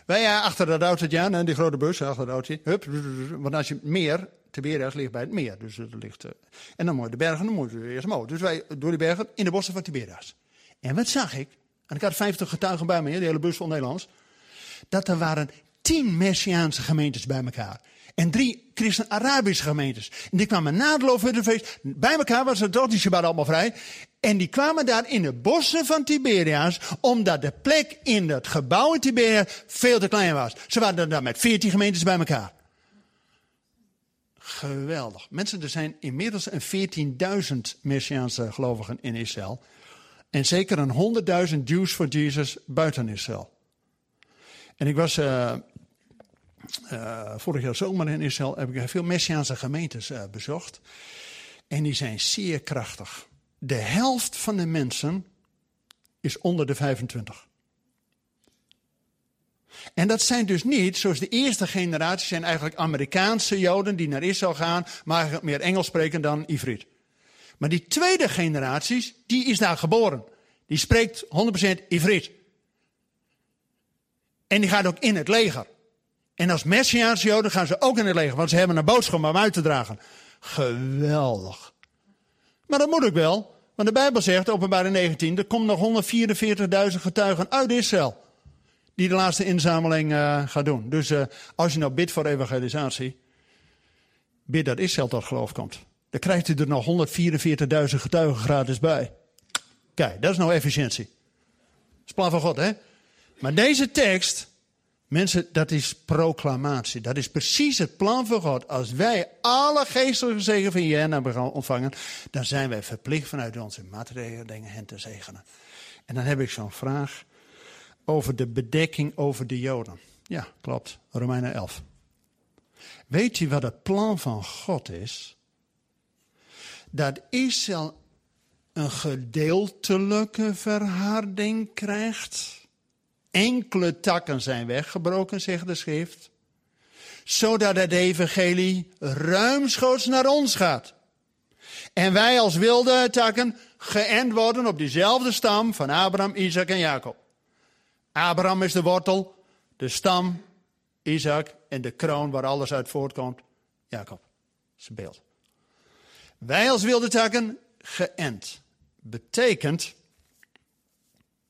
Wij achter dat autootje aan, die grote bus achter dat autootje. Hup, want als je meer, Tiberias ligt bij het meer. Dus het ligt, uh, en dan moet je de bergen, dan moet je eerst omhoog. Dus wij door die bergen in de bossen van Tiberias. En wat zag ik? En ik had 50 getuigen bij me, de hele bus vol Nederlands. Dat er waren tien Messiaanse gemeentes bij elkaar. En drie christen-Arabische gemeentes. En die kwamen na het Loofhuttenfeest bij elkaar, was het die Shabbat allemaal vrij. En die kwamen daar in de bossen van Tiberias, omdat de plek in het gebouw in Tiberias veel te klein was. Ze waren daar met veertien gemeentes bij elkaar. Geweldig. Mensen, er zijn inmiddels een 14.000 Messiaanse gelovigen in Israël. En zeker een 100.000 Jews for Jesus buiten Israël. En ik was uh, uh, vorig jaar zomer in Israël, heb ik veel Messiaanse gemeentes uh, bezocht. En die zijn zeer krachtig. De helft van de mensen is onder de 25. En dat zijn dus niet, zoals de eerste generatie, zijn eigenlijk Amerikaanse Joden die naar Israël gaan, maar meer Engels spreken dan Ivriet. Maar die tweede generatie, die is daar geboren. Die spreekt 100% Ivriet. En die gaat ook in het leger. En als Messiaanse Joden gaan ze ook in het leger, want ze hebben een boodschap om uit te dragen. Geweldig. Maar dat moet ook wel, want de Bijbel zegt, openbaar 19, er komt nog 144.000 getuigen uit Israël. Die de laatste inzameling uh, gaat doen. Dus uh, als je nou bidt voor evangelisatie, bid dat Israël tot geloof komt. Dan krijgt u er nog 144.000 getuigen gratis bij. Kijk, dat is nou efficiëntie. Dat is plan van God, hè? Maar deze tekst, mensen, dat is proclamatie. Dat is precies het plan van God. Als wij alle geestelijke zegen van Jen hebben ontvangen, dan zijn wij verplicht vanuit onze materiële dingen hen te zegenen. En dan heb ik zo'n vraag over de bedekking over de Joden. Ja, klopt. Romeinen 11. Weet u wat het plan van God is? Dat Israël een gedeeltelijke verharding krijgt. Enkele takken zijn weggebroken, zegt de schrift. Zodat het evangelie ruimschoots naar ons gaat. En wij als wilde takken geënt worden op diezelfde stam van Abraham, Isaac en Jacob. Abraham is de wortel, de stam, Isaac en de kroon waar alles uit voortkomt, Jacob. Zijn beeld. Wij als wilde takken geënt. Betekent.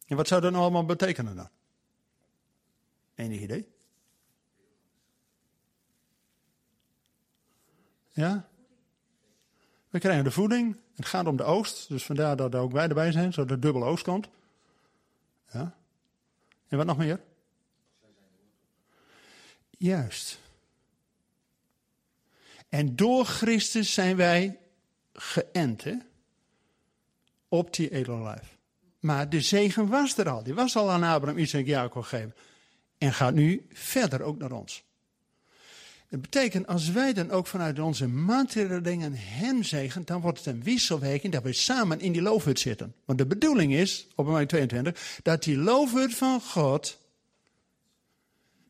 En wat zou dat nou allemaal betekenen dan? Enig idee? Ja? We krijgen de voeding. Het gaat om de oogst. Dus vandaar dat er ook wij erbij zijn, zodat de dubbele oogst komt. Ja? En wat nog meer? Juist. En door Christus zijn wij geënt hè? op die edellijf. Maar de zegen was er al. Die was al aan Abraham, Isaac en Jacob gegeven. En gaat nu verder ook naar ons. Het betekent, als wij dan ook vanuit onze materiële dingen hen zegen, dan wordt het een wisselwerking dat we samen in die loofhut zitten. Want de bedoeling is, op moment 22, dat die loofhut van God,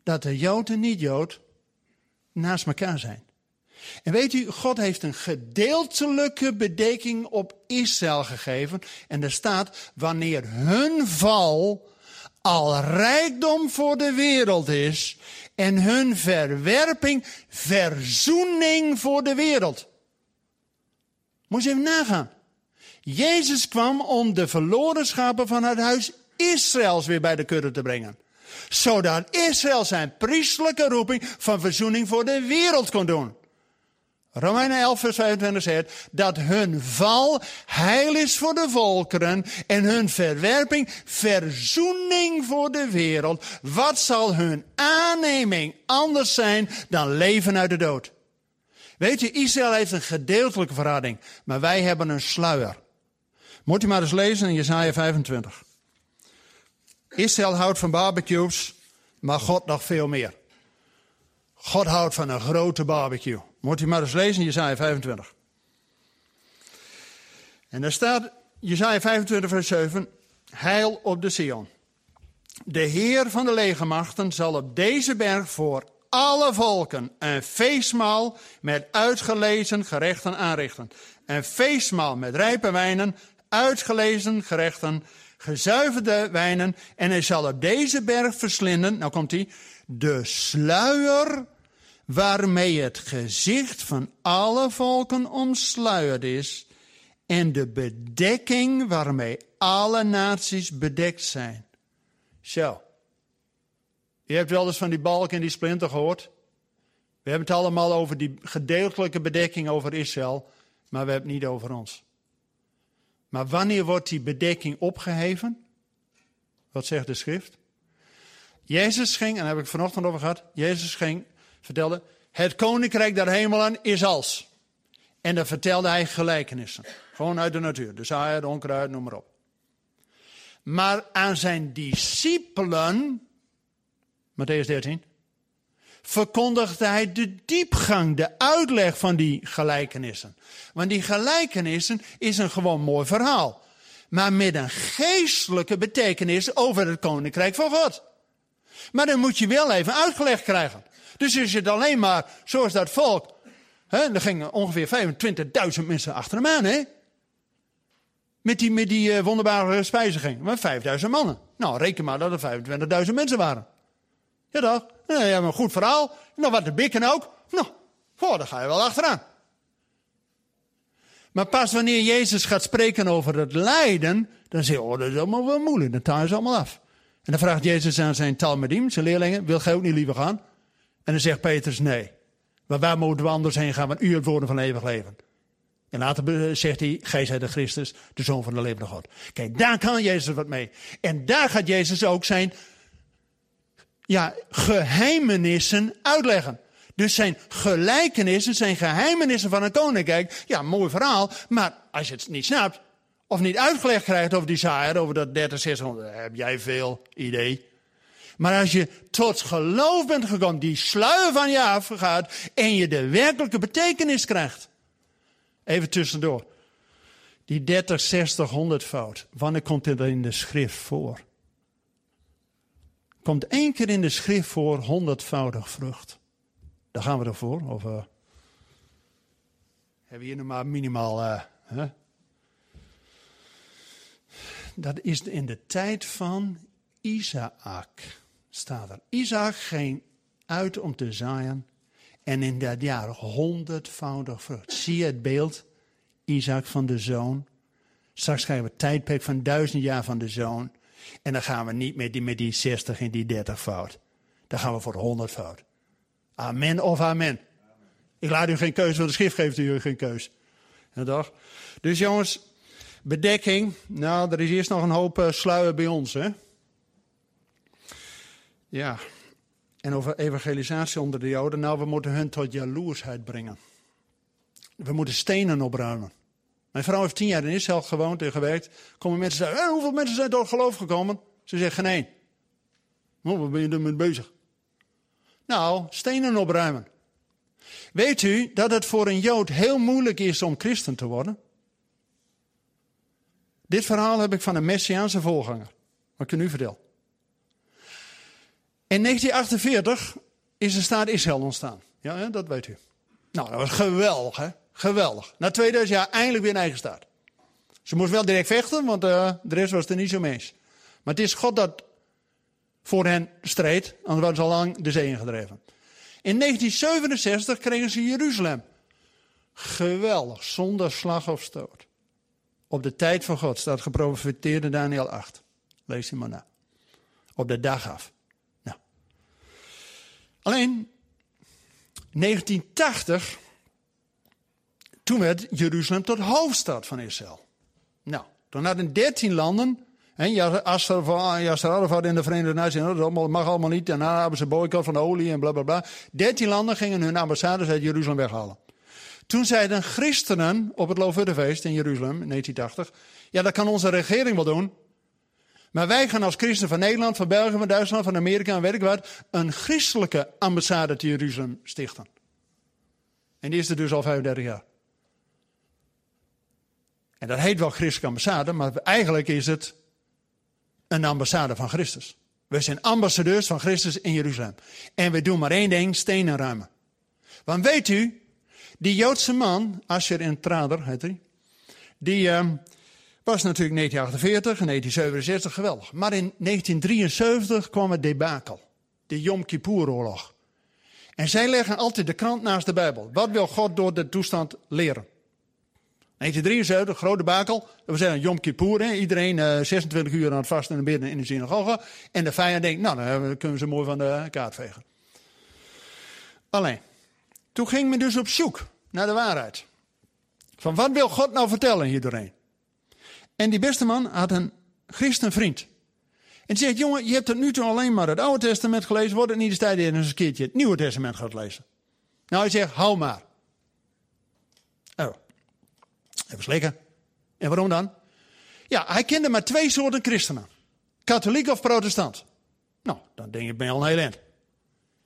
dat de Jood en niet-Jood naast elkaar zijn. En weet u, God heeft een gedeeltelijke bedekking op Israël gegeven. En er staat, wanneer hun val al rijkdom voor de wereld is en hun verwerping verzoening voor de wereld. Moet je even nagaan. Jezus kwam om de verloren schapen van het huis Israëls weer bij de kudde te brengen. Zodat Israël zijn priestelijke roeping van verzoening voor de wereld kon doen. Romeinen 11, vers 25 zegt dat hun val heil is voor de volkeren en hun verwerping verzoening voor de wereld. Wat zal hun aanneming anders zijn dan leven uit de dood? Weet je, Israël heeft een gedeeltelijke verrading, maar wij hebben een sluier. Moet u maar eens lezen in Jesaja 25. Israël houdt van barbecues, maar God nog veel meer. God houdt van een grote barbecue. Moet u maar eens lezen Jezaja 25. En daar staat Jezaja 25 vers 7. Heil op de Sion. De Heer van de legermachten zal op deze berg voor alle volken een feestmaal met uitgelezen gerechten aanrichten. Een feestmaal met rijpe wijnen, uitgelezen gerechten, gezuiverde wijnen. En hij zal op deze berg verslinden, nou komt hij, de sluier waarmee het gezicht van alle volken omsluierd is. En de bedekking waarmee alle naties bedekt zijn. Zo. Je hebt wel eens van die balk en die splinter gehoord. We hebben het allemaal over die gedeeltelijke bedekking over Israël, maar we hebben het niet over ons. Maar wanneer wordt die bedekking opgeheven? Wat zegt de schrift? Jezus ging, en daar heb ik vanochtend over gehad, Jezus ging, vertelde, het koninkrijk der hemelen is als. En dan vertelde hij gelijkenissen. Gewoon uit de natuur. De zaaier, de onkruid, noem maar op. Maar aan zijn discipelen, Matthäus 13, verkondigde hij de diepgang, de uitleg van die gelijkenissen. Want die gelijkenissen is een gewoon mooi verhaal. Maar met een geestelijke betekenis over het koninkrijk van God. Maar dan moet je wel even uitgelegd krijgen. Dus je het alleen maar, zoals dat volk, hè, er gingen ongeveer 25.000 mensen achter hem aan, hè? Met die, met die uh, wonderbare spijziging. Maar 5000 mannen. Nou, reken maar dat er 25.000 mensen waren. Ja, toch? Ja, ja, een goed verhaal. Nou, wat de bikken ook. Nou, oh, daar ga je wel achteraan. Maar pas wanneer Jezus gaat spreken over het lijden, dan zeg je, oh, dat is allemaal wel moeilijk. Dan taal ze allemaal af. En dan vraagt Jezus aan zijn talmedim, zijn leerlingen, wil gij ook niet liever gaan? En dan zegt Petrus, nee. Maar waar moeten we anders heen gaan, want u het woorden van eeuwig leven. En later zegt hij, gij zijt de Christus, de Zoon van de levende God. Kijk, daar kan Jezus wat mee. En daar gaat Jezus ook zijn ja, geheimenissen uitleggen. Dus zijn gelijkenissen, zijn geheimenissen van een koninkrijk. Ja, mooi verhaal. Maar als je het niet snapt, of niet uitgelegd krijgt over die zaaier, over dat 30, 600, heb jij veel idee. Maar als je tot geloof bent gekomen, die sluier van je afgaat en je de werkelijke betekenis krijgt. Even tussendoor. Die 30, 60, 100 fout. Wanneer komt dit in de schrift voor? Komt één keer in de schrift voor honderdvoudig vrucht. Daar gaan we ervoor. Of uh, hebben we hier nog maar minimaal. Hè? Dat is in de tijd van Isaac. Staat er. Isaac ging uit om te zaaien. En in dat jaar honderdvoudig vrucht. Zie het beeld? Isaac van de zoon. Straks krijgen we tijdperk van duizend jaar van de zoon. En dan gaan we niet met die, met die 60 en die 30 fout. Dan gaan we voor 100 fout. Amen of amen. Ik laat u geen keuze, want de schrift geeft u geen keus. Ja, toch? Dus jongens, bedekking. Nou, er is eerst nog een hoop uh, sluier bij ons, hè? Ja. En over evangelisatie onder de Joden. Nou, we moeten hun tot jaloersheid brengen. We moeten stenen opruimen. Mijn vrouw heeft tien jaar in Israël gewoond en gewerkt. Komen mensen zeggen, hoeveel mensen zijn door geloof gekomen? Ze zeggen geen één. Oh, wat ben je ermee bezig? Nou, stenen opruimen. Weet u dat het voor een Jood heel moeilijk is om christen te worden? Dit verhaal heb ik van een Messiaanse voorganger. Wat ik u nu vertel. In 1948 is de staat Israël ontstaan. Ja, dat weet u. Nou, dat was geweldig, hè? Geweldig. Na 2000 jaar eindelijk weer een eigen staat. Ze moest wel direct vechten, want uh, de rest was er niet zo mee eens. Maar het is God dat voor hen streed, anders waren ze al lang de zee ingedreven. In 1967 kregen ze Jeruzalem. Geweldig, zonder slag of stoot. Op de tijd van God staat geprofiteerd in Daniel 8. Lees hem maar na. Op de dag af. Alleen, 1980 toen werd Jeruzalem tot hoofdstad van Israël. Nou, toen hadden dertien landen, en Arafat in de Verenigde Naties, dat mag allemaal niet. Daarna hebben ze boycott van de olie en bla bla bla. Dertien landen gingen hun ambassades uit Jeruzalem weghalen. Toen zeiden christenen op het Loofhuttenfeest in Jeruzalem in 1980, ja dat kan onze regering wel doen. Maar wij gaan als christen van Nederland, van België, van Duitsland, van Amerika en weet ik wat, een christelijke ambassade te Jeruzalem stichten. En die is er dus al 35 jaar. En dat heet wel christelijke ambassade, maar eigenlijk is het een ambassade van Christus. We zijn ambassadeurs van Christus in Jeruzalem. En we doen maar één ding, stenen ruimen. Want weet u, die Joodse man, Asher in Trader heet hij, die uh, Was natuurlijk 1948 en 1967 geweldig. Maar in 1973 kwam het debakel. De Yom Kippur-oorlog. En zij leggen altijd de krant naast de Bijbel. Wat wil God door de toestand leren? 1973, grote bakel. We zijn Yom Kippur. Hè? Iedereen uh, 26 uur aan het vasten en bidden in de synagoge. En de vijand denkt, nou, dan kunnen ze mooi van de kaart vegen. Alleen, toen ging men dus op zoek naar de waarheid. Van wat wil God nou vertellen hier doorheen? En die beste man had een christenvriend. En zegt, jongen, je hebt tot nu toe alleen maar het Oude Testament gelezen. Wordt het niet eens tijd dat eens een keertje het Nieuwe Testament gaat lezen? Nou, hij zegt, hou maar. Oh. Even slikken. En waarom dan? Ja, hij kende maar twee soorten christenen. Katholiek of protestant. Nou, dan denk ik, ben je al een heel eind.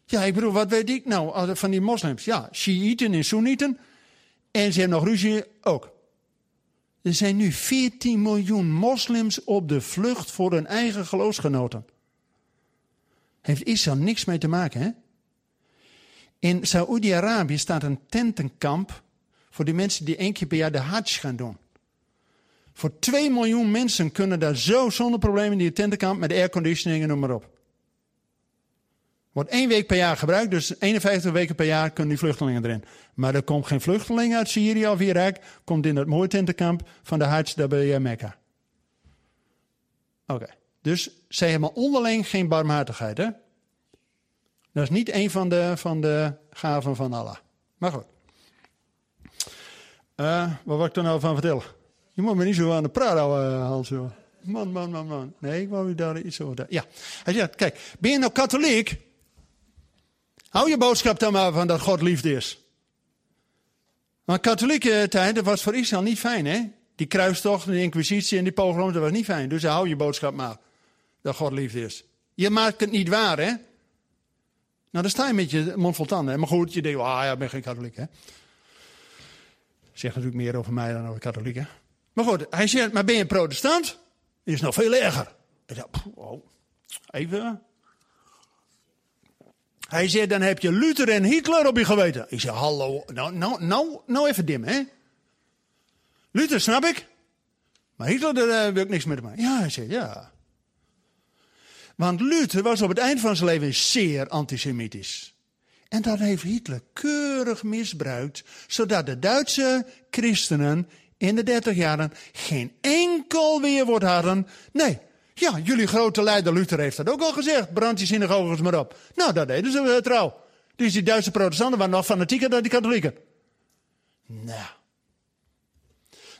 Ja, ik bedoel, wat weet ik nou van die moslims? Ja, Shiiten en Soenieten. En ze hebben nog ruzie ook. Er zijn nu 14 miljoen moslims op de vlucht voor hun eigen geloofsgenoten. Heeft Israël niks mee te maken, hè? In Saoedi-Arabië staat een tentenkamp voor die mensen die één keer per jaar de Hajj gaan doen. Voor 2 miljoen mensen kunnen daar zo zonder problemen in die tentenkamp met airconditioning en noem maar op. Wordt één week per jaar gebruikt, dus 51 weken per jaar kunnen die vluchtelingen erin. Maar er komt geen vluchteling uit Syrië of Irak, komt in het mooie tentenkamp van de Hajj bij Mekka. Oké, dus zij hebben onderling geen barmhartigheid, hè? Dat is niet een van de, van de gaven van Allah. Maar goed. Uh, wat wil ik er nou van vertellen? Je moet me niet zo aan de praat houden, Hans. Man, man, man, man. Nee, ik wou u daar iets over. Ja. Hij zegt, kijk, ben je nou katholiek? Hou je boodschap dan maar van dat God liefde is. Maar katholieke tijd, dat was voor Israël niet fijn, hè? Die kruistocht, de inquisitie en die pogroms, dat was niet fijn. Dus hou je boodschap maar dat God liefde is. Je maakt het niet waar, hè? Nou, dan sta je met je mond vol tanden. Maar goed, je denkt, ah ja, ik ben geen katholiek, hè? Zegt natuurlijk meer over mij dan over katholieken. Maar goed, hij zegt, maar ben je protestant? Is nog veel erger. Ik dacht, oh, even, hij zei, dan heb je Luther en Hitler op je geweten. Ik zei, hallo, nou, nou, nou, nou even dim, hè. Luther, snap ik. Maar Hitler, daar wil ik niks met maken. Ja, hij zei, ja. Want Luther was op het eind van zijn leven zeer antisemitisch. En dat heeft Hitler keurig misbruikt, zodat de Duitse christenen in de dertig jaren geen enkel weerwoord hadden. Nee, ja, jullie grote leider Luther heeft dat ook al gezegd. Brand die synagoges maar op. Nou, dat deden ze uh, trouw. Dus die Duitse protestanten waren nog fanatieker dan die katholieken. Nou.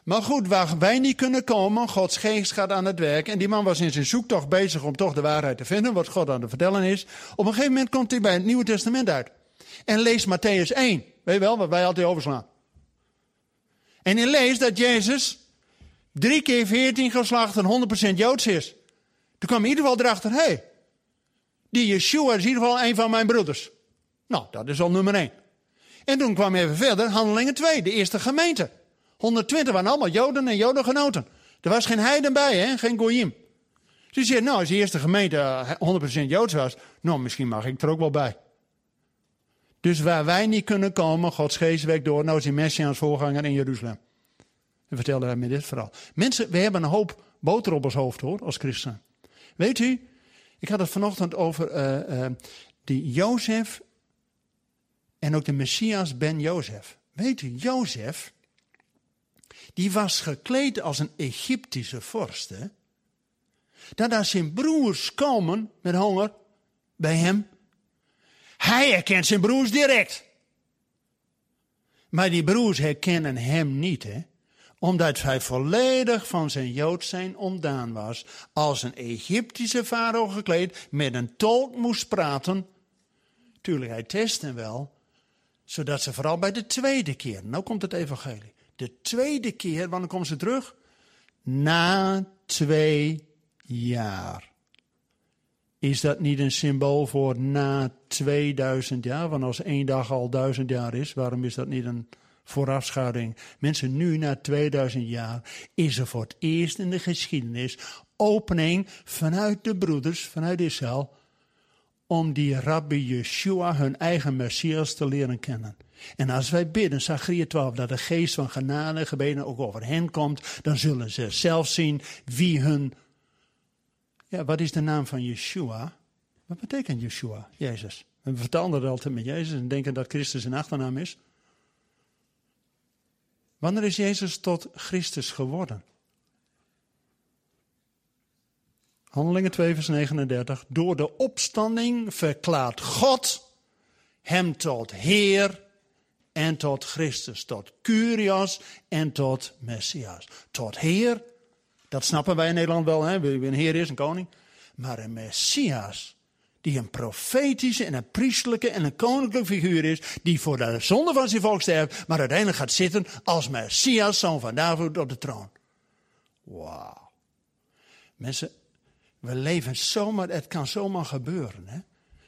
Maar goed, waar wij niet kunnen komen, Gods geest gaat aan het werk. En die man was in zijn zoektocht bezig om toch de waarheid te vinden, wat God aan het vertellen is. Op een gegeven moment komt hij bij het Nieuwe Testament uit. En leest Matthäus 1. Weet je wel, wat wij altijd overslaan. En hij leest dat Jezus drie keer veertien geslacht en 100% Joods is. Toen kwam in ieder geval erachter, hé, hey, die Yeshua is in ieder geval een van mijn broeders. Nou, dat is al nummer één. En toen kwam even verder, handelingen 2, de eerste gemeente. 120 waren allemaal Joden en Jodengenoten. Er was geen heiden bij, hè? geen goyim. Dus je zegt, nou, als de eerste gemeente 100% Joods was, nou, misschien mag ik er ook wel bij. Dus waar wij niet kunnen komen, Gods geest werkt door, nou is die Messiaans voorganger in Jeruzalem. En vertelde hij me dit verhaal. Mensen, we hebben een hoop boter op ons hoofd hoor, als christen. Weet u, ik had het vanochtend over uh, uh, die Jozef en ook de Messias ben Jozef. Weet u, Jozef, die was gekleed als een Egyptische vorst. Hè? Dat als zijn broers komen met honger bij hem, hij herkent zijn broers direct. Maar die broers herkennen hem niet. Hè? Omdat hij volledig van zijn Jood zijn ontdaan was. Als een Egyptische farao gekleed, met een tolk moest praten. Tuurlijk, hij test hem wel. Zodat ze vooral bij de tweede keer, nou komt het evangelie. De tweede keer, wanneer komen ze terug? Na twee jaar. Is dat niet een symbool voor na 2000 jaar? Want als één dag al duizend jaar is, waarom is dat niet een voorafschudding. Mensen, nu na 2000 jaar is er voor het eerst in de geschiedenis opening vanuit de broeders, vanuit Israël, om die Rabbi Yeshua, hun eigen Messias, te leren kennen. En als wij bidden, Zachariah 12, dat de geest van genade gebeden ook over hen komt, dan zullen ze zelf zien wie hun. Ja, wat is de naam van Yeshua? Wat betekent Yeshua, Jezus? En we vertalen dat altijd met Jezus en denken dat Christus een achternaam is. Wanneer is Jezus tot Christus geworden? Handelingen 2, vers 39. Door de opstanding verklaart God hem tot Heer en tot Christus. Tot Curios en tot Messias. Tot Heer, dat snappen wij in Nederland wel, hè? wie een Heer is, een koning. Maar een Messias, die een profetische en een priestelijke en een koninklijke figuur is, die voor de zonde van zijn volk sterft, maar uiteindelijk gaat zitten als Messias, zoon van David, op de troon. Wauw. Mensen, we leven zomaar, het kan zomaar gebeuren. Hè?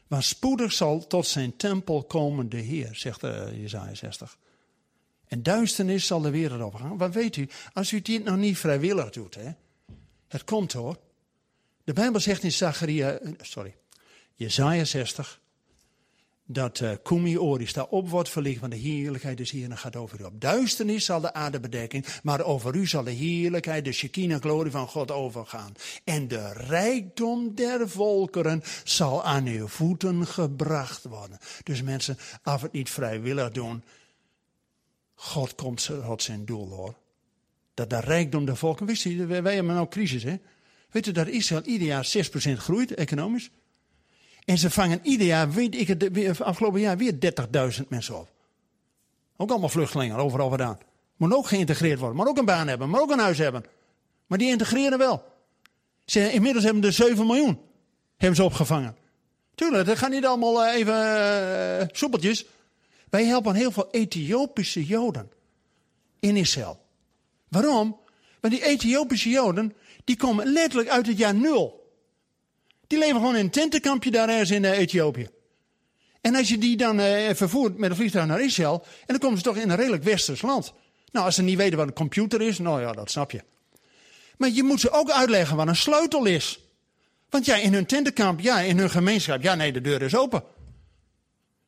Maar spoedig zal tot zijn tempel komen de Heer, zegt uh, Jezaja 60. En duisternis zal de wereld overgaan. Wat weet u, als u dit nog niet vrijwillig doet, hè? het komt hoor. De Bijbel zegt in Zacharia, eh, sorry, Jezaja 60, dat uh, Kumi Oris daar op wordt verlicht, want de heerlijkheid des Heeren gaat over u op. Duisternis zal de aarde bedekken, maar over u zal de heerlijkheid, de Shekinah glorie van God overgaan. En de rijkdom der volkeren zal aan uw voeten gebracht worden. Dus mensen, af het niet vrijwillig doen, God komt tot zijn doel hoor. Dat de rijkdom der volkeren, wist u, wij hebben nou crisis hè. Weet u dat Israël ieder jaar 6% groeit, economisch? En ze vangen ieder jaar, weet ik het, afgelopen jaar weer 30.000 mensen op. Ook allemaal vluchtelingen, overal vandaan. Moet ook geïntegreerd worden, maar ook een baan hebben, maar ook een huis hebben. Maar die integreren wel. Ze, inmiddels hebben de 7 miljoen hebben ze opgevangen. Tuurlijk, dat gaat niet allemaal eh, even uh, soepeltjes. Wij helpen heel veel Ethiopische Joden in Israël. Waarom? Want die Ethiopische Joden, die komen letterlijk uit het jaar nul. Die leven gewoon in een tentenkampje daar ergens in uh, Ethiopië. En als je die dan uh, vervoert met een vliegtuig naar Israël, en dan komen ze toch in een redelijk westers land. Nou, als ze niet weten wat een computer is, nou ja, dat snap je. Maar je moet ze ook uitleggen wat een sleutel is. Want ja, in hun tentenkamp, ja, in hun gemeenschap, ja, nee, de deur is open.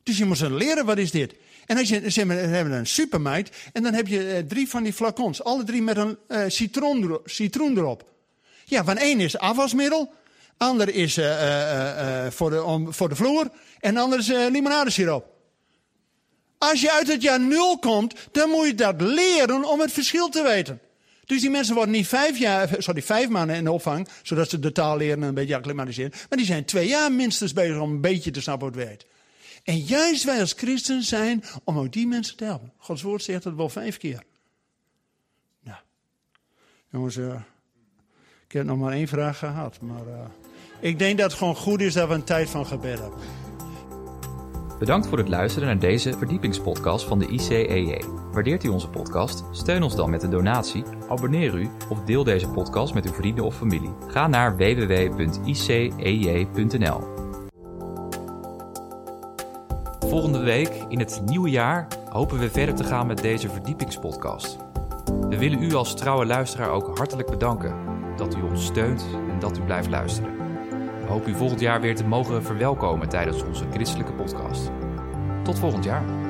Dus je moet ze leren, wat is dit? En als je, ze hebben een supermeid, en dan heb je uh, drie van die flacons, alle drie met een citroen, citroen erop. Ja, van één is afwasmiddel, Ander is uh, uh, uh, voor, de, om, voor de vloer. En ander is limonadesiroop. Als je uit het jaar nul komt, dan moet je dat leren om het verschil te weten. Dus die mensen worden niet vijf, jaar, sorry, vijf maanden in de opvang, zodat ze de taal leren en een beetje acclimatiseren. Maar die zijn twee jaar minstens bezig om een beetje te snappen hoe het. En juist wij als christen zijn om ook die mensen te helpen. Gods woord zegt het wel vijf keer. Nou, jongens, ik heb nog maar één vraag gehad, maar... Ik denk dat het gewoon goed is dat we een tijd van gebed hebben. Bedankt voor het luisteren naar deze verdiepingspodcast van de ICEJ. Waardeert u onze podcast? Steun ons dan met een donatie, abonneer u of deel deze podcast met uw vrienden of familie. Ga naar www.icej.nl. Volgende week in het nieuwe jaar hopen we verder te gaan met deze verdiepingspodcast. We willen u als trouwe luisteraar ook hartelijk bedanken dat u ons steunt en dat u blijft luisteren hoop u volgend jaar weer te mogen verwelkomen tijdens onze christelijke podcast. Tot volgend jaar.